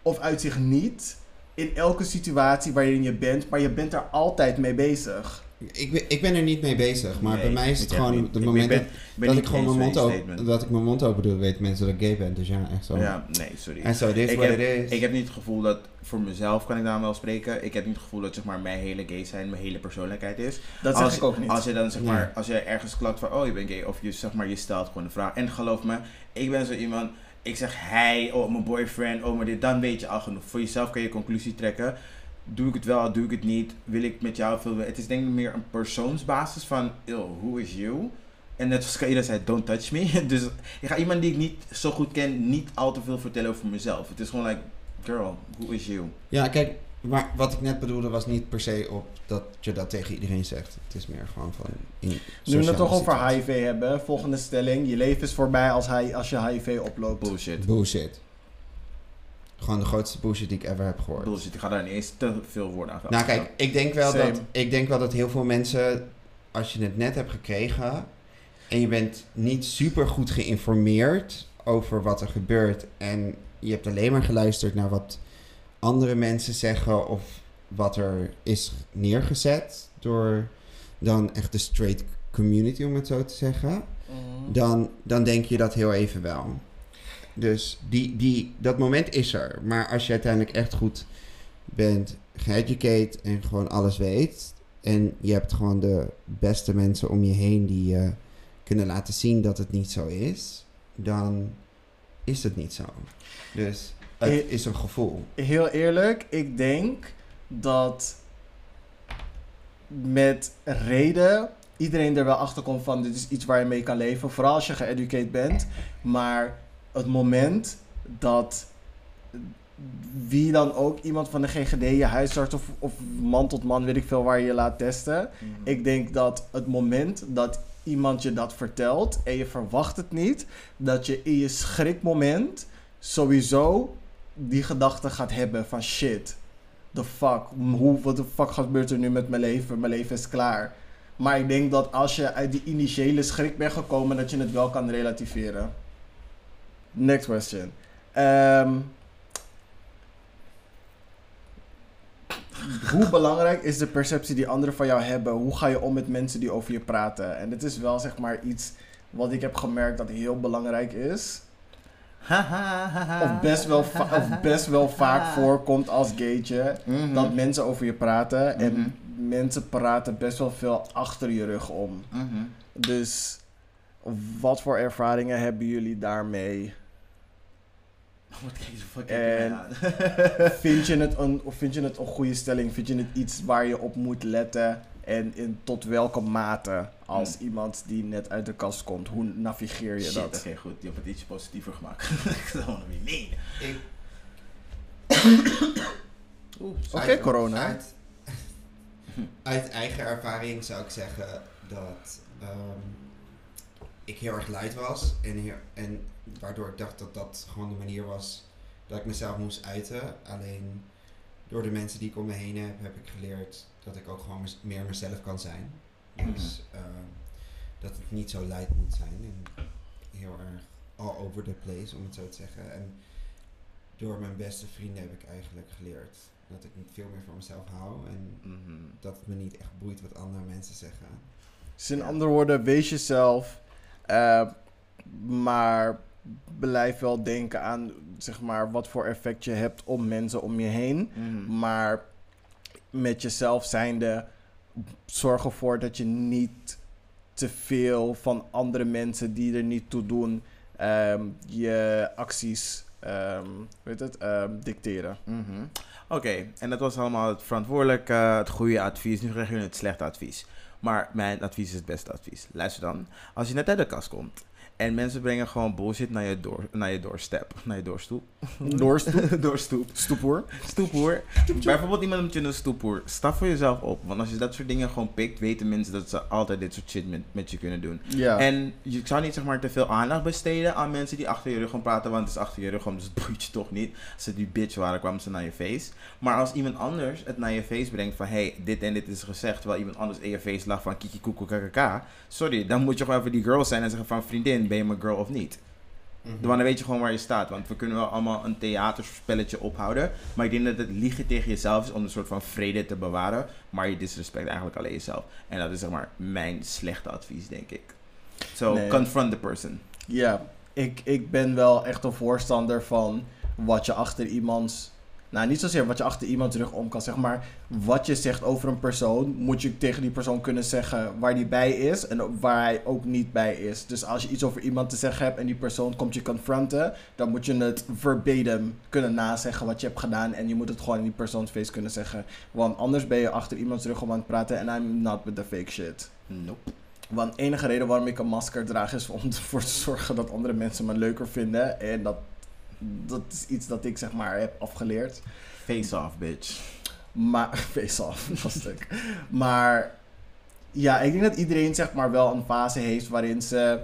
of uit zich niet in elke situatie waarin je bent, maar je bent er altijd mee bezig. ik, ben, ik ben er niet mee bezig, maar Nee, bij mij is het gewoon niet. de Ik moment ben- dat, ben dat niet ik gewoon mijn mond open, dat ik mijn mond open doe, weten mensen dat ik gay ben. Dus ja, echt zo. Ja, nee, sorry. En zo, dit is Ik wat heb- het is. Ik heb niet het gevoel dat, voor mezelf kan ik daar wel spreken, ik heb niet het gevoel dat zeg maar, mijn hele gay zijn mijn hele persoonlijkheid is. Dat als, zeg ik ook niet. Als je dan zeg Ja. maar, als je ergens klapt van, oh je bent gay, of je zeg maar, je stelt gewoon een vraag. En geloof me, ik ben zo iemand, ik zeg hij, oh mijn boyfriend, oh maar dit, dan weet je al genoeg. Voor jezelf kan je conclusie trekken. Doe ik het wel, doe ik het niet, wil ik met jou veel Het is denk ik meer een persoonsbasis van, yo, who is you? En net zoals Kaida zei, don't touch me. Dus ik ga iemand die ik niet zo goed ken, niet al te veel vertellen over mezelf. Het is gewoon like, girl, who is you? Ja, kijk, maar wat ik net bedoelde was niet per se op dat je dat tegen iedereen zegt. Het is meer gewoon van... In Nu we het toch over. HIV hebben, volgende stelling. Je leven is voorbij als, hij, als je HIV oploopt. Bullshit. Bullshit. Gewoon de grootste bullshit die ik ever heb gehoord. Bullshit, ik ga daar niet eens te veel woorden aan Nou kijk, ik denk, wel Same. dat, ik denk wel dat heel veel mensen, als je het net hebt gekregen en je bent niet super goed geïnformeerd over wat er gebeurt en je hebt alleen maar geluisterd naar wat andere mensen zeggen of wat er is neergezet door dan echt de straight community, om het zo te zeggen, Mhm. dan, dan denk je dat heel even wel. Dus die, die, dat moment is er. Maar als je uiteindelijk echt goed bent geeducate en gewoon alles weet. En je hebt gewoon de beste mensen om je heen die je kunnen laten zien dat het niet zo is. Dan is het niet zo. Dus Het is een gevoel. Heel eerlijk, ik denk dat met reden iedereen er wel achter komt van dit is iets waar je mee kan leven. Vooral als je geëducated bent. Maar het moment dat wie dan ook, iemand van de GGD, je huisarts of, of man tot man, weet ik veel waar je je laat testen. Ik denk dat het moment dat iemand je dat vertelt en je verwacht het niet, dat je in je schrikmoment sowieso die gedachte gaat hebben van shit, the fuck, hoe, wat de fuck gebeurt er nu met mijn leven? Mijn leven is klaar. Maar ik denk dat als je uit die initiële schrik bent gekomen, dat je het wel kan relativeren. Next question. Ehm, hoe belangrijk is de perceptie die anderen van jou hebben? Hoe ga je om met mensen die over je praten? En dit is wel zeg maar iets wat ik heb gemerkt dat heel belangrijk is. Of best wel, of best wel vaak voorkomt als gaytje. Mhm. Dat mensen over je praten. Mhm. En mensen praten best wel veel achter je rug om. Mhm. Dus wat voor ervaringen hebben jullie daarmee? Wat kijk je fucking En- aan? Vind je, het een, of vind je het een goede stelling? Vind je het iets waar je op moet letten? En in, tot welke mate als iemand die net uit de kast komt? Hoe navigeer je Shit, dat? Oké, goed. Je hebt het ietsje positiever gemaakt. Ik zou het niet nee. Ik, Oeh, Oké, corona. Uit, uit eigen ervaring zou ik zeggen dat ehm, ik heel erg luid was. En, heel, en waardoor ik dacht dat dat gewoon de manier was dat ik mezelf moest uiten. Alleen door de mensen die ik om me heen heb, heb ik geleerd dat ik ook gewoon meer mezelf kan zijn. Dus ehm, dat het niet zo luid moet zijn. En heel erg all over the place, om het zo te zeggen. En door mijn beste vrienden heb ik eigenlijk geleerd dat ik veel meer van mezelf hou. En Mhm. dat het me niet echt boeit wat andere mensen zeggen. Dus in andere woorden, wees jezelf. eh, maar blijf wel denken aan zeg maar, wat voor effect je hebt op mensen om je heen. Mhm. Maar met jezelf zijnde, zorg ervoor dat je niet te veel van andere mensen die er niet toe doen, ehm, je acties ehm, weet het, ehm, dicteren. Mhm. Oké, en dat was allemaal het verantwoordelijke, het goede advies. Nu krijg je het slechte advies. Maar mijn advies is het beste advies. Luister dan. Als je net uit de kast komt en mensen brengen gewoon bullshit naar je, door, naar je doorstep, naar je doorstoep. Doorstoep. Doorstoep. Stoephoer. Bijvoorbeeld iemand met je een stoephoer. Stap voor jezelf op. Want als je dat soort dingen gewoon pikt, weten mensen dat ze altijd dit soort shit met, met je kunnen doen. En je zou niet zeg maar te veel aandacht besteden aan mensen die achter je rug gaan praten, want het is achter je rug om, dus het boeit je toch niet. Als ze die bitch waren, kwamen ze naar je face. Maar als iemand anders het naar je face brengt van, hey, dit en dit is gezegd, terwijl iemand anders in je face lag van kiki koekoe sorry, dan moet je gewoon even die girl zijn en zeggen van, vriendin, ben je mijn girl of niet? Dan weet je gewoon waar je staat. Want we kunnen wel allemaal een theaterspelletje ophouden. Maar ik denk dat het liegen tegen jezelf is om een soort van vrede te bewaren. Maar je disrespect eigenlijk alleen jezelf. En dat is zeg maar mijn slechte advies, denk ik. So, Nee. confront the person. Ja, ik, ik ben wel echt een voorstander van wat je achter iemands. Nou, niet zozeer wat je achter iemands rug om kan zeggen, maar wat je zegt over een persoon, moet je tegen die persoon kunnen zeggen waar die bij is en waar hij ook niet bij is. Dus als je iets over iemand te zeggen hebt en die persoon komt je confronten, dan moet je het verbatim kunnen nazeggen wat je hebt gedaan en je moet het gewoon in die persoons face kunnen zeggen. Want anders ben je achter iemands rug om aan het praten en I'm not with the fake shit. Nope. Want de enige reden waarom ik een masker draag is om ervoor te zorgen dat andere mensen me leuker vinden. En dat, dat is iets dat ik zeg maar heb afgeleerd. Face off, bitch. Maar, face off, dat stuk. Maar ja, ik denk dat iedereen zeg maar wel een fase heeft waarin ze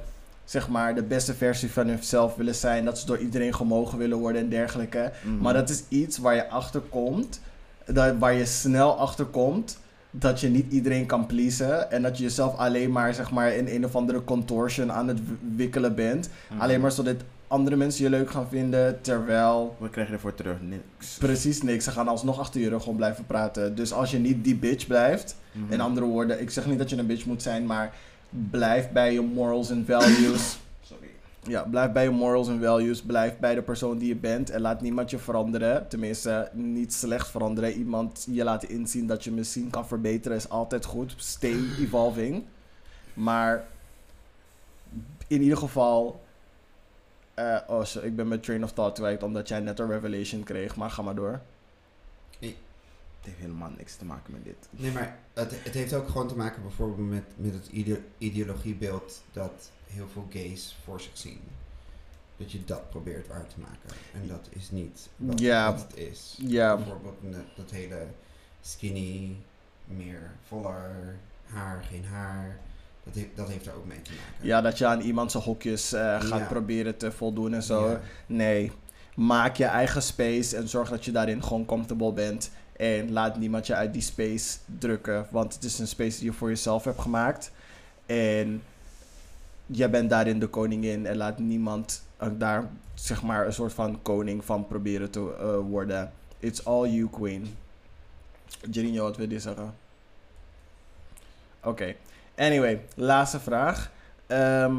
zeg maar de beste versie van zichzelf willen zijn. Dat ze door iedereen gemogen willen worden en dergelijke. Mhm. Maar dat is iets waar je achter komt, dat, waar je snel achter komt dat je niet iedereen kan pleasen en dat je jezelf alleen maar zeg maar in een of andere contortion aan het wikkelen bent, Mhm. alleen maar zodat andere mensen je leuk gaan vinden, terwijl Wat krijg je ervoor terug? Niks. precies niks. Ze gaan alsnog achter je rug gewoon blijven praten. Dus als je niet die bitch blijft, Mhm. in andere woorden, ik zeg niet dat je een bitch moet zijn, maar blijf bij je morals en values. Sorry. Ja, blijf bij je morals en values. Blijf bij de persoon die je bent. En laat niemand je veranderen. Tenminste, niet slecht veranderen. Iemand je laten inzien dat je misschien kan verbeteren is altijd goed. Stay evolving. Maar in ieder geval, Eh, oh, ik ben mijn train of thought kwijt omdat jij net een revelation kreeg, maar ga maar door. Het heeft helemaal niks te maken met dit. Nee, maar het, het heeft ook gewoon te maken bijvoorbeeld met, met het ide- ideologiebeeld dat heel veel gays voor zich zien. Dat je dat probeert waar te maken. En dat is niet wat, het is. Ja. Bijvoorbeeld dat hele skinny, meer voller, haar, geen haar. Dat, heeft dat heeft er ook mee te maken. Ja, dat je aan iemand zijn hokjes eh, gaat Ja. proberen te voldoen en zo. Ja. Nee, maak je eigen space en zorg dat je daarin gewoon comfortable bent. En laat niemand je uit die space drukken, want het is een space die je voor jezelf hebt gemaakt. En jij bent daarin de koningin en laat niemand eh, daar zeg maar een soort van koning van proberen te eh, worden. It's all you, queen. Jerinho, wat wil je zeggen? Oké. Anyway, laatste vraag. Ehm,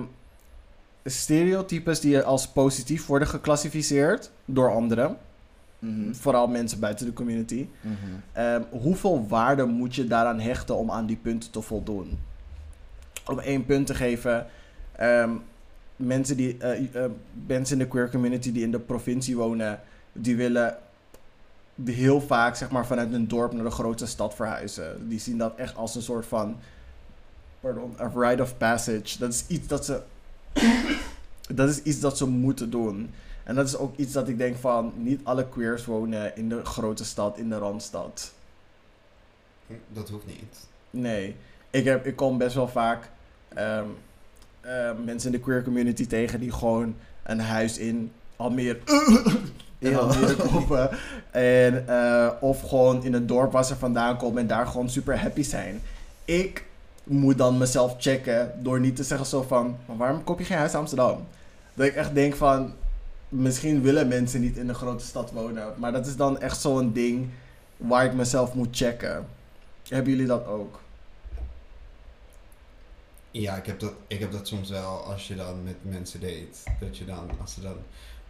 stereotypes die als positief worden geclassificeerd door anderen, Mhm. vooral mensen buiten de community. Mhm. Ehm, hoeveel waarde moet je daaraan hechten om aan die punten te voldoen? Om één punt te geven, ehm, mensen, die, eh, eh, mensen in de queer community die in de provincie wonen, die willen heel vaak zeg maar, vanuit een dorp naar de grote stad verhuizen. Die zien dat echt als een soort van pardon, a rite of passage. Dat is iets dat ze, dat is iets dat ze moeten doen. En dat is ook iets dat ik denk van, niet alle queers wonen in de grote stad, in de Randstad. Dat hoeft niet. Nee, ik, heb, ik kom best wel vaak ehm, ehm, mensen in de queer community tegen die gewoon een huis in Almere, in Ja. Almere kopen. En, eh, of gewoon in een dorp waar ze vandaan komen en daar gewoon super happy zijn. Ik moet dan mezelf checken door niet te zeggen zo van, maar waarom koop je geen huis in Amsterdam? Dat ik echt denk van, misschien willen mensen niet in een grote stad wonen. Maar dat is dan echt zo'n ding waar ik mezelf moet checken. Hebben jullie dat ook? Ja, ik heb, dat, ik heb dat soms wel als je dan met mensen date. Dat je dan, als ze dan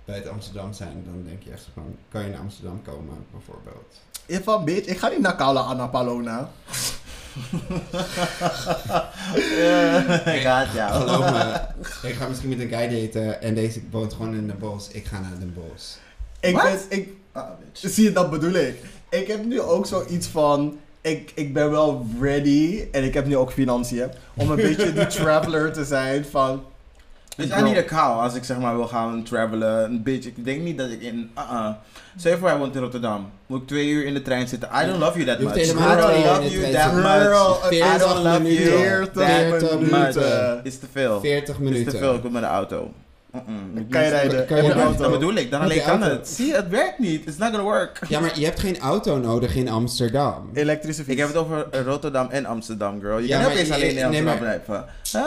buiten Amsterdam zijn, dan denk je echt van, kan je naar Amsterdam komen bijvoorbeeld? Ik van, bitch, ik ga niet naar Anna Palona. Ik haat jou. Geloof me, ik ga misschien met een guy daten en deze woont gewoon in Den Bosch. Ik ga naar Den Bosch. Ik ben, ik, Ah, bitch. zie je, dat bedoel ik. Ik heb nu ook zoiets van, ik, ik ben wel ready, en ik heb nu ook financiën, om een beetje die traveler te zijn van... Dus I need a cow als ik zeg maar wil gaan travelen. Een beetje. Ik denk niet dat ik in. Uh-uh. Stel je voor, hij woont in Rotterdam. Moet ik twee uur in de trein zitten? I don't love you that much. I don't love you that much. I is don't love you 40 that minuten. much. Is te veel. 40 Is te minuten. veel. Ik wil met de auto. Mm-mm. Kan je rijden? Kan je de Dat auto? bedoel ik. Dan alleen kan auto. het. Zie, het werkt niet. It's not gonna work. Ja, maar je hebt geen auto nodig in Amsterdam. Elektrische fiets. Ik heb het over Rotterdam en Amsterdam, girl. Je Ja, kan maar opeens je- alleen in nee, Amsterdam maar- blijven. Huh?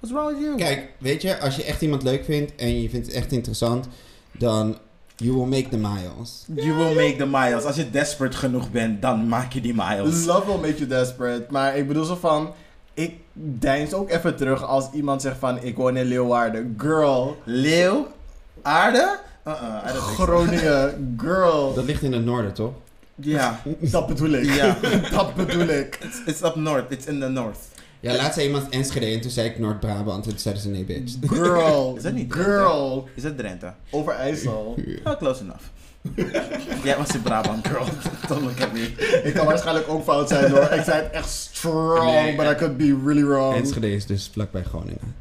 What's wrong with you? Kijk, weet je, als je echt iemand leuk vindt en je vindt het echt interessant, dan you will make the miles. You will make the miles. Als je desperate genoeg bent, dan maak je die miles. Love will make you desperate. Maar ik bedoel zo van... Ik deins ook even terug als iemand zegt van... Ik woon in Leeuwarden. Girl. Leeuw? Aarde? Uh-uh. Groningen. Girl. Dat ligt in het noorden, toch? Ja. Dat bedoel ik. Ja. dat bedoel ik. It's, it's up north. It's in the north. Ja, laatst zei iemand Enschede en toen zei ik Noord-Brabant en toen zeiden ze nee, bitch. Girl. Is dat niet Girl. Is dat Drenthe? Over IJssel. Oh, close enough. Jij was in Brabant, girl. Don't look at me. Ik kan waarschijnlijk ook fout zijn hoor. Ik zei het echt strong, Nee, but I could be really wrong. Enschede is dus vlakbij Groningen.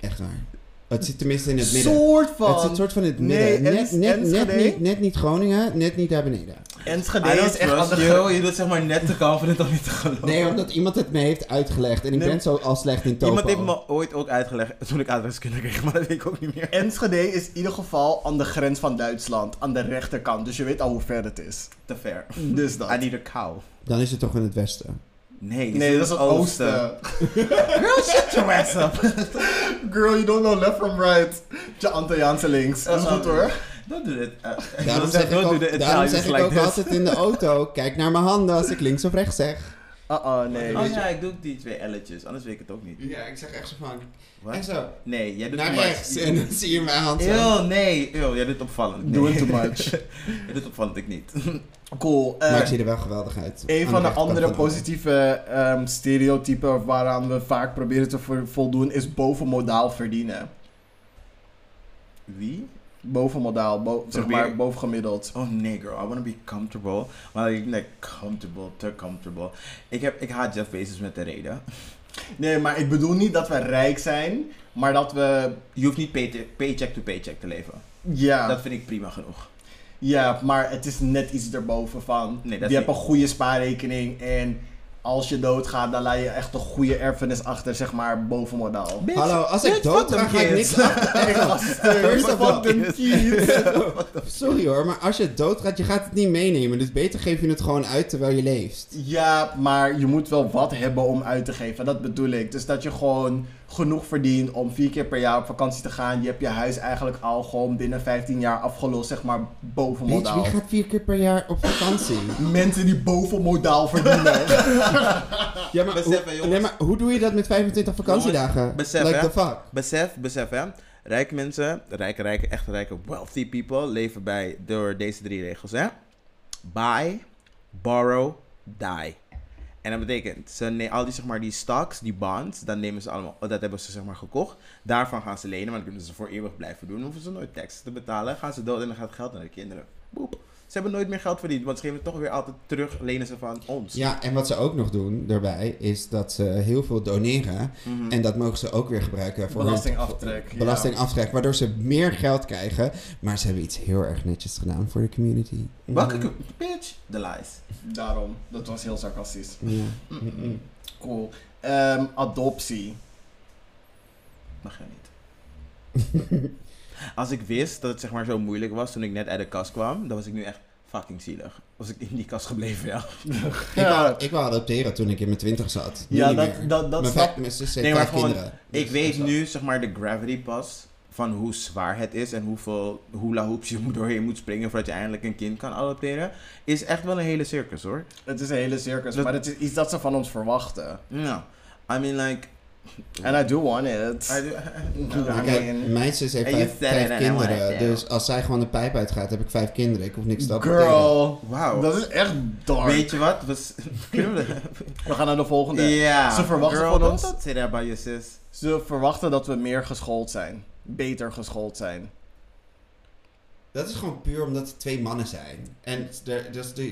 Echt waar. Het zit tenminste in het midden. Soort van. Het zit soort van in het Nee, midden. net, net, net, niet, net niet Groningen, net niet daar beneden. Enschede is echt aan de. Je doet zeg maar net te confident om niet te geloven. Nee, omdat iemand het me heeft uitgelegd en ik Nee. ben zo al slecht in topo. Iemand heeft me ooit ook uitgelegd toen ik aardrijkskunde kreeg, maar dat weet ik ook niet meer. Enschede is in ieder geval aan de grens van Duitsland, aan de rechterkant. Dus je weet al hoe ver het is. Te ver. Dus dat. I need a cow. Dan is het toch in het westen. Nee, Nee, dat is het oosten. Girl, shut your ass up. Girl, you don't know left from right. Je Antilliaanse links. Dat is goed hoor. Don't do it. Uh, Daarom zeg ik ook, daarom zeg ik like ook altijd in de auto, kijk naar mijn handen als ik links of rechts zeg. Uh-uh, nee. Oh ja, ik doe die twee L'tjes, anders weet ik het ook niet. Ja, ik zeg echt zo van, Wat? en zo, Nee, jij doet naar too much. rechts en dan zie je mijn hand zo. Eeuw, nee. Eeuw, jij doet opvallend. Doing too much. jij doet opvallend, ik niet. Cool. Eh, Maar ik zie er wel geweldig uit. Een van de andere positieve ehm, stereotypen waaraan we vaak proberen te vo- voldoen is bovenmodaal verdienen. Wie? Bovenmodaal, bo zeg maar bovengemiddeld. Oh nee girl, I wanna be comfortable. Maar ik like comfortable, te comfortable. Ik, heb, ik haat Jeff Bezos met de reden. Nee, maar ik bedoel niet dat we rijk zijn, maar dat we... Je hoeft niet pay- paycheck to paycheck te leven. Ja, Dat vind ik prima genoeg. ja, maar het is net iets erboven van. Nee, dat je hebt een goede spaarrekening en als je doodgaat, dan laat je echt een goede erfenis achter, zeg maar, bovenmodaal. Hallo, als ik dood ga, ga ik niks achter. Sorry hoor, maar als je dood gaat, je gaat het niet meenemen. Dus beter geef je het gewoon uit terwijl je leeft. Ja, maar je moet wel wat hebben om uit te geven. Dat bedoel ik. Dus dat je gewoon genoeg verdient om vier keer per jaar op vakantie te gaan. Je hebt je huis eigenlijk al gewoon binnen 15 jaar afgelost, zeg maar, boven modaal. wie gaat vier keer per jaar op vakantie? Mensen die boven modaal verdienen. Ja, maar, Besef, hè, hoe, jongens. nee, maar hoe doe je dat met 25 vakantiedagen? Jongens, besef, like hè. the fuck? Besef, besef hè. Rijke mensen, rijke, rijke, echt rijke, wealthy people leven bij door deze drie regels hè. Buy, borrow, die. En dat betekent, ze ne- al die, zeg maar, die stocks, die bonds, dan nemen ze allemaal, dat hebben ze zeg maar gekocht. Daarvan gaan ze lenen, maar dat kunnen ze voor eeuwig blijven doen. Dan hoeven ze nooit taxes te betalen. Gaan ze dood en dan gaat het geld naar de kinderen. Boep. Ze hebben nooit meer geld verdiend, want ze geven het toch weer altijd terug, lenen ze van ons. Ja, en wat ze ook nog doen daarbij, is dat ze heel veel doneren. Mhm. En dat mogen ze ook weer gebruiken voor hun- Belastingaftrek, ja. belastingaftrek, waardoor ze meer geld krijgen. Maar ze hebben iets heel erg netjes gedaan voor de community. Welke, Mhm. bitch? The lies. Daarom. Dat was heel sarcastisch. Ja. Cool. Ehm, adoptie. Mag je niet. Als ik wist dat het zeg maar zo moeilijk was toen ik net uit de kast kwam, dan was ik nu echt fucking zielig. Was ik in die kast gebleven, ja. Ik, wou, ik wou adopteren toen ik in mijn twintig zat. Nu Ja, niet dat, meer. dat, dat mijn, snap vijf- mijn zus heeft Nee, maar vijf gewoon, kinderen. Ik Dus weet dat wel- nu zeg maar de gravity pas van hoe zwaar het is en hoeveel hula hoops je doorheen moet springen voordat je eindelijk een kind kan adopteren. Is echt wel een hele circus hoor. Het is een hele circus, Dat- maar het is iets dat ze van ons verwachten. Ja. I mean like... And I do want it. I do- Ja, Maar I kijk, mean- mijn zus heeft vijf, kinderen. Dus als zij gewoon de pijp uitgaat, heb ik vijf kinderen. Ik hoef niks te adopteren. Girl. Wauw. Dat is echt dark. Weet je wat? We We gaan naar de volgende. Ja. Ze verwachten Girl, van ons- say that about your sis. Ze verwachten dat we meer geschoold zijn. Beter geschoold zijn. Dat is gewoon puur omdat er twee mannen zijn. En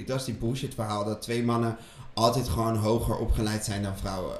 dat is die bullshit verhaal dat twee mannen altijd gewoon hoger opgeleid zijn dan vrouwen.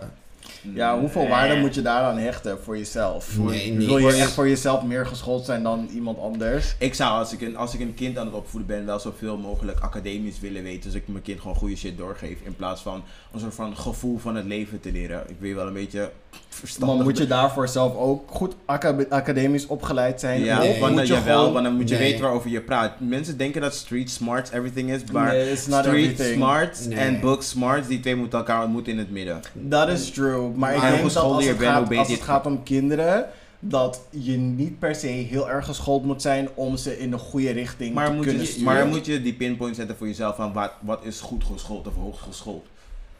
Ja, hoeveel waarde moet je daaraan hechten voor jezelf? Nee, niet. Wil je echt voor jezelf meer geschoold zijn dan iemand anders? Ik zou als ik, een, als ik een kind aan het opvoeden ben wel zoveel mogelijk academisch willen weten. Dus ik mijn kind gewoon goede shit doorgeef. In plaats van een soort van gevoel van het leven te leren. Ik wil wel een beetje verstandig. Maar moet je daarvoor zelf ook goed aca- academisch opgeleid zijn? Ja, Nee. want je jawel, gewoon... want dan moet je Nee. weten waarover je praat. Mensen denken dat street smarts everything is. Maar Nee, street everything. smarts Nee. en book smarts, die twee moeten elkaar ontmoeten in het midden. Dat is true. Maar ik denk dat als gaat, het gaat om kinderen, dat je niet per se heel erg geschoold moet zijn om ze in de goede richting Maar te moet, kunnen je, sturen. maar moet je die pinpoint zetten voor jezelf van wat, wat is goed geschoold of hoog geschoold?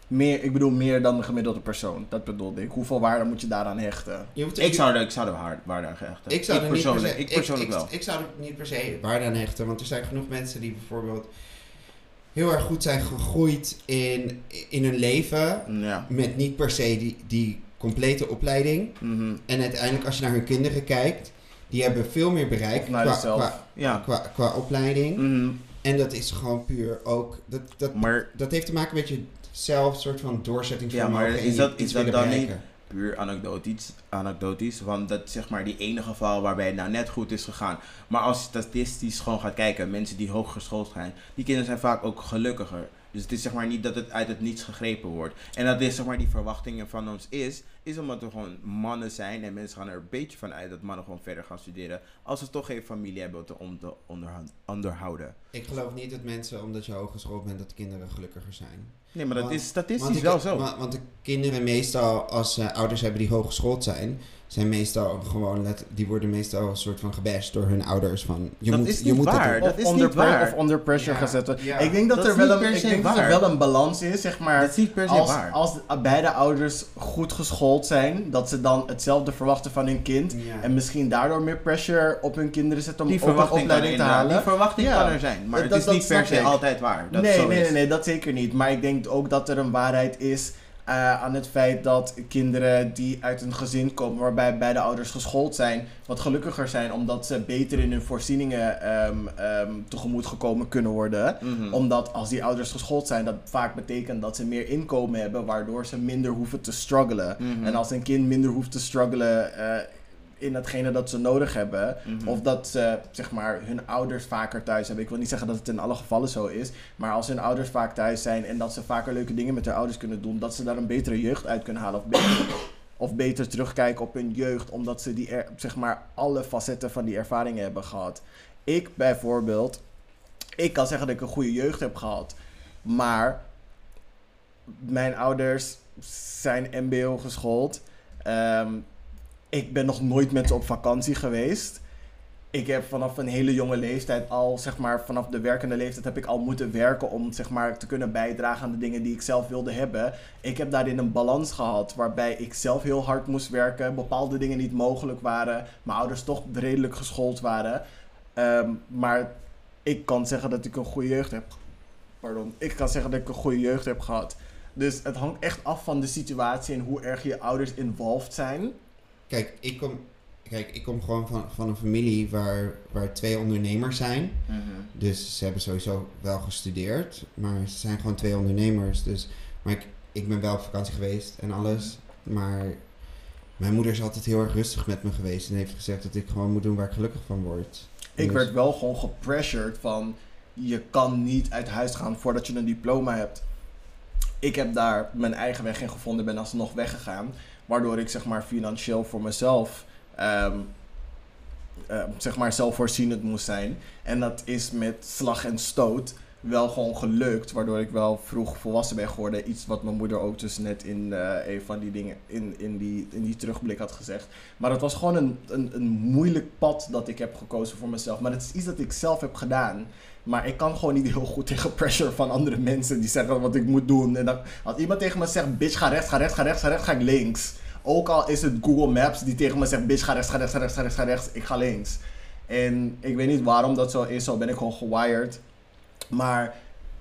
Meer, ik bedoel meer dan de gemiddelde persoon. Dat bedoelde ik. Hoeveel waarde moet je daaraan hechten? Je hoeft- Ik zou er, ik zou er waarde aan gehechten. Ik zou er niet per persoonlijk, se, ik persoonlijk ik, wel. Ik, zou er niet per se waarde aan hechten, want er zijn genoeg mensen die bijvoorbeeld heel erg goed zijn gegroeid in, in hun leven, ja. met niet per se die, die complete opleiding. Mhm. En uiteindelijk als je naar hun kinderen kijkt, die hebben veel meer bereikt qua, qua, Ja. qua, qua opleiding. Mhm. En dat is gewoon puur ook, dat, dat, Maar dat heeft te maken met je zelf soort van doorzettingsvermogen. Ja, maar is dat- is dan bereiken. puur anekdotisch, anekdotisch, want dat is zeg maar die ene geval waarbij het nou net goed is gegaan. Maar als je statistisch gewoon gaat kijken, mensen die hooggeschoold zijn, die kinderen zijn vaak ook gelukkiger. Dus het is zeg maar niet dat het uit het niets gegrepen wordt. En dat is zeg maar die verwachtingen van ons is, is omdat we gewoon mannen zijn en mensen gaan er een beetje van uit dat mannen gewoon verder gaan studeren. Als ze toch geen familie hebben om te onderhouden. Ik geloof niet dat mensen, omdat je hooggeschoold bent, dat kinderen gelukkiger zijn. Nee, maar dat Want- is statistisch ik- wel zo. wa- want de kinderen meestal, als ze ouders hebben die hooggeschoold zijn, zijn meestal gewoon, let, die worden meestal een soort van gebashed door hun ouders van, je Dat moet, is je moet waar. Dat is onder niet waar. of onder pressure Ja, gezet worden. ja. Ik denk dat, Dat er wel een, ik denk dat er wel een balans is, zeg maar. dat is niet per se als, waar. als beide ouders goed geschoold zijn, dat ze dan hetzelfde verwachten van hun kind. Ja. En misschien daardoor meer pressure op hun kinderen zetten om die ook een opleiding te halen. die verwachting Ja. kan er zijn, maar Dat- het is dat niet per se altijd waar. Dat nee, zo nee, is. nee, nee, dat zeker niet. Maar ik denk ook dat er een waarheid is eh, aan het feit dat kinderen die uit een gezin komen waarbij beide ouders geschoold zijn, wat gelukkiger zijn omdat ze beter in hun voorzieningen ehm, ehm, tegemoet gekomen kunnen worden. Mhm. Omdat als die ouders geschoold zijn, dat vaak betekent dat ze meer inkomen hebben, waardoor ze minder hoeven te struggelen. Mhm. En als een kind minder hoeft te struggelen eh, in hetgene dat ze nodig hebben, Mhm. of dat ze zeg maar hun ouders vaker thuis hebben. Ik wil niet zeggen dat het in alle gevallen zo is, maar als hun ouders vaak thuis zijn en dat ze vaker leuke dingen met hun ouders kunnen doen, dat ze daar een betere jeugd uit kunnen halen of beter, of beter terugkijken op hun jeugd, omdat ze die er, zeg maar alle facetten van die ervaringen hebben gehad. Ik bijvoorbeeld, ik kan zeggen dat ik een goede jeugd heb gehad, maar mijn ouders zijn MBO geschoold. Ehm, ik ben nog nooit met ze op vakantie geweest. Ik heb vanaf een hele jonge leeftijd al, zeg maar, vanaf de werkende leeftijd heb ik al moeten werken om, zeg maar, te kunnen bijdragen aan de dingen die ik zelf wilde hebben. Ik heb daarin een balans gehad waarbij ik zelf heel hard moest werken, bepaalde dingen niet mogelijk waren, mijn ouders toch redelijk geschoold waren. Ehm, maar ik kan zeggen dat ik een goede jeugd heb. Pardon. Ik kan zeggen dat ik een goede jeugd heb gehad. Dus het hangt echt af van de situatie en hoe erg je ouders involved zijn. Kijk, ik kom, kijk, ik kom gewoon van, van een familie waar, waar twee ondernemers zijn. Mhm. Dus ze hebben sowieso wel gestudeerd, maar ze zijn gewoon twee ondernemers. Dus, maar ik, ik ben wel op vakantie geweest en alles. Maar mijn moeder is altijd heel erg rustig met me geweest en heeft gezegd dat ik gewoon moet doen waar ik gelukkig van word. Ik Dus- werd wel gewoon gepressured van je kan niet uit huis gaan voordat je een diploma hebt. Ik heb daar mijn eigen weg in gevonden, ben alsnog weggegaan. Waardoor ik zeg maar financieel voor mezelf ehm, ehm, zeg maar zelfvoorzienend moest zijn. En dat is met slag en stoot wel gewoon gelukt. Waardoor ik wel vroeg volwassen ben geworden. Iets wat mijn moeder ook dus net in eh, een van die dingen in, in, die, in die terugblik had gezegd. Maar het was gewoon een, een, een moeilijk pad dat ik heb gekozen voor mezelf. Maar het is iets dat ik zelf heb gedaan. Maar ik kan gewoon niet heel goed tegen pressure van andere mensen die zeggen wat ik moet doen. En dan, als iemand tegen me zegt, bitch ga rechts, ga rechts, ga rechts, ga rechts, ga ik links. Ook al is het Google Maps die tegen me zegt, bitch ga rechts, ga rechts, ga rechts, ga rechts, ga rechts, ik ga links. En ik weet niet waarom dat zo is, zo ben ik gewoon gewired. Maar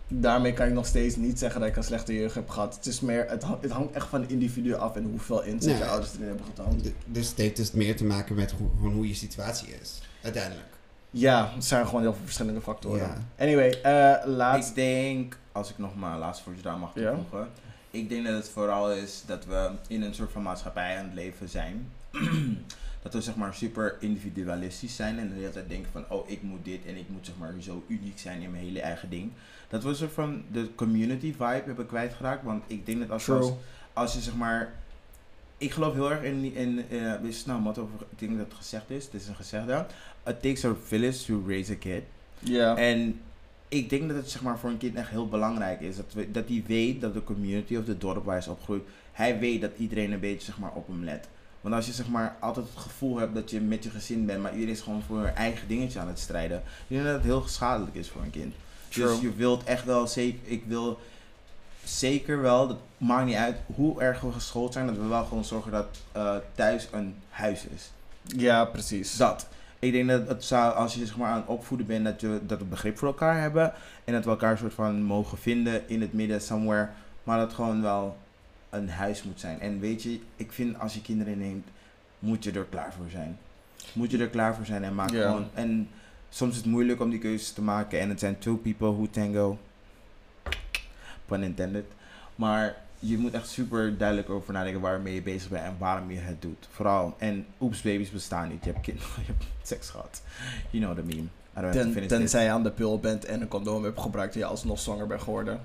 daarmee kan ik nog steeds niet zeggen dat ik een slechte jeugd heb gehad. Het, is meer, het, hang- het hangt echt van de individu af en hoeveel inzicht Nee. je ouders erin hebben getoond. Dus het heeft dus meer te maken met hoe, hoe je situatie is, uiteindelijk. Ja, het zijn gewoon heel veel verschillende factoren. Ja. Anyway, eh laatst... Ik denk, als ik nog maar laatst voor je daar mag Ja. toevoegen. Ik denk dat het vooral is dat we in een soort van maatschappij aan het leven zijn. dat we zeg maar super individualistisch zijn en de hele tijd denken van oh ik moet dit en ik moet zeg maar zo uniek zijn in mijn hele eigen ding. Dat we een soort van de community vibe hebben kwijtgeraakt. Want ik denk dat als, als, als je zeg maar ik geloof heel erg in, in uh, is snel wat over, ik denk dat het gezegd is, het is een gezegde. It takes a village to raise a kid. Ja. En ik denk dat het zeg maar, voor een kind echt heel belangrijk is. Dat, we, dat hij weet dat de community of de dorp waar hij is opgegroeid, hij weet dat iedereen een beetje zeg maar, op hem let. Want als je zeg maar, altijd het gevoel hebt dat je met je gezin bent, maar iedereen is gewoon voor hun eigen dingetje aan het strijden. Ik denk dat het heel schadelijk is voor een kind. True. Dus je wilt echt wel zeker, ik wil zeker wel, dat maakt niet uit hoe erg we geschoold zijn, dat we wel gewoon zorgen dat eh, thuis een huis is. Ja, precies. Dat. Ik denk dat het zou, als je zeg maar aan het opvoeden bent, dat, je, dat we begrip voor elkaar hebben. En dat we elkaar soort van mogen vinden in het midden, somewhere. Maar dat gewoon wel een huis moet zijn. En weet je, ik vind als je kinderen neemt, moet je er klaar voor zijn. Moet je er klaar voor zijn en maak gewoon. En soms is het moeilijk om die keuzes te maken. En het zijn two people who tango. Pun intended. Maar je moet echt super duidelijk over nadenken waarmee je bezig bent en waarom je het doet. Vooral. En oeps, baby's bestaan niet. Je hebt, kind, je hebt seks gehad. You know the meme. I don't have to Ten, tenzij je aan de pil bent en een condoom hebt gebruikt en je alsnog zwanger bent geworden.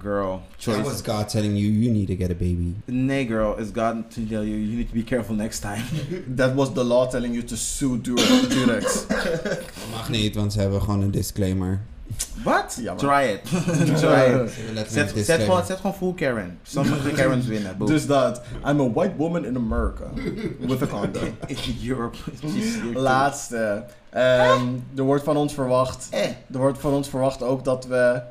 Girl, That choice. was God telling you, you need to get a baby. Nee, girl, it's God to tell you, you need to be careful next time. That was the law telling you to sue. Durex. Mag niet, want ze hebben gewoon een disclaimer. Jammer. Try it. Try it. Zet, gewoon, zet gewoon full Karen. Sommige Karens winnen. Boom. Dus dat. I'm a white woman in America. With a condom. in Europe. Laatste. Ehm, er wordt van ons verwacht. Eh. Er wordt van ons verwacht ook dat we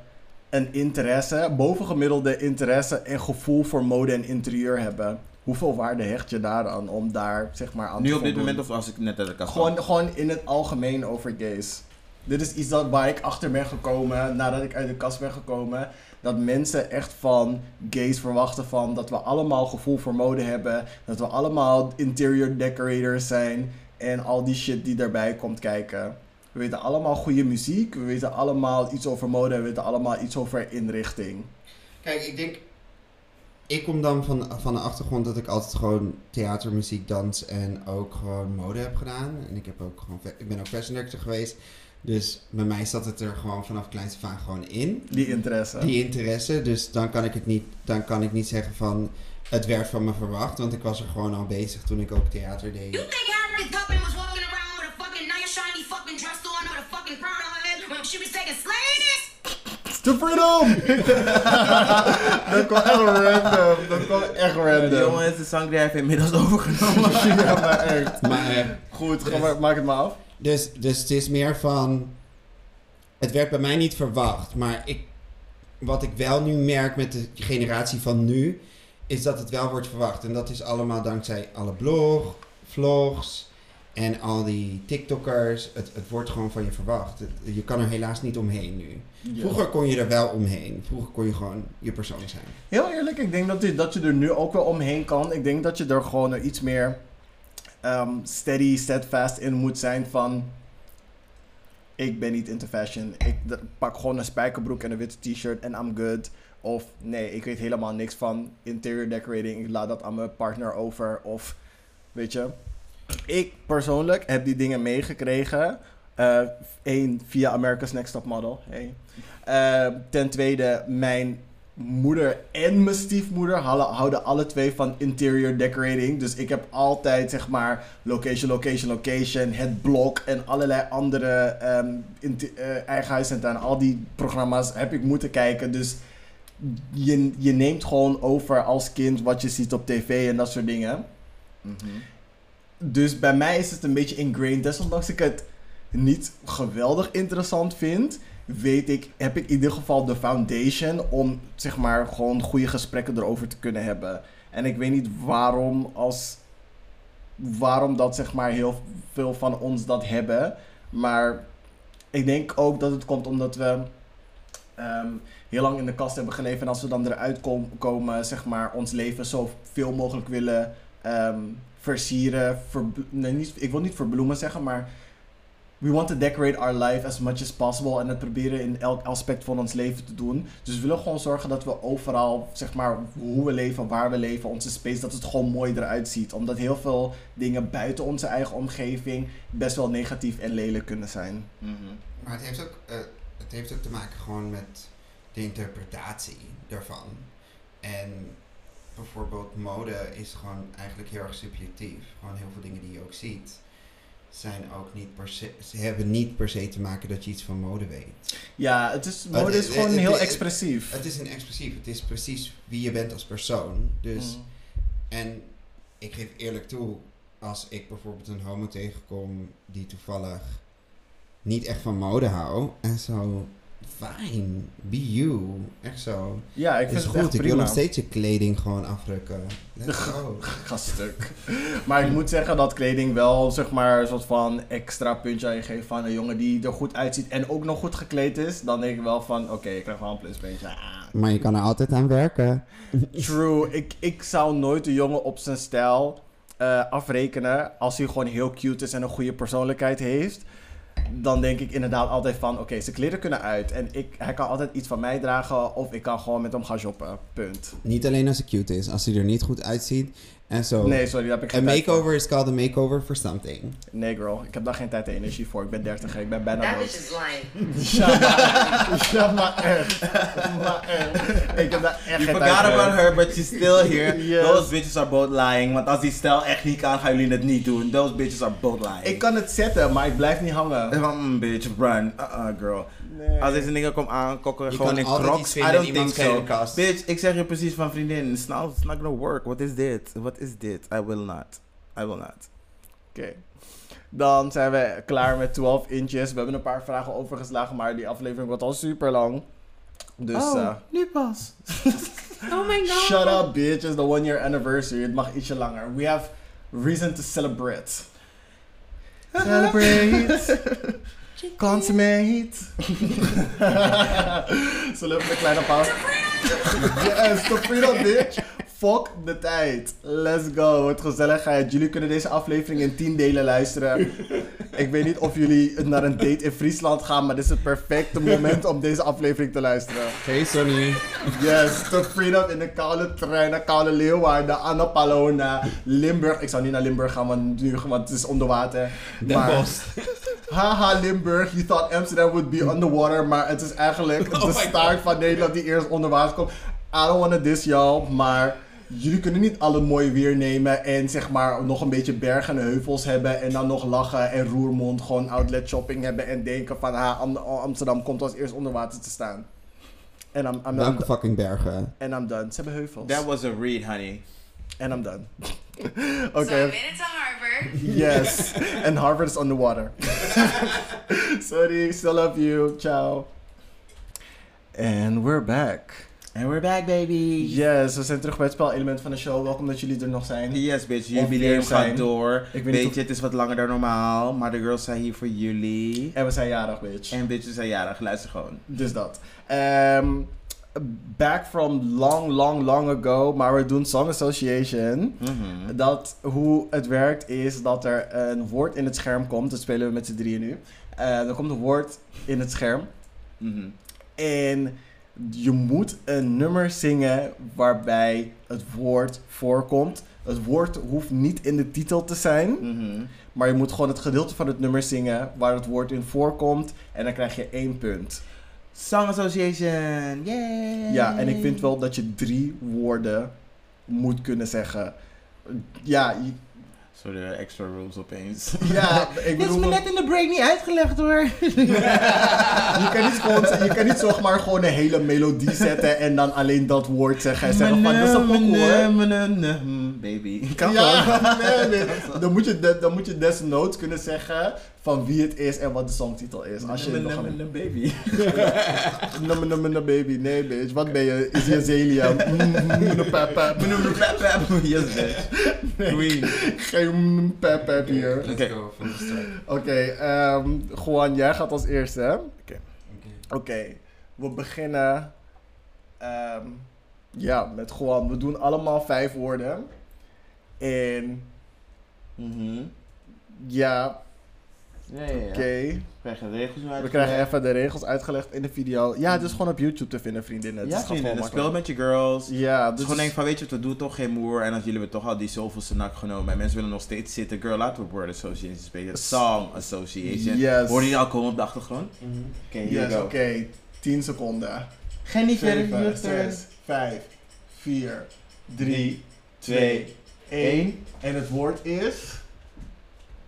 een interesse, bovengemiddelde interesse en gevoel voor mode en interieur hebben. Hoeveel waarde hecht je daaraan om daar zeg maar aan Nu te op dit moment of als ik net uit de kast Gewoon, gewoon in het algemeen over gays. Dit is iets dat, waar ik achter ben gekomen nadat ik uit de kast ben gekomen. dat mensen echt van gays verwachten van dat we allemaal gevoel voor mode hebben, dat we allemaal interior decorators zijn en al die shit die daarbij komt kijken. We weten allemaal goede muziek, we weten allemaal iets over mode, we weten allemaal iets over inrichting. Kijk, ik denk. Ik kom dan van, van de achtergrond dat ik altijd gewoon theater, muziek, dans en ook gewoon mode heb gedaan. En ik, heb ook gewoon, ik ben ook fashion director geweest. Dus bij mij zat het er gewoon vanaf kleins af aan gewoon in. Die interesse. Die interesse. Dus dan kan ik het niet, dan kan ik niet zeggen van het werd van me verwacht. Want ik was er gewoon al bezig toen ik ook theater deed. You think Harriet Tubman was walking around with a fucking nice shiny fucking dress on with a fucking crown on her head when she was taking? To freedom! dat kwam echt random. Dat kwam echt random. Jongens, de zang die heeft inmiddels overgenomen. ja, maar echt. Maar, eh, Goed, ga dus- maar, maak het maar af. Dus, dus het is meer van. Het werd bij mij niet verwacht. Maar ik, wat ik wel nu merk met de generatie van nu. Is dat het wel wordt verwacht. En dat is allemaal dankzij alle blog, vlogs. En al die TikTokkers. Het, het wordt gewoon van je verwacht. Het- je kan er helaas niet omheen nu. Vroeger kon je er wel omheen. Vroeger kon je gewoon je persoon zijn. Heel eerlijk, ik denk dat, je- dat je er nu ook wel omheen kan. Ik denk dat je er gewoon iets meer ehm, steady, steadfast in moet zijn van... Ik ben niet into fashion. Ik pak gewoon een spijkerbroek en een witte t-shirt en I'm good. Of nee, ik weet helemaal niks van interior decorating. Ik laat dat aan mijn partner over. Of weet je. Ik persoonlijk heb die dingen meegekregen. Eén, via America's Next Top Model. Eh, ten tweede, mijn moeder en mijn stiefmoeder houden, houden alle twee van interior decorating. Dus ik heb altijd, zeg maar, location, location, location, het blok en allerlei andere eigen huis en tuin. Al die programma's heb ik moeten kijken. Dus je, je neemt gewoon over als kind wat je ziet op tv en dat soort dingen. Dus bij mij is het een beetje ingrained. Desondanks ik het niet geweldig interessant vind, weet ik, heb ik in ieder geval de foundation om zeg maar gewoon goede gesprekken erover te kunnen hebben. En ik weet niet waarom als waarom dat zeg maar heel veel van ons dat hebben, maar ik denk ook dat het komt omdat we ehm, heel lang in de kast hebben geleefd en als we dan eruit kom- komen, zeg maar ons leven zo veel mogelijk willen ehm, versieren, niet, ik wil niet verbloemen zeggen, maar we want to decorate our life as much as possible en het proberen in elk aspect van ons leven te doen. Dus we willen gewoon zorgen dat we overal, zeg maar, hoe we leven, waar we leven, onze space, dat het gewoon mooi eruit ziet. Omdat heel veel dingen buiten onze eigen omgeving best wel negatief en lelijk kunnen zijn. Maar het heeft, ook, eh, het heeft ook te maken gewoon met de interpretatie daarvan. En bijvoorbeeld mode is gewoon eigenlijk heel erg subjectief. Gewoon heel veel dingen die je ook ziet zijn ook niet per se, ze hebben niet per se te maken dat je iets van mode weet. Ja, het is, Het- mode is gewoon het- heel het- expressief. Het is een expressief. Het is precies wie je bent als persoon. Dus, Mm. en ik geef eerlijk toe, als ik bijvoorbeeld een homo tegenkom die toevallig niet echt van mode houdt en zo, fijn, be you, echt zo. Ja, ik vind is het goed. echt ik wil prima. nog steeds je kleding gewoon afdrukken. Let's go. Ga stuk. Maar ik moet zeggen dat kleding wel zeg maar een soort van extra puntje aan je geeft van een jongen die er goed uitziet en ook nog goed gekleed is. Dan denk ik wel van oké, ik krijg wel een pluspuntje. Ah. Maar je kan er altijd aan werken. True. Ik, ik zou nooit een jongen op zijn stijl eh, afrekenen als hij gewoon heel cute is en een goede persoonlijkheid heeft. Dan denk ik inderdaad altijd van oké, zijn kleren kunnen uit. En ik, hij kan altijd iets van mij dragen of ik kan gewoon met hem gaan shoppen. Punt. Niet alleen als hij cute is, als hij er niet goed uitziet en zo. Nee, sorry, daar heb ik geen Een tijd voor. makeover is called a makeover for something. Nee, girl. Ik heb daar geen tijd en energie voor. Ik ben 30 en ik ben bijna That dood. bitch is lying. Ja, maar echt. Maar echt. Ik heb daar echt You geen forgot tijd voor. about her, but she's still here. Yes. Those bitches are both lying. Want als die stijl echt niet kan, gaan jullie het niet doen. Those bitches are both lying. Ik kan het zetten, maar ik blijf niet hangen. En van, mm, bitch, run. Uh-uh, girl. Nee. Als deze dingen komen aankokken, Je gewoon in crocs, I vinden don't in think so. Bitch, ik zeg je precies van vriendin, it's not, it's not gonna work. What is dit? What is dit? I will not. I will not. Oké. Dan zijn we klaar met 12 inches. We hebben een paar vragen overgeslagen, maar die aflevering wordt al super lang. Dus, oh, eh, nu pas. Oh my god. shut up, bitch. It's the one year anniversary. Het mag ietsje langer. We have reason to celebrate. Celebrate. Consummate. Zullen we even een kleine pauze? Yes, the freedom bitch. Fuck de tijd. Let's go. Wat gezelligheid. Jullie kunnen deze aflevering in 10 delen luisteren. Ik weet niet of jullie naar een date in Friesland gaan, maar dit is het perfecte moment om deze aflevering te luisteren. Hey Sonny. Yes, the freedom in de koude trein naar koude Leeuwarden, naar Limburg. Ik zou niet naar Limburg gaan, want, nu, want het is onder water. Den Maar-. Haha, Limburg. You thought Amsterdam would be underwater, maar het is eigenlijk Oh de my staart van Nederland die eerst onder water komt. I don't wanna diss y'all, maar jullie kunnen niet alle mooie weer nemen en zeg maar nog een beetje bergen en heuvels hebben en dan nog lachen en Roermond gewoon outlet shopping hebben en denken van ha, Am- Amsterdam komt als eerst onder water te staan. En I'm, I'm, I'm, fucking bergen? en I'm done. Ze hebben heuvels. That was a read, honey. En I'm done. So Oké. I made it to Harvard. Yes. And Harvard is underwater. Sorry, still love you. Ciao. And we're back. And we're back, baby. Yes, we zijn terug bij het spelelement van de show. Welkom dat jullie er nog zijn. Yes, bitch. Jubileum gaat door. Ik weet je, het is wat langer dan normaal. Maar de girls zijn hier voor jullie. En we zijn jarig, bitch. En bitches zijn jarig. Luister gewoon. Dus dat. Ehm, back from long, long, long ago. Maar we doen Song Association. Mhm. Dat hoe het werkt is dat er een woord in het scherm komt. Dat spelen we met z'n drieën nu. Eh er komt een woord in het scherm. Mhm. En je moet een nummer zingen waarbij het woord voorkomt. Het woord hoeft niet in de titel te zijn. Mhm. Maar je moet gewoon het gedeelte van het nummer zingen waar het woord in voorkomt. En dan krijg je één punt. Song Association. Yay. Ja, en ik vind wel dat je drie woorden moet kunnen zeggen. Ja, Sorry, de extra rules opeens. ja ik Dit is bedoel... me net in de break niet uitgelegd hoor. Je kan niet, gewoon, je kan niet zomaar gewoon een hele melodie zetten en dan alleen dat woord zeggen. En zeggen van, dat is een pokoe hoor. Baby. Kan ja, gewoon. nee, nee. Dan moet, je dan moet je desnoods kunnen zeggen van wie het is en wat de songtitel is. Als je aan- een baby. Nummer, nummer, nummer, baby. Nee, bitch. Wat ben je? Is je Zelia? Mm, pep, pep. Yes, bitch. Queen. Geen mm, pep, pep hier. Let's Oké. go from the start. Oké, ehm Juan, jij gaat als eerste, hè? Oké. Oké. We beginnen ehm, ja, met Juan. We doen allemaal vijf woorden. En Mhm. ja, Ja, ja, ja. oké. We krijgen de regels uit. We krijgen even de regels uitgelegd in de video. Ja, het is gewoon op YouTube te vinden, vriendinnen. Het Ja, is gewoon vrienden. makkelijk. Speel met je girls. Ja, Dus dus gewoon denk van, weet je wat, we doen toch geen moer. En als jullie hebben toch al die zoveelste nak genomen. En mensen willen nog steeds zitten. Girl, laten we Word Association spelen. Song Association. Yes. Hoorde je al komen op de achtergrond? Mhm. Oké, here Yes, oké. go. 10 seconden. Geen niet verder, 7, your turn. 6, 5, 4, 3, Drie, 2, twee, 1. En het woord is...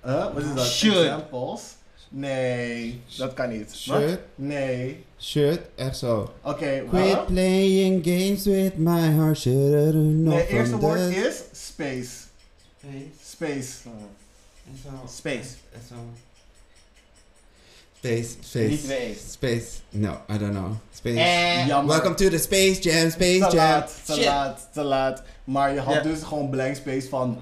Huh? Wat is dat? Should. Examples? Nee, dat kan niet. Should, Nee. should, echt zo. Oké, Quit huh? playing games with my heart, should Nee, from eerste woord is space. Hey, Space. Space. Space, Niet space, twee. space. No, I don't know. Space. Eh. Jammer. Welcome to the Space Jam, Space te Jam. laat, te Shit. laat, te laat. Maar je had dus gewoon blank space van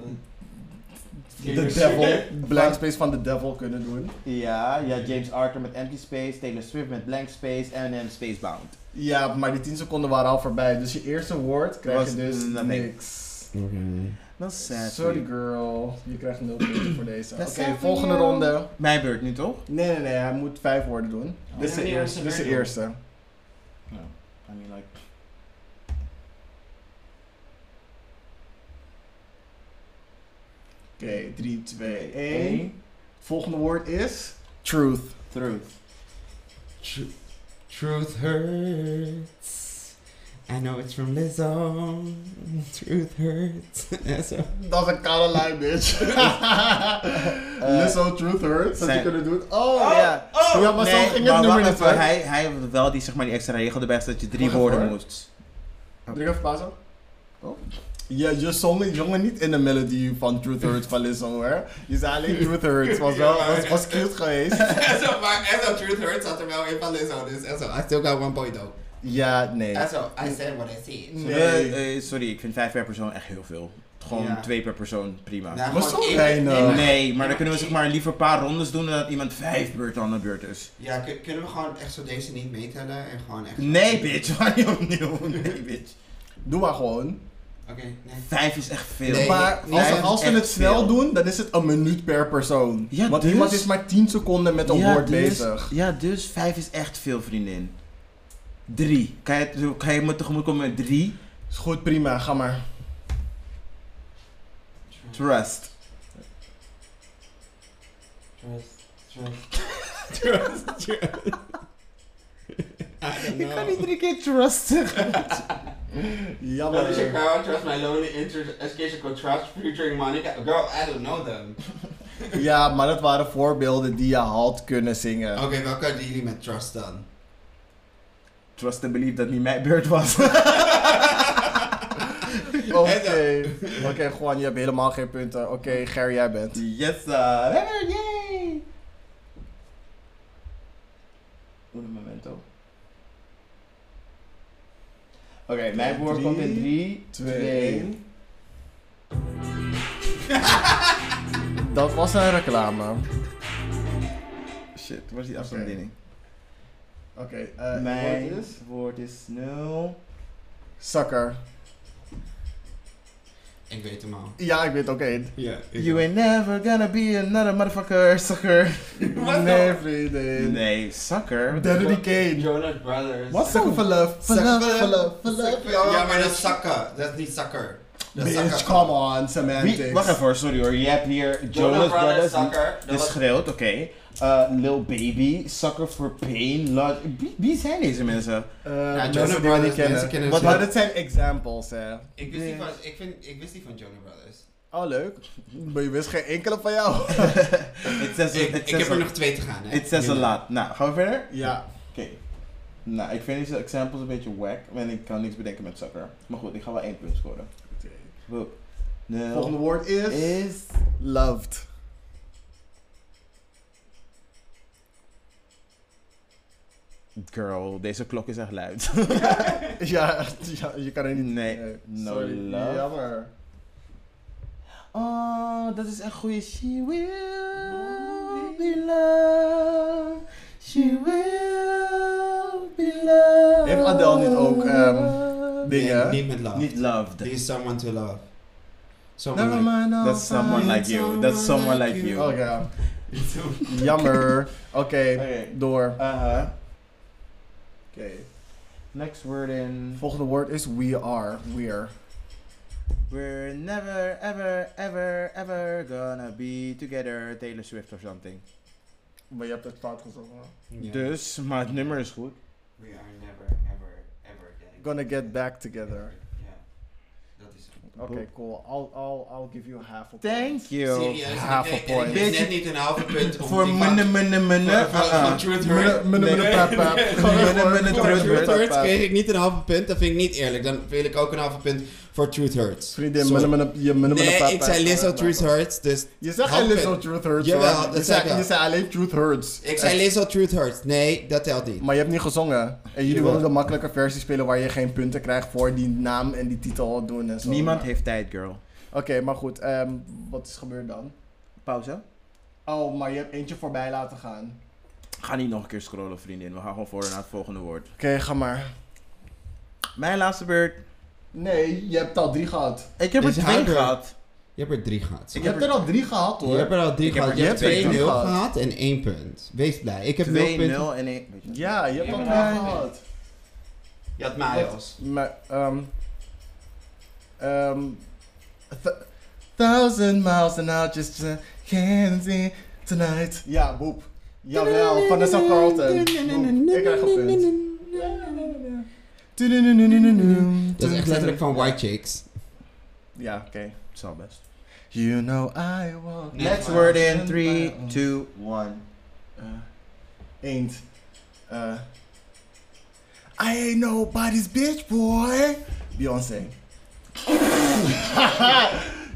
de devil, blank space van de devil kunnen doen. Ja, ja, James Arthur met Empty Space, Taylor Swift met Blank Space, Eminem Spacebound. Ja, maar die 10 seconden waren al voorbij. Dus je eerste woord krijg Was je dus niks. Oké. Dat is sad. Sorry girl, je krijgt 0 punten voor deze. Oké, volgende you. ronde. Mijn beurt nu toch? Nee, nee, nee, hij moet vijf woorden doen. dit is de eerste. Dit is de eerste. No. I mean like... Oké, 3, 2, 1. Volgende woord is truth. Truth. Tru- Truth hurts. I know it's from Lizzo. Truth hurts. Zo. Dat is een lijn, bitch. Lizzo, truth hurts. Dat je kunnen doen. Oh, ja. Ja, maar zo ging het maar nummer niet, even, hè? hij, hij heeft wel die, zeg maar, die extra regel erbij dat je drie woorden moest. Druk even pauze. Oh. Ja, je zong jongen niet in de melodie van Truth Hurts van Lizzo hoor. Je zei alleen Truth Hurts. Was wel was, was cute geweest. Zo, maar zo, Truth hurts zat er wel in van Lizzo. Dus echt zo, I still got one point though. Ja, nee. Echt zo, I said what I said. Nee. Eh, sorry, ik vind vijf per persoon echt heel veel. Gewoon Ja. twee per persoon, prima. Nou, Maar zo weinig. nee, maar- nee, maar dan kunnen we zeg maar liever een paar rondes doen dan dat iemand vijf beurten aan de beurt is. Ja, kun- kunnen we gewoon echt zo deze niet meetellen en gewoon echt... Nee, bitch, waar niet opnieuw? Nee, bitch. Doe maar gewoon. Oké, nee. Vijf is echt veel. Nee, maar als, vijf als we het snel veel. doen, dan is het een minuut per persoon. Ja, Want dus- iemand is maar 10 seconden met een ja, woord dus, bezig. Ja, dus vijf is echt veel, vriendin. Drie. Kan je, kan je me tegemoet komen met drie? Is goed, prima, ga maar. Trust. Trust, trust. Ik kan niet drie keer trust zeggen. Jammer. What is your girl? Trust my lonely interest education called Trust featuring Monica. Girl, I don't know them. Ja, maar dat waren voorbeelden die je had kunnen zingen. Oké, welke hadden jullie met Trust dan? Trust and believe dat niet mijn beurt was. Oké, oké, Juan, je hebt helemaal geen punten. Oké, Gary, jij bent. yes, sir. Yay! Un momento. Oké, mijn woord komt in 3, 2, Dat was een reclame. Shit, waar is die afstandsbediening? Oké, eh Mijn woord is? woord is 0. Zakker. Ik weet hem al. Ja, ik weet ook één. Ja, You ain't never gonna be another motherfucker, sucker. Nee, vriendin. Nee, sucker? Daddy Kane. Jonas Brothers. Wat? Sucker for love. For Sucker love, for love, for love. Ja, maar dat is zakken. Dat is niet zakker. Dat is Bitch, come on, Wie, semantics. wacht even hoor, sorry hoor. Je hebt hier Jonas Jonas Brothers, Brothers, Sucker. die Dat was- schreeuwt, oké. Uh, Lil Baby, Sucker for Pain, Lodge. Wie, wie zijn deze mensen? Eh, Jonas die we Brothers, niet kennen. ze. maar dit zijn examples, hè. Ik wist, die van, ik, vind, ik wist die van Jonas Brothers. Oh, leuk. Maar je wist geen enkele van jou. It says, Ik, heb er nog twee te gaan, hè. It says a lot. Nou, gaan we verder? ja. Oké. Nou, ik vind deze examples een beetje wack. En ik kan niks bedenken met Sucker. Maar goed, ik ga wel één punt scoren. Volgende woord is... is... Loved. Girl, deze klok is echt luid. ja, ja, je kan er niet... Nee, no sorry. love. Jammer. Oh, dat is echt goeie. She will be loved. She will be loved. Heeft Adele niet ook, ehm, dingen? Nee, niet met love. Niet loved. He is someone to love. Someone Never like- mind, That's someone like you. That's someone like you. Oh ja. Jammer. Oké, Oké. door. Uh-huh. Oké. Next word in. Volgende woord is we are. We're. We're never, ever, ever, ever gonna be together. Taylor Swift or something. Maar je hebt het fout gezongen. Ja. Dus, maar het nummer is goed. We are Gonna get back together. Ja, dat is het. Oké, cool. I'll, I'll, I'll give you half a point. Thank you. Serieus, Half ik a point. ik net niet een halve punt om Voor munne. Van- van- van Truth Hurt. Pap. Munne, munne, Voor Truth Hurt. Kreeg ik niet een halve punt, dat vind ik niet eerlijk. Dan wil ik ook een halve punt voor Truth Hurts. Vriendin, Sorry. je munne, munne, Nee, pap, ik zei Lizzo Truth Hurts, dus... Je zegt geen Lizzo. Truth Hurts. Jawel, dat je, zei ik je zei alleen Truth Hurts. Ik zei Lizzo Truth Hurts. Nee, dat telt niet. Maar je hebt niet gezongen. En jullie wilden de makkelijke versie spelen waar je geen punten krijgt voor die naam en die titel doen en zo. Niemand heeft tijd, girl. Oké, maar goed. ehm, wat is gebeurd dan? Pauze. Oh, maar je hebt eentje voorbij laten gaan. Ga niet nog een keer scrollen, vriendin. We gaan gewoon voor naar het volgende woord. Oké, ga maar. Mijn laatste beurt. Nee, je hebt al drie gehad. Ik heb er Is twee harder. gehad. Je hebt er drie gehad. Je hebt er al drie gehad hoor. Je hebt er al drie Ik heb gehad. er- Je hebt je hebt er 2-0 drie gehad. gehad en één punt. Wees blij. Ik heb 0 2, punten. 0 en 1. Ja, je hebt al drie gehad. Je had Miles. Maar, ehm... ehm... th- thousand miles and I just uh, can't see tonight. Ja, boep. Jawel, Vanessa Carlton. Boep. Ik krijg een punt. Dat is echt letterlijk van White Chicks. Ja, oké. Het zal best. You know I walk. Nee, word in 3, 2, 1. Uh, eend. I ain't nobody's bitch, boy. Beyoncé.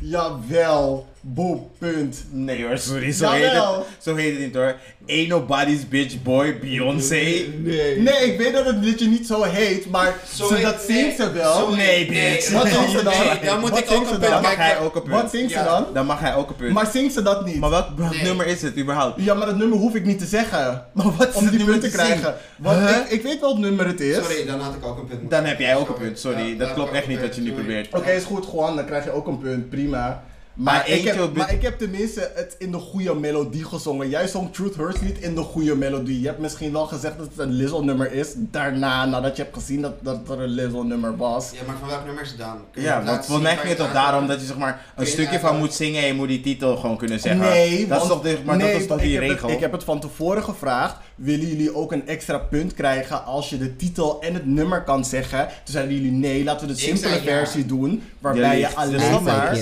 Jawel. Boom, punt. Nee hoor, sorry. Zo heet, het, zo heet het niet hoor. Ain't nobody's bitch boy, Beyoncé. Nee. Nee, ik weet dat het liedje niet zo heet, maar Zo ze, heet- dat zingt ze wel. Zo Nee, heet- bitch. Wat zingt ze dan? Nee, dan moet Wat ik ook een dan? Dan punt mag hij ook een punt. Wat zingt ze dan? Dan mag hij ook een punt. Maar zingt ze dat niet? Maar welk, welk Nee. nummer is het überhaupt? Ja, maar dat nummer hoef ik niet te zeggen. Maar wat is Om het die nummer punt te te krijgen. Want Huh? ik, ik weet wel het nummer het is. Sorry, dan had ik ook een punt. Dan heb jij ook een punt, sorry. Dat klopt echt niet wat je nu punt. probeert. Oké, is goed, Juan, dan krijg je ook een punt, prima. Maar, Maar ik heb, maar ik heb tenminste het in de goede melodie gezongen. Jij zong Truth Hurts niet in de goede melodie. Je hebt misschien wel gezegd dat het een Lizzo nummer is. Daarna, nadat je hebt gezien dat, dat er een Lizzo nummer was. Ja, maar van welk nummer is het dan? Kun je Ja, want laten volgens mij ging het toch daarom dat je zeg maar een stukje van moet zingen en je moet die titel gewoon kunnen zeggen. Nee, dat is want- toch, de, maar nee, dat is toch ik die heb het- regel? ik heb het van tevoren gevraagd. Willen jullie ook een extra punt krijgen als je de titel en het nummer kan zeggen? Toen zeiden jullie nee, laten we de simpele zei ja. versie doen. Waarbij je, alleen maar,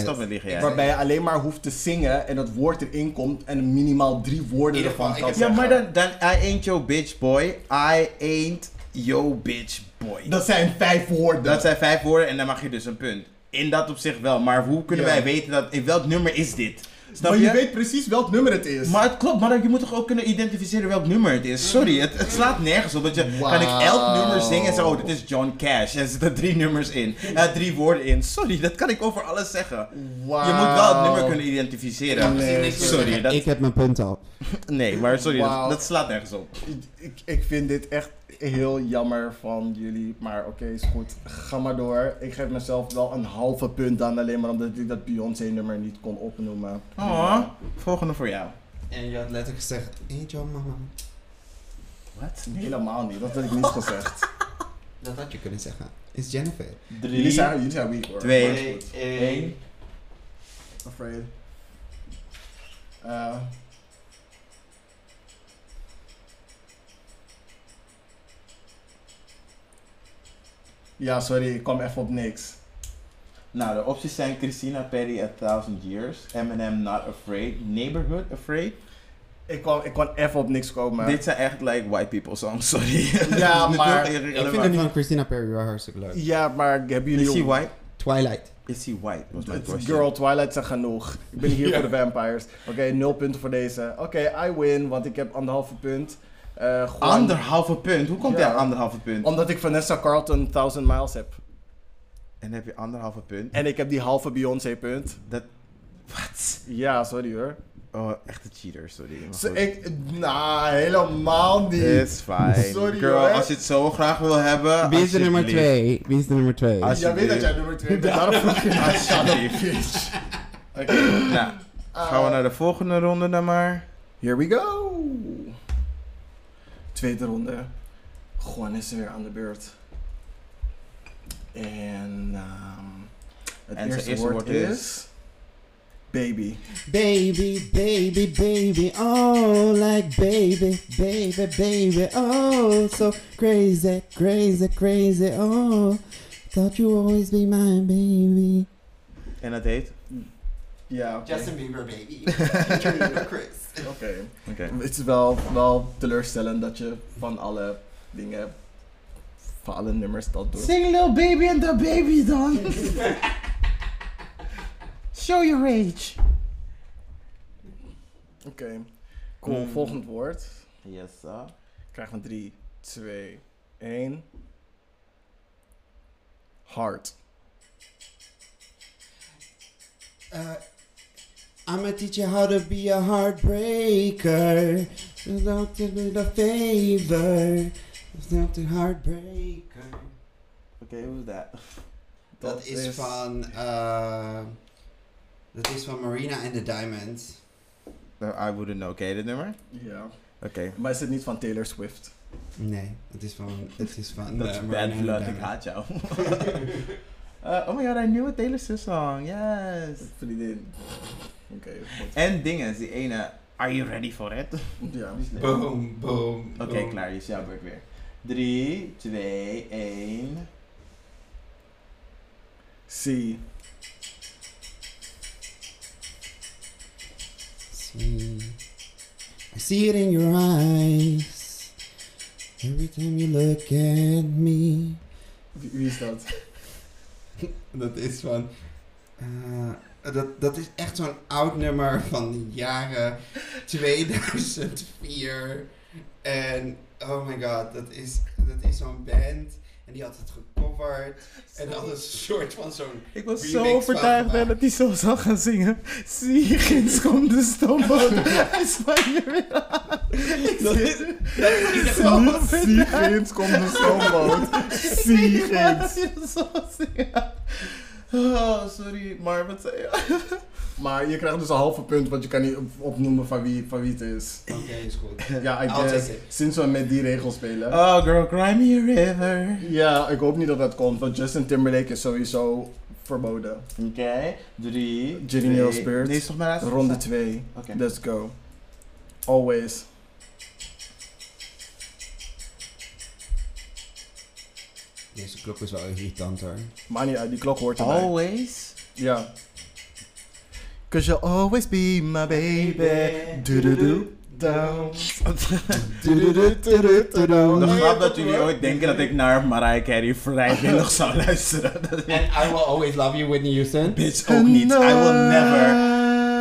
waarbij je alleen maar hoeft te zingen en het woord erin komt en minimaal drie woorden ieder ervan kan ik Ja, zeggen. maar dan, dan, I ain't your bitch boy. I ain't your bitch boy. Dat zijn vijf woorden. Dat zijn vijf woorden en dan mag je dus een punt. In dat opzicht wel, maar hoe kunnen Ja. wij weten dat, in welk nummer is dit? Snap maar je? je weet precies welk nummer het is. Maar het klopt, maar je moet toch ook kunnen identificeren welk nummer het is. Sorry, het, het slaat nergens op. Dat je, Kan ik elk nummer zingen en zeggen, oh dit is John Cash. En er zitten drie nummers in. Eh, drie woorden in. Sorry, dat kan ik over alles zeggen. Je moet wel het nummer kunnen identificeren. Nee, sorry, dat, Ik heb mijn punt al. nee, maar sorry, dat slaat nergens op. Ik, ik vind dit echt heel jammer van jullie. Maar oké, is goed. Ga maar door. Ik geef mezelf wel een halve punt dan. Alleen maar omdat ik dat Beyoncé nummer niet kon opnoemen. Oh, volgende voor jou. En je had letterlijk gezegd, ain't your mama. Wat? Helemaal niet. Dat had ik niet gezegd. Dat had je kunnen zeggen. Is Jennifer. Jullie zijn, jullie zijn weak hoor. twee, één. Afraid. Eh. Ja, sorry, ik kwam even op niks. Nou, de opties zijn Christina Perry, A Thousand Years, Eminem, Not Afraid, Neighborhood, Afraid. Ik kwam, ik kwam even op niks komen. Dit zijn echt like white people songs, sorry. Ja, maar- Ik vind het van Christina Perry wel hartstikke leuk. Ja, maar hebben jullie... Is he white? Twilight. Is he white? Was mijn Het question. Girl, Twilight zijn genoeg. Ik ben hier voor de vampires. Oké, nul punten voor deze. Oké, I win, want ik heb anderhalve punt. Eh, Juan- Anderhalve punt? Hoe komt Ja. hij aan anderhalve punt? Omdat ik Vanessa Carlton 1000 miles heb. En dan heb je anderhalve punt. En ik heb die halve Beyoncé punt. Dat... Wat? Ja, sorry hoor. Oh, echte cheater, sorry. Goed. ik, nou, helemaal niet. It's fine. Sorry, Girl, hoor. als je het zo graag wil hebben. Wie is de nummer twee? Wie is de nummer twee? Als- Jij weet dat jij nummer 2 bent, daarom vroeg je Alsjeblieft. Oké, nou. Gaan we naar de volgende ronde dan maar. Here we go. Tweede ronde. Juan is weer aan de beurt. En ehm het En eerste, eerste woord, woord is... is? Baby. Baby, baby, baby, oh, like baby, baby, baby, oh, so crazy, crazy, crazy, oh, thought you always be my baby. En dat heet? Ja. Justin Bieber, baby. Chris. Oké. Oké. Het is wel, wel teleurstellend dat je van alle dingen, van alle nummers dat doet. Sing Lil Baby and the Baby dan. Show your age. Oké. Cool, Mm. volgend woord. Yes, sir. Krijgen we 3, 2, 1. Hard. Uh, I'ma teach you how to be a heartbreaker. Don't do me the favor. Not the heartbreaker. Oké, hoe is dat? Dat is van, eh, dat is van Marina and the Diamonds. I wouldn't know. Oké, dit nummer? Ja. Oké. Maar is het niet van Taylor Swift? Nee, het is van, het is van Dat eh, is bad blood, ik haat jou. Uh, oh my god, I knew a Taylor Swift song. Yes. Vriendin. Oké. En dingen, die ene. Are you ready for it? Ja. Die is leuk. Boom, boom. Oké, klaar. Je is jouw beurt weer. 3, 2, 1. See. See, I see it in your eyes. Every time you look at me. Wie, wie is dat? Dat is van, eh, Dat, dat is echt zo'n oud nummer van de jaren 2004. En oh my god, dat is, dat is zo'n band. En die had het gecoverd. En had een soort van zo'n. Ik was zo overtuigd ben dat hij zo zou gaan zingen. Zie, ginds komt de stoomboot. Hij spanje weer aan. Ik Dat zie- is- dat is in ieder geval- Zie, ginds komt de stoomboot. Zie, ginds. Oh, sorry, maar wat zei je? Maar je krijgt dus een halve punt, want je kan niet op- opnoemen van wie, van wie het is. Oké, is goed. Ja, I I'll guess. Sinds we met die regels spelen. Oh, girl, cry me a river. Ja, ik hoop niet dat dat komt, want Justin Timberlake is sowieso verboden. Oké, drie. Twee- Nail Spirit. Nee, is toch laatste? Ronde 2. Oké. Let's go. Always. Deze klok is wel irritant hoor. Maar niet uit, die klok hoort erbij. Always? Ja. Cause you'll always be my baby. Do do do. Down. De grap dat jullie ooit denken dat ik naar Mariah Carey vrijwillig zou luisteren. And I will always love you, Whitney Houston. Bitch, ook niet. I will never.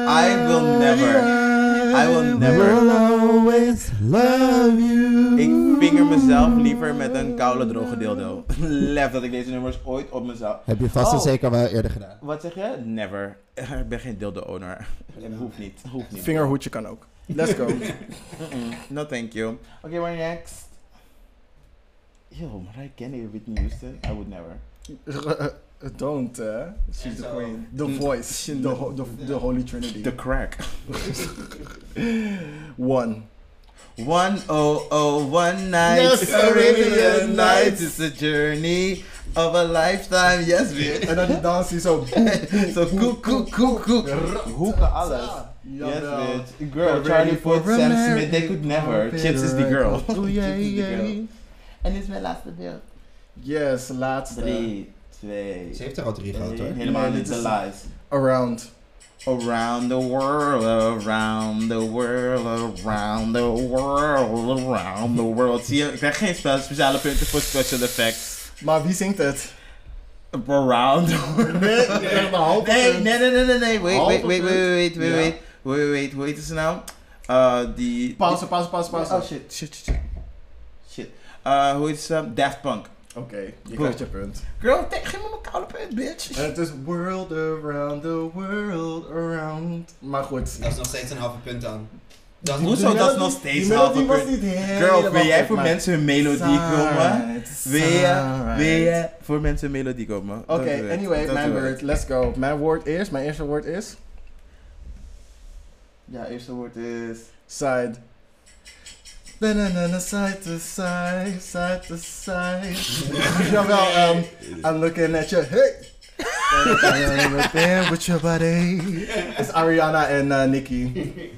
I will never. I will never. always love you. Ik vinger mezelf liever met een koude droge dildo. Lef dat ik deze nummers ooit op mezelf. Heb je vast en Oh. zeker wel eerder gedaan. Wat zeg je? Never. Ik ben geen dildo owner. Hoeft niet. Hoeft niet. Vingerhoedje kan ook. Let's go. No thank you. Oké, okay, next? Yo, Mariah Carey, Whitney Houston? I would never. Don't, eh? She's the zo. queen. The Mm. voice. The, ho- the, the holy trinity. The crack. One. One oh oh one night. Yes, Arabian nights. nights. It's a journey of a lifetime. Yes, bitch. En dan die dans die zo... Zo koek, koek, koek, koek. Hoeken alles. Yes, bitch. Girl, Charlie Puth, Sam Smith, they could never. Chips is the girl. Oh, yeah, Chips is the yeah. girl. En dit is mijn laatste beeld. Yes, laatste. Drie, twee. Ze heeft er al drie gehad hoor. Helemaal niet de lies. Around. Around the world, around the world, around the world, around the world. Zie je, ik krijg geen spe- speciale punten voor special effects. Maar wie zingt het? Around the world. Nee, Nee, nee, nee, nee, nee, nee. Wait, wait, wait, wait, wait, wait, Ja. wait, wait, wait, hoe heet ze nou? Uh, die... Pauze, pauze, pauze, pauze. Oh shit, shit, shit, shit. Shit. Uh, hoe heet ze? Daft Punk. Oké, je Goed. krijgt je punt. Girl, take, geef me mijn koude punt, bitch. En het is world around the world around. Maar goed. Dat is nog steeds een halve punt dan. Dat Hoezo? Dat is nog steeds die halve punt. niet Girl, wil jij voor maar- mensen hun melodie komen? Wil je, wil je voor mensen een melodie komen? Oké, anyway, mijn woord. Let's go. Mijn woord is, mijn eerste woord is... Ja, eerste woord is... Side. Na-na-na-na, Side to side, side to side. Jawel, um, I'm looking at you. Hey! With your body. is Ariana en uh, Nicki.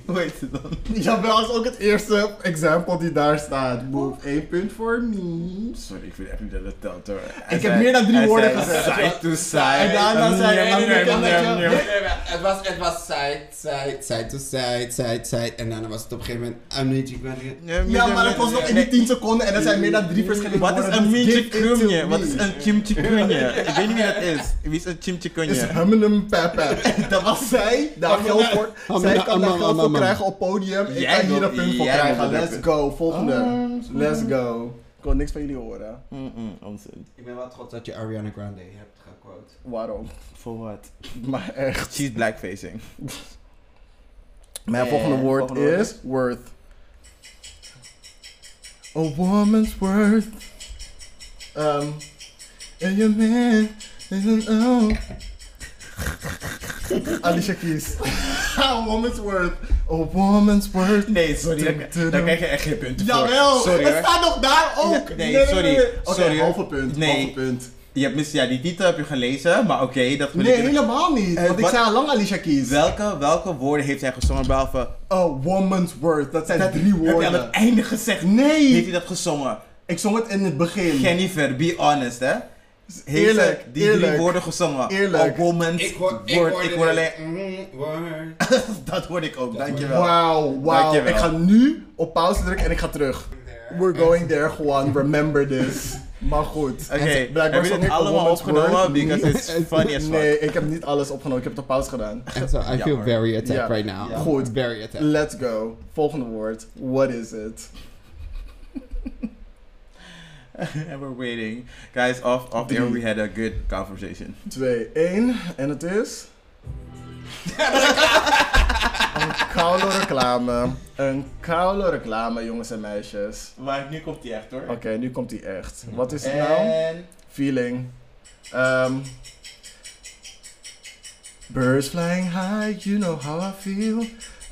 Hoe heet ze dan? Jawel, is ook het eerste example die daar staat. Move één punt voor me. Sorry, ik vind echt niet dat het telt hoor. Ik heb meer dan drie woorden gezegd. Side to side. En daarna zei you. Het was, het was side, side, side to side, side, side. En daarna was het op een gegeven moment, I'm you Ja, maar dat was nog in die 10 seconden en er zijn meer dan drie verschillende Wat is woorden. een dus to krumje? Wat is een chimtje krumje? Ik weet niet wie dat is. Wie is een chimtje is krumje? Hummenum Pepe. Dat was zij. Daar geld voor. Zij kan daar geld voor krijgen op podium. Ik Jij kan hier een punt voor krijgen. Let's go. Volgende. Ah, Let's go. Ik wil niks van jullie horen. Mm-mm, onzin. Ik ben wel trots dat je Ariana Grande hebt gequote. Waarom? For what? Maar echt. She's blackfacing. Mijn En volgende woord is worth. A woman's worth. Um. And your man. Alicia Keys. A woman's worth. A woman's worth. Nee, sorry. Daar, krijg je echt geen punten voor. Jawel, Sorry het hoor. staat nog daar ook. Ja, nee, sorry. Oké, Sorry. halve punt. Nee. Halve punt. Je hebt mis, ja, die titel heb je gelezen, maar oké, dat wil Nee, helemaal niet. Eh, Want ik zei al lang Alicia Keys. Welke, welke woorden heeft hij gezongen behalve... A woman's worth. Dat zijn Dat drie Heb je aan woorden. het einde gezegd? Nee. Heeft hij dat gezongen? Ik zong het in het begin. Jennifer, be honest hè. Heeft Eerlijk, ze die drie eerlijk. woorden gezongen? Eerlijk. A woman's Ik hoor, ik word. Ik alleen... Mm, word. dat hoorde ik ook, dankjewel. Wauw, wauw. Ik ga nu op pauze drukken en ik ga terug. We're going there, Juan. Remember this. Maar goed. Oké, En blijkbaar heb je dit allemaal opgenomen? Word Because it's funny as fuck. Nee, ik heb niet alles opgenomen. Ik heb het op pauze gedaan. I feel very attacked right now. Goed. Very attacked. Let's go. Volgende woord. What is it? and we're waiting. Guys, off, off air we had a good conversation. 2, 1. En het is... een koude reclame. Een koude reclame, jongens en meisjes. Maar nu komt die echt hoor. Oké, nu komt die echt. Wat is het nou? Feeling. Um, birds flying high, you know how I feel.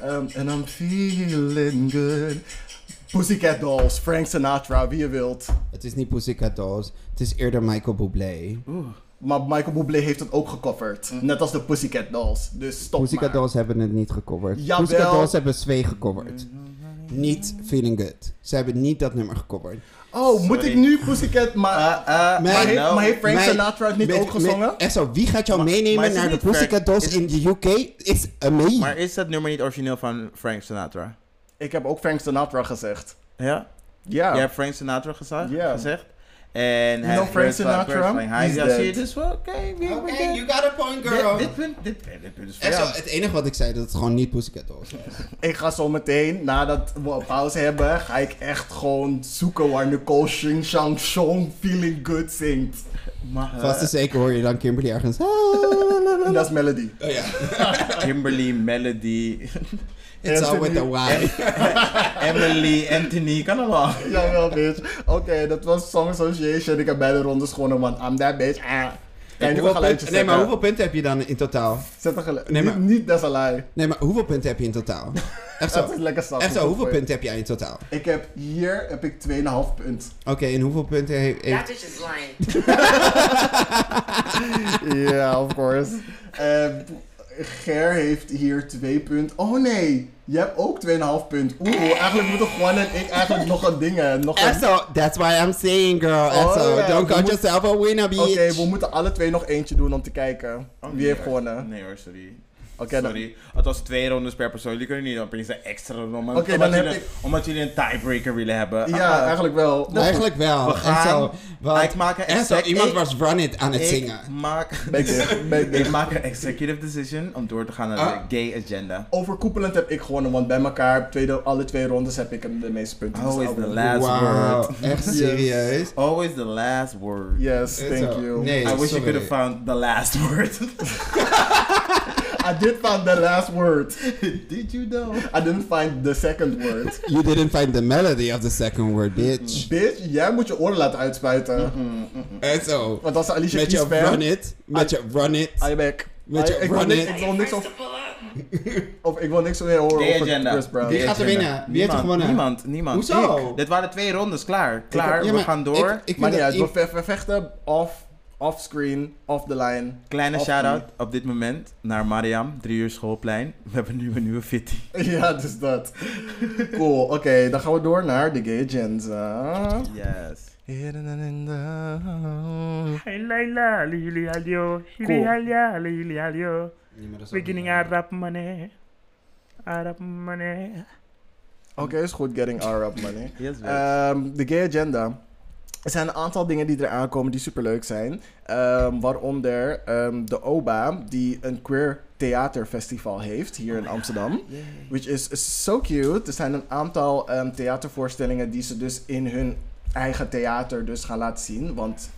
Um, and I'm feeling good. Pussycat Dolls, Frank Sinatra, wie je wilt. Het is niet Pussycat Dolls. Het is eerder Michael Bublé. Oeh. Maar Michael Bublé heeft het ook gecoverd. Net als de Pussycat Dolls. Dus stop Pussycat maar. Dolls hebben het niet gecoverd. Jawel. Pussycat Dolls hebben Sway gecoverd. Niet Feeling Good. Ze hebben niet dat nummer gecoverd. Oh, moet ik nu Pussycat... Maar, Uh, uh, maar, heeft, no. maar heeft Frank Mijn- Sinatra het niet Met- ook gezongen? met- echt zo, wie gaat jou Maar- meenemen naar de Pussycat Dolls is- in de UK? It's amazing. Maar is dat nummer niet origineel van Frank Sinatra? Ik heb ook Frank Sinatra gezegd. Ja? Ja. Je hebt Frank Sinatra geza- Ja. gezegd? En You know Frank Sinatra? Hij ja, zie je dus wel? Oké, Oké, we you got a point, girl. Dit, punt, dit, dit punt is voor jou. het enige wat ik zei, dat het gewoon niet Pussycat Dolls was. Ik ga zo meteen, nadat we een pauze hebben, ga ik echt gewoon zoeken waar Nicole Shing Shang Chong Feeling Good zingt. Maar, eh, Vast en zeker hoor je dan Kimberly ergens. En dat is Melody. Oh ja. Kimberly, Melody, It's all with the Y. Emily, Anthony, kan allemaal. Jawel, bitch. Oké, dat was Song Association. Ik heb beide rondes gewonnen, want I'm that bitch. Ah. Niet Hoeveel punten- nee, maar hoeveel punten heb je dan in totaal? Zet een geluid. Nee, maar- Niet, niet dat is een lie. Nee, maar hoeveel punten heb je in totaal? Echt Dat zo. is lekker stap. Echt zo, hoeveel punten heb jij in totaal? Ik heb hier heb ik 2,5 punt. Oké, en hoeveel punten heeft... That bitch is lying. Ja, of course. Eh, Ger heeft hier 2 punt. Oh nee, je hebt ook 2,5 punt. Oeh, eigenlijk moeten Juan en ik eigenlijk nog een ding. Nog een... That's why I'm saying, girl. Echt Oh, don't we moet- yourself a winner, Oké, bitch. we moeten alle twee nog eentje doen om te kijken wie heeft gewonnen. Nee hoor, sorry. Oké, dan- Sorry. Het was twee rondes per persoon. Jullie kunnen niet opeens een extra ronde. Dan omdat heb jullie, ik- Omdat jullie een tiebreaker willen hebben. Ja, Ah, eigenlijk wel. Eigenlijk wel. We Echt gaan- zo, want ik maak een zo, iemand ik- was Run It aan het ik zingen. Maak, Ben ik maak een executive decision om door te gaan naar Ah. de gay agenda. Overkoepelend heb ik gewonnen, want bij elkaar, tweede, alle twee rondes heb ik hem de meeste punten. Always I'll the last word. echt Yes. serieus. Always the last word. Yes, thank you. Nee, I wish you could have found the last word. I did find the last word. Did you know? I didn't find the second word. You didn't find the melody of the second word, bitch. Bitch, jij moet je oren laten uitspuiten. Echt zo. Want als Alicia Met je. Run It, met je Run It. I back. Met je Run It. ik wil niks op... Of ik wil niks meer horen over agenda. Chris Brown. Wie gaat er winnen? Wie heeft er gewonnen? Niemand, niemand. Hoezo? Ik. Dit waren twee rondes, klaar. Klaar, Ja, we gaan door. Ik, ik Maar niet uit, we, ve- we vechten off, off-screen, off the line. Kleine shout-out op dit moment naar Mariam, 3 uur schoolplein. We hebben nu een nieuwe fitty. Ja, dus dat. Cool, oké, dan gaan we door naar de gay agenda. Yes. The... Ja, maar dat is ook Beginning niet- Arab money. Arab money. Oké, is goed, getting our up money. Yes, bitch. Ehm, de gay agenda. Er zijn een aantal dingen die eraan komen die superleuk zijn. Ehm, waaronder ehm, de OBA, die een queer theaterfestival heeft hier in Amsterdam. Which is so cute. Er zijn een aantal ehm, theatervoorstellingen die ze dus in hun eigen theater dus gaan laten zien. Want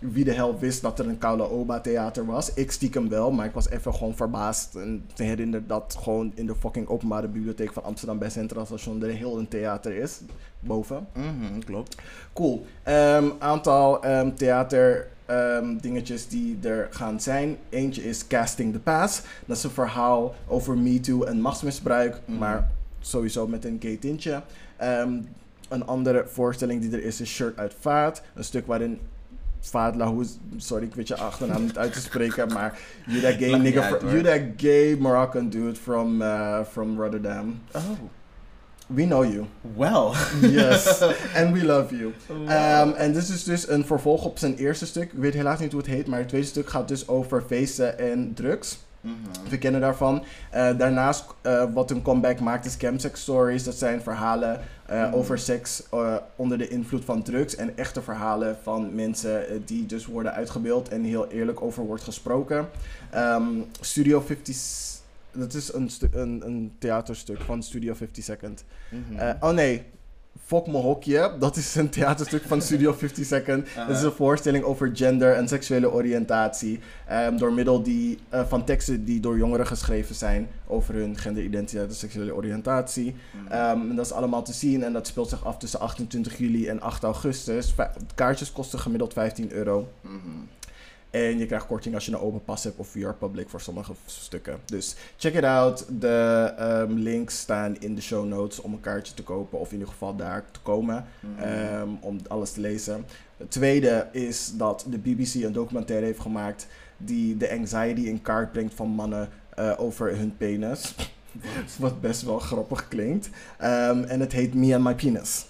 wie de hel wist dat er een Koude Oba theater was. Ik stiekem wel, maar ik was even gewoon verbaasd. En te herinneren dat gewoon in de fucking openbare bibliotheek van Amsterdam bij Centraal Station er heel een theater is. Boven. Mhm, klopt. Cool. Een aantal ehm, theater ehm, dingetjes die er gaan zijn. Eentje is Casting the Pass. Dat is een verhaal over MeToo en machtsmisbruik. Mhm. Maar sowieso met een gay tintje. Een andere voorstelling die er is is Shirt uit Vaat. Een stuk waarin Vaat Lahouz, sorry ik weet je achternaam niet uit te spreken, maar you that gay nigga, uit, you that gay Moroccan dude from, uh, from Rotterdam. Oh, We know you. well. Yes, and we love you. Ehm, en dit is dus een vervolg op zijn eerste stuk. Ik weet helaas niet hoe het heet, maar het tweede stuk gaat dus over feesten en drugs. We kennen daarvan. Eh, daarnaast, eh, wat een comeback maakt, is Chemsex Stories. Dat zijn verhalen eh, Mhm. over seks onder de invloed van drugs. En echte verhalen van mensen die dus worden uitgebeeld en heel eerlijk over wordt gesproken. Ehm, Studio 50... s- Dat is een, een, een theaterstuk van Studio 50 Second. Mhm. Oh nee, Fok me hokje. Dat is een theaterstuk van Studio 50 Second. Dat is een voorstelling over gender en seksuele oriëntatie. ehm, door middel die, eh, van teksten die door jongeren geschreven zijn over hun genderidentiteit en seksuele oriëntatie. Mhm. Ehm, en dat is allemaal te zien en dat speelt zich af tussen 28 juli en 8 augustus. Va- kaartjes kosten gemiddeld 15 euro. Mhm. En je krijgt korting als je een open pas hebt of VR Public voor sommige stukken. Dus check it out. De ehm, links staan in de show notes om een kaartje te kopen. Of in ieder geval daar te komen Mhm. ehm, om alles te lezen. Het tweede is dat de BBC een documentaire heeft gemaakt die de anxiety in kaart brengt van mannen eh, over hun penis. Wat best wel grappig klinkt. Ehm, en het heet Me and My Penis.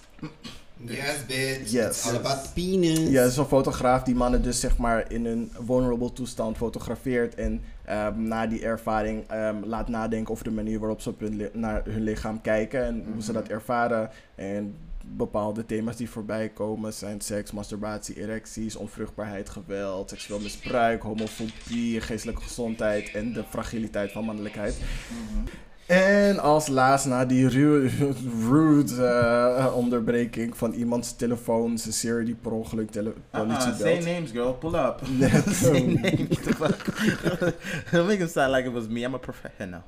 Yes, bitch. Yes. It's all about penis. Ja, het is een fotograaf die mannen dus zeg maar in een vulnerable toestand fotografeert en ehm, na die ervaring ehm, laat nadenken over de manier waarop ze op hun li- naar hun lichaam kijken en hoe ze dat ervaren. En bepaalde thema's die voorbij komen zijn seks, masturbatie, erecties, onvruchtbaarheid, geweld, seksueel misbruik, homofobie, geestelijke gezondheid en de fragiliteit van mannelijkheid. En als laatst na die ru- rude eh, onderbreking van iemands telefoon, Cecile die per ongeluk tele- politie Uh-uh, say names, girl. Pull up. Say names. the fuck? Don't make him sound like it was me. I'm a professional.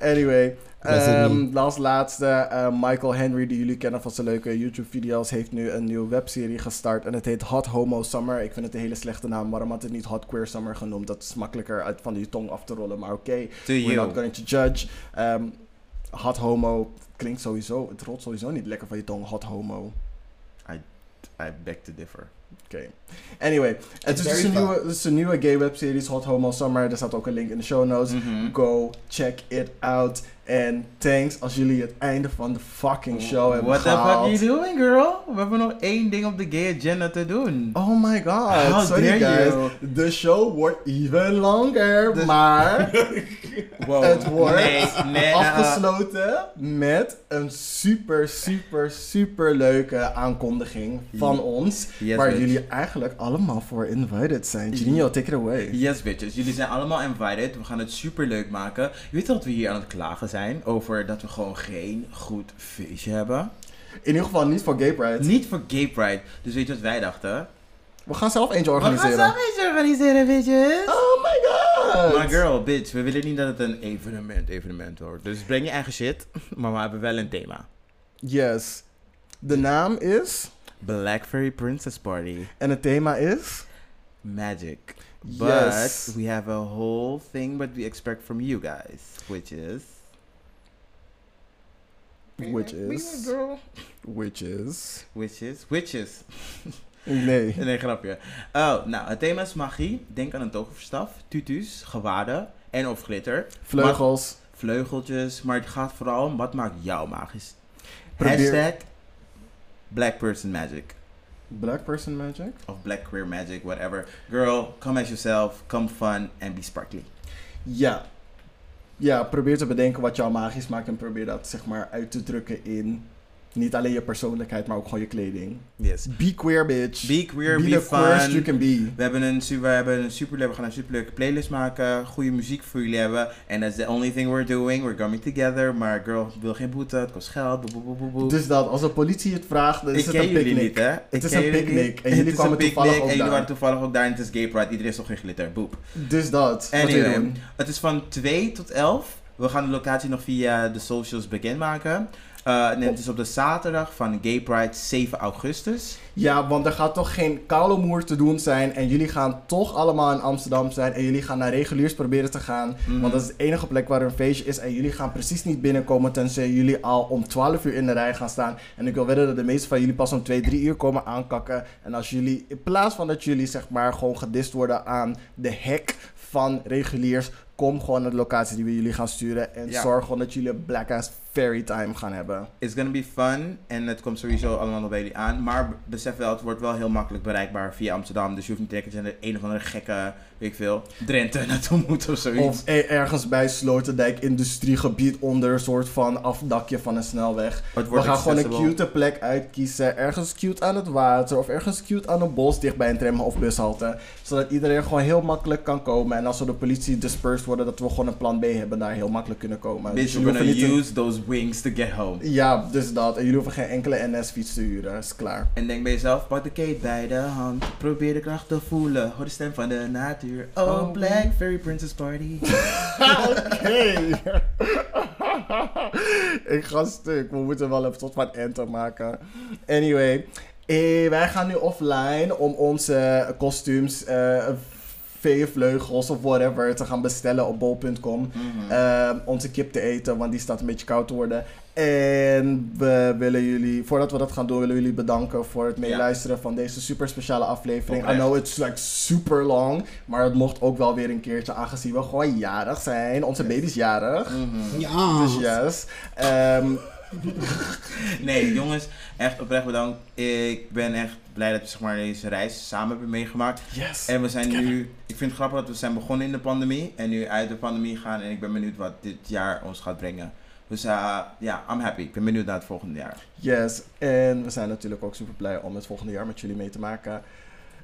Anyway, it ehm, als laatste, eh, Michael Henry, die jullie kennen van zijn leuke YouTube-video's, heeft nu een nieuwe webserie gestart en het heet Hot Homo Summer. Ik vind het een hele slechte naam, waarom had het niet Hot Queer Summer genoemd? Dat is makkelijker uit van die tong af te rollen, maar oké. We're you. not going to judge. Ehm, hot Homo klinkt sowieso, het rolt sowieso niet lekker van je tong, Hot Homo. I, I beg to differ. Oké. Anyway, het is dus een nieuwe, het is een nieuwe gay webseries, Hot Homo Summer. Er staat ook een link in de show notes. Mhm. Go check it out. En thanks als jullie het einde van de fucking show hebben What the fuck gehaald. are you doing, girl? We hebben nog één ding op de gay agenda te doen. Oh my god, How sorry guys. you. De show wordt even longer, maar Wow. het wordt Nee, nee, uh-uh. afgesloten met een super, super, super leuke aankondiging van ons. Yes, waar bitch. jullie eigenlijk allemaal voor invited zijn. Genio, take it away. Yes, bitches. Jullie zijn allemaal invited. We gaan het super leuk maken. Je weet dat we hier aan het klagen zijn over dat we gewoon geen goed feestje hebben? In ieder geval niet voor Gay Pride. Niet voor Gay Pride. Dus weet je wat wij dachten? We gaan zelf eentje We gaan organiseren. zelf eentje organiseren, bitches. Oh my god. Maar girl, bitch, we willen niet dat het een evenement, evenement wordt. Dus breng je eigen shit, maar we hebben wel een thema. Yes. De naam is... Black Fairy Princess Party. En het thema is... Magic. But Yes. we have a whole thing what we expect from you guys, which is... Which is... girl. Which is... Which is... Witches. Nee. Nee, grapje. Oh, nou, het thema is magie. Denk aan een toverstaf, tutus, gewaden en of glitter. Vleugels. Maar- vleugeltjes, maar het gaat vooral om wat maakt jou magisch. Probeer- Hashtag Black Person Magic. Black Person Magic? Of Black Queer Magic, whatever. Girl, come as yourself, come fun and be sparkly. Ja. Ja, probeer te bedenken wat jou magisch maakt en probeer dat zeg maar uit te drukken in niet alleen je persoonlijkheid, maar ook gewoon je kleding. Yes. Be queer, bitch. Be queer, Be be, the fun. queerest you can be. We hebben een, we hebben een super, we gaan een superleuke playlist maken, goede muziek voor jullie hebben. And that's the only thing we're doing. We're coming together. Maar girl, wil geen boete, het kost geld. Boe, boe, boe, boe, boe. Dus dat, als de politie het vraagt, dan is ik het een picknick. niet, hè? Ik Het is een picknick. En jullie kwamen toevallig ook En jullie daar. waren toevallig ook daar en het is gay pride. Iedereen is toch geen glitter. Boep. Dus dat, wat Anyway, doen. het is van 2 tot 11. We gaan de locatie nog via de socials bekendmaken. En het is op de zaterdag van Gay Pride 7 augustus. Ja, want er gaat toch geen koude moer te doen zijn. En jullie gaan toch allemaal in Amsterdam zijn. En jullie gaan naar reguliers proberen te gaan. Mhm. Want dat is de enige plek waar een feestje is. En jullie gaan precies niet binnenkomen. Tenzij jullie al om 12 uur in de rij gaan staan. En ik wil wedden dat de meeste van jullie pas om 2, 3 uur komen aankakken. En als jullie, in plaats van dat jullie zeg maar gewoon gedist worden aan de hek van reguliers. Kom gewoon naar de locatie die we jullie gaan sturen. En Ja. zorg gewoon dat jullie black ass fairy time gaan hebben. It's gonna be fun en het komt sowieso allemaal nog bij jullie aan. Maar besef wel, het wordt wel heel makkelijk bereikbaar via Amsterdam. Dus je hoeft niet je naar een of andere gekke, weet ik veel, Drenthe naartoe moet of zoiets. Of ergens bij Sloterdijk industriegebied onder een soort van afdakje van een snelweg. We gaan gewoon een cute plek uitkiezen. Ergens cute aan het water of ergens cute aan een bos dicht bij een tram of bushalte. Zodat iedereen gewoon heel makkelijk kan komen. En als we de politie dispersed worden, dat we gewoon een plan B hebben daar heel makkelijk kunnen komen. Bitch, jullie we're gonna use those wings to get home. Ja, dus dat. En jullie hoeven geen enkele NS-fiets te huren. Is klaar. En denk bij jezelf, pak de kate bij de hand. Probeer de kracht te voelen. Hoor de stem van de natuur. Oh, Oh. Black Fairy Princess Party. Oké. ik ga stuk. We moeten wel een soort van enter maken. Anyway. Eh, wij gaan nu offline om onze kostuums, eh veevleugels of whatever te gaan bestellen op bol.com. Mhm. Eh, onze kip te eten, want die staat een beetje koud te worden. En we willen jullie, voordat we dat gaan doen, willen jullie bedanken voor het meeluisteren van deze super speciale aflevering. I know it's like super long, maar het mocht ook wel weer een keertje aangezien we gewoon jarig zijn. Onze baby is jarig. Mhm. Ja. Dus yes. Ehm, Nee, jongens, echt oprecht bedankt. Ik ben echt blij dat we zeg maar, deze reis samen hebben meegemaakt. yes. En we zijn nu, ik vind het grappig dat we zijn begonnen in de pandemie en nu uit de pandemie gaan. En ik ben benieuwd wat dit jaar ons gaat brengen. Dus eh, ja, I'm happy. Ik ben benieuwd naar het volgende jaar. Yes. En we zijn natuurlijk ook super blij om het volgende jaar met jullie mee te maken.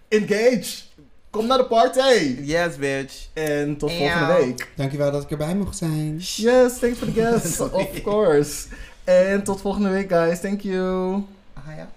Engage! Kom naar de party! Yes, bitch. En tot volgende week. Dankjewel dat ik erbij mocht zijn. Yes, thanks for the guests, of course. En tot volgende week, guys. Thank you. Ah ja.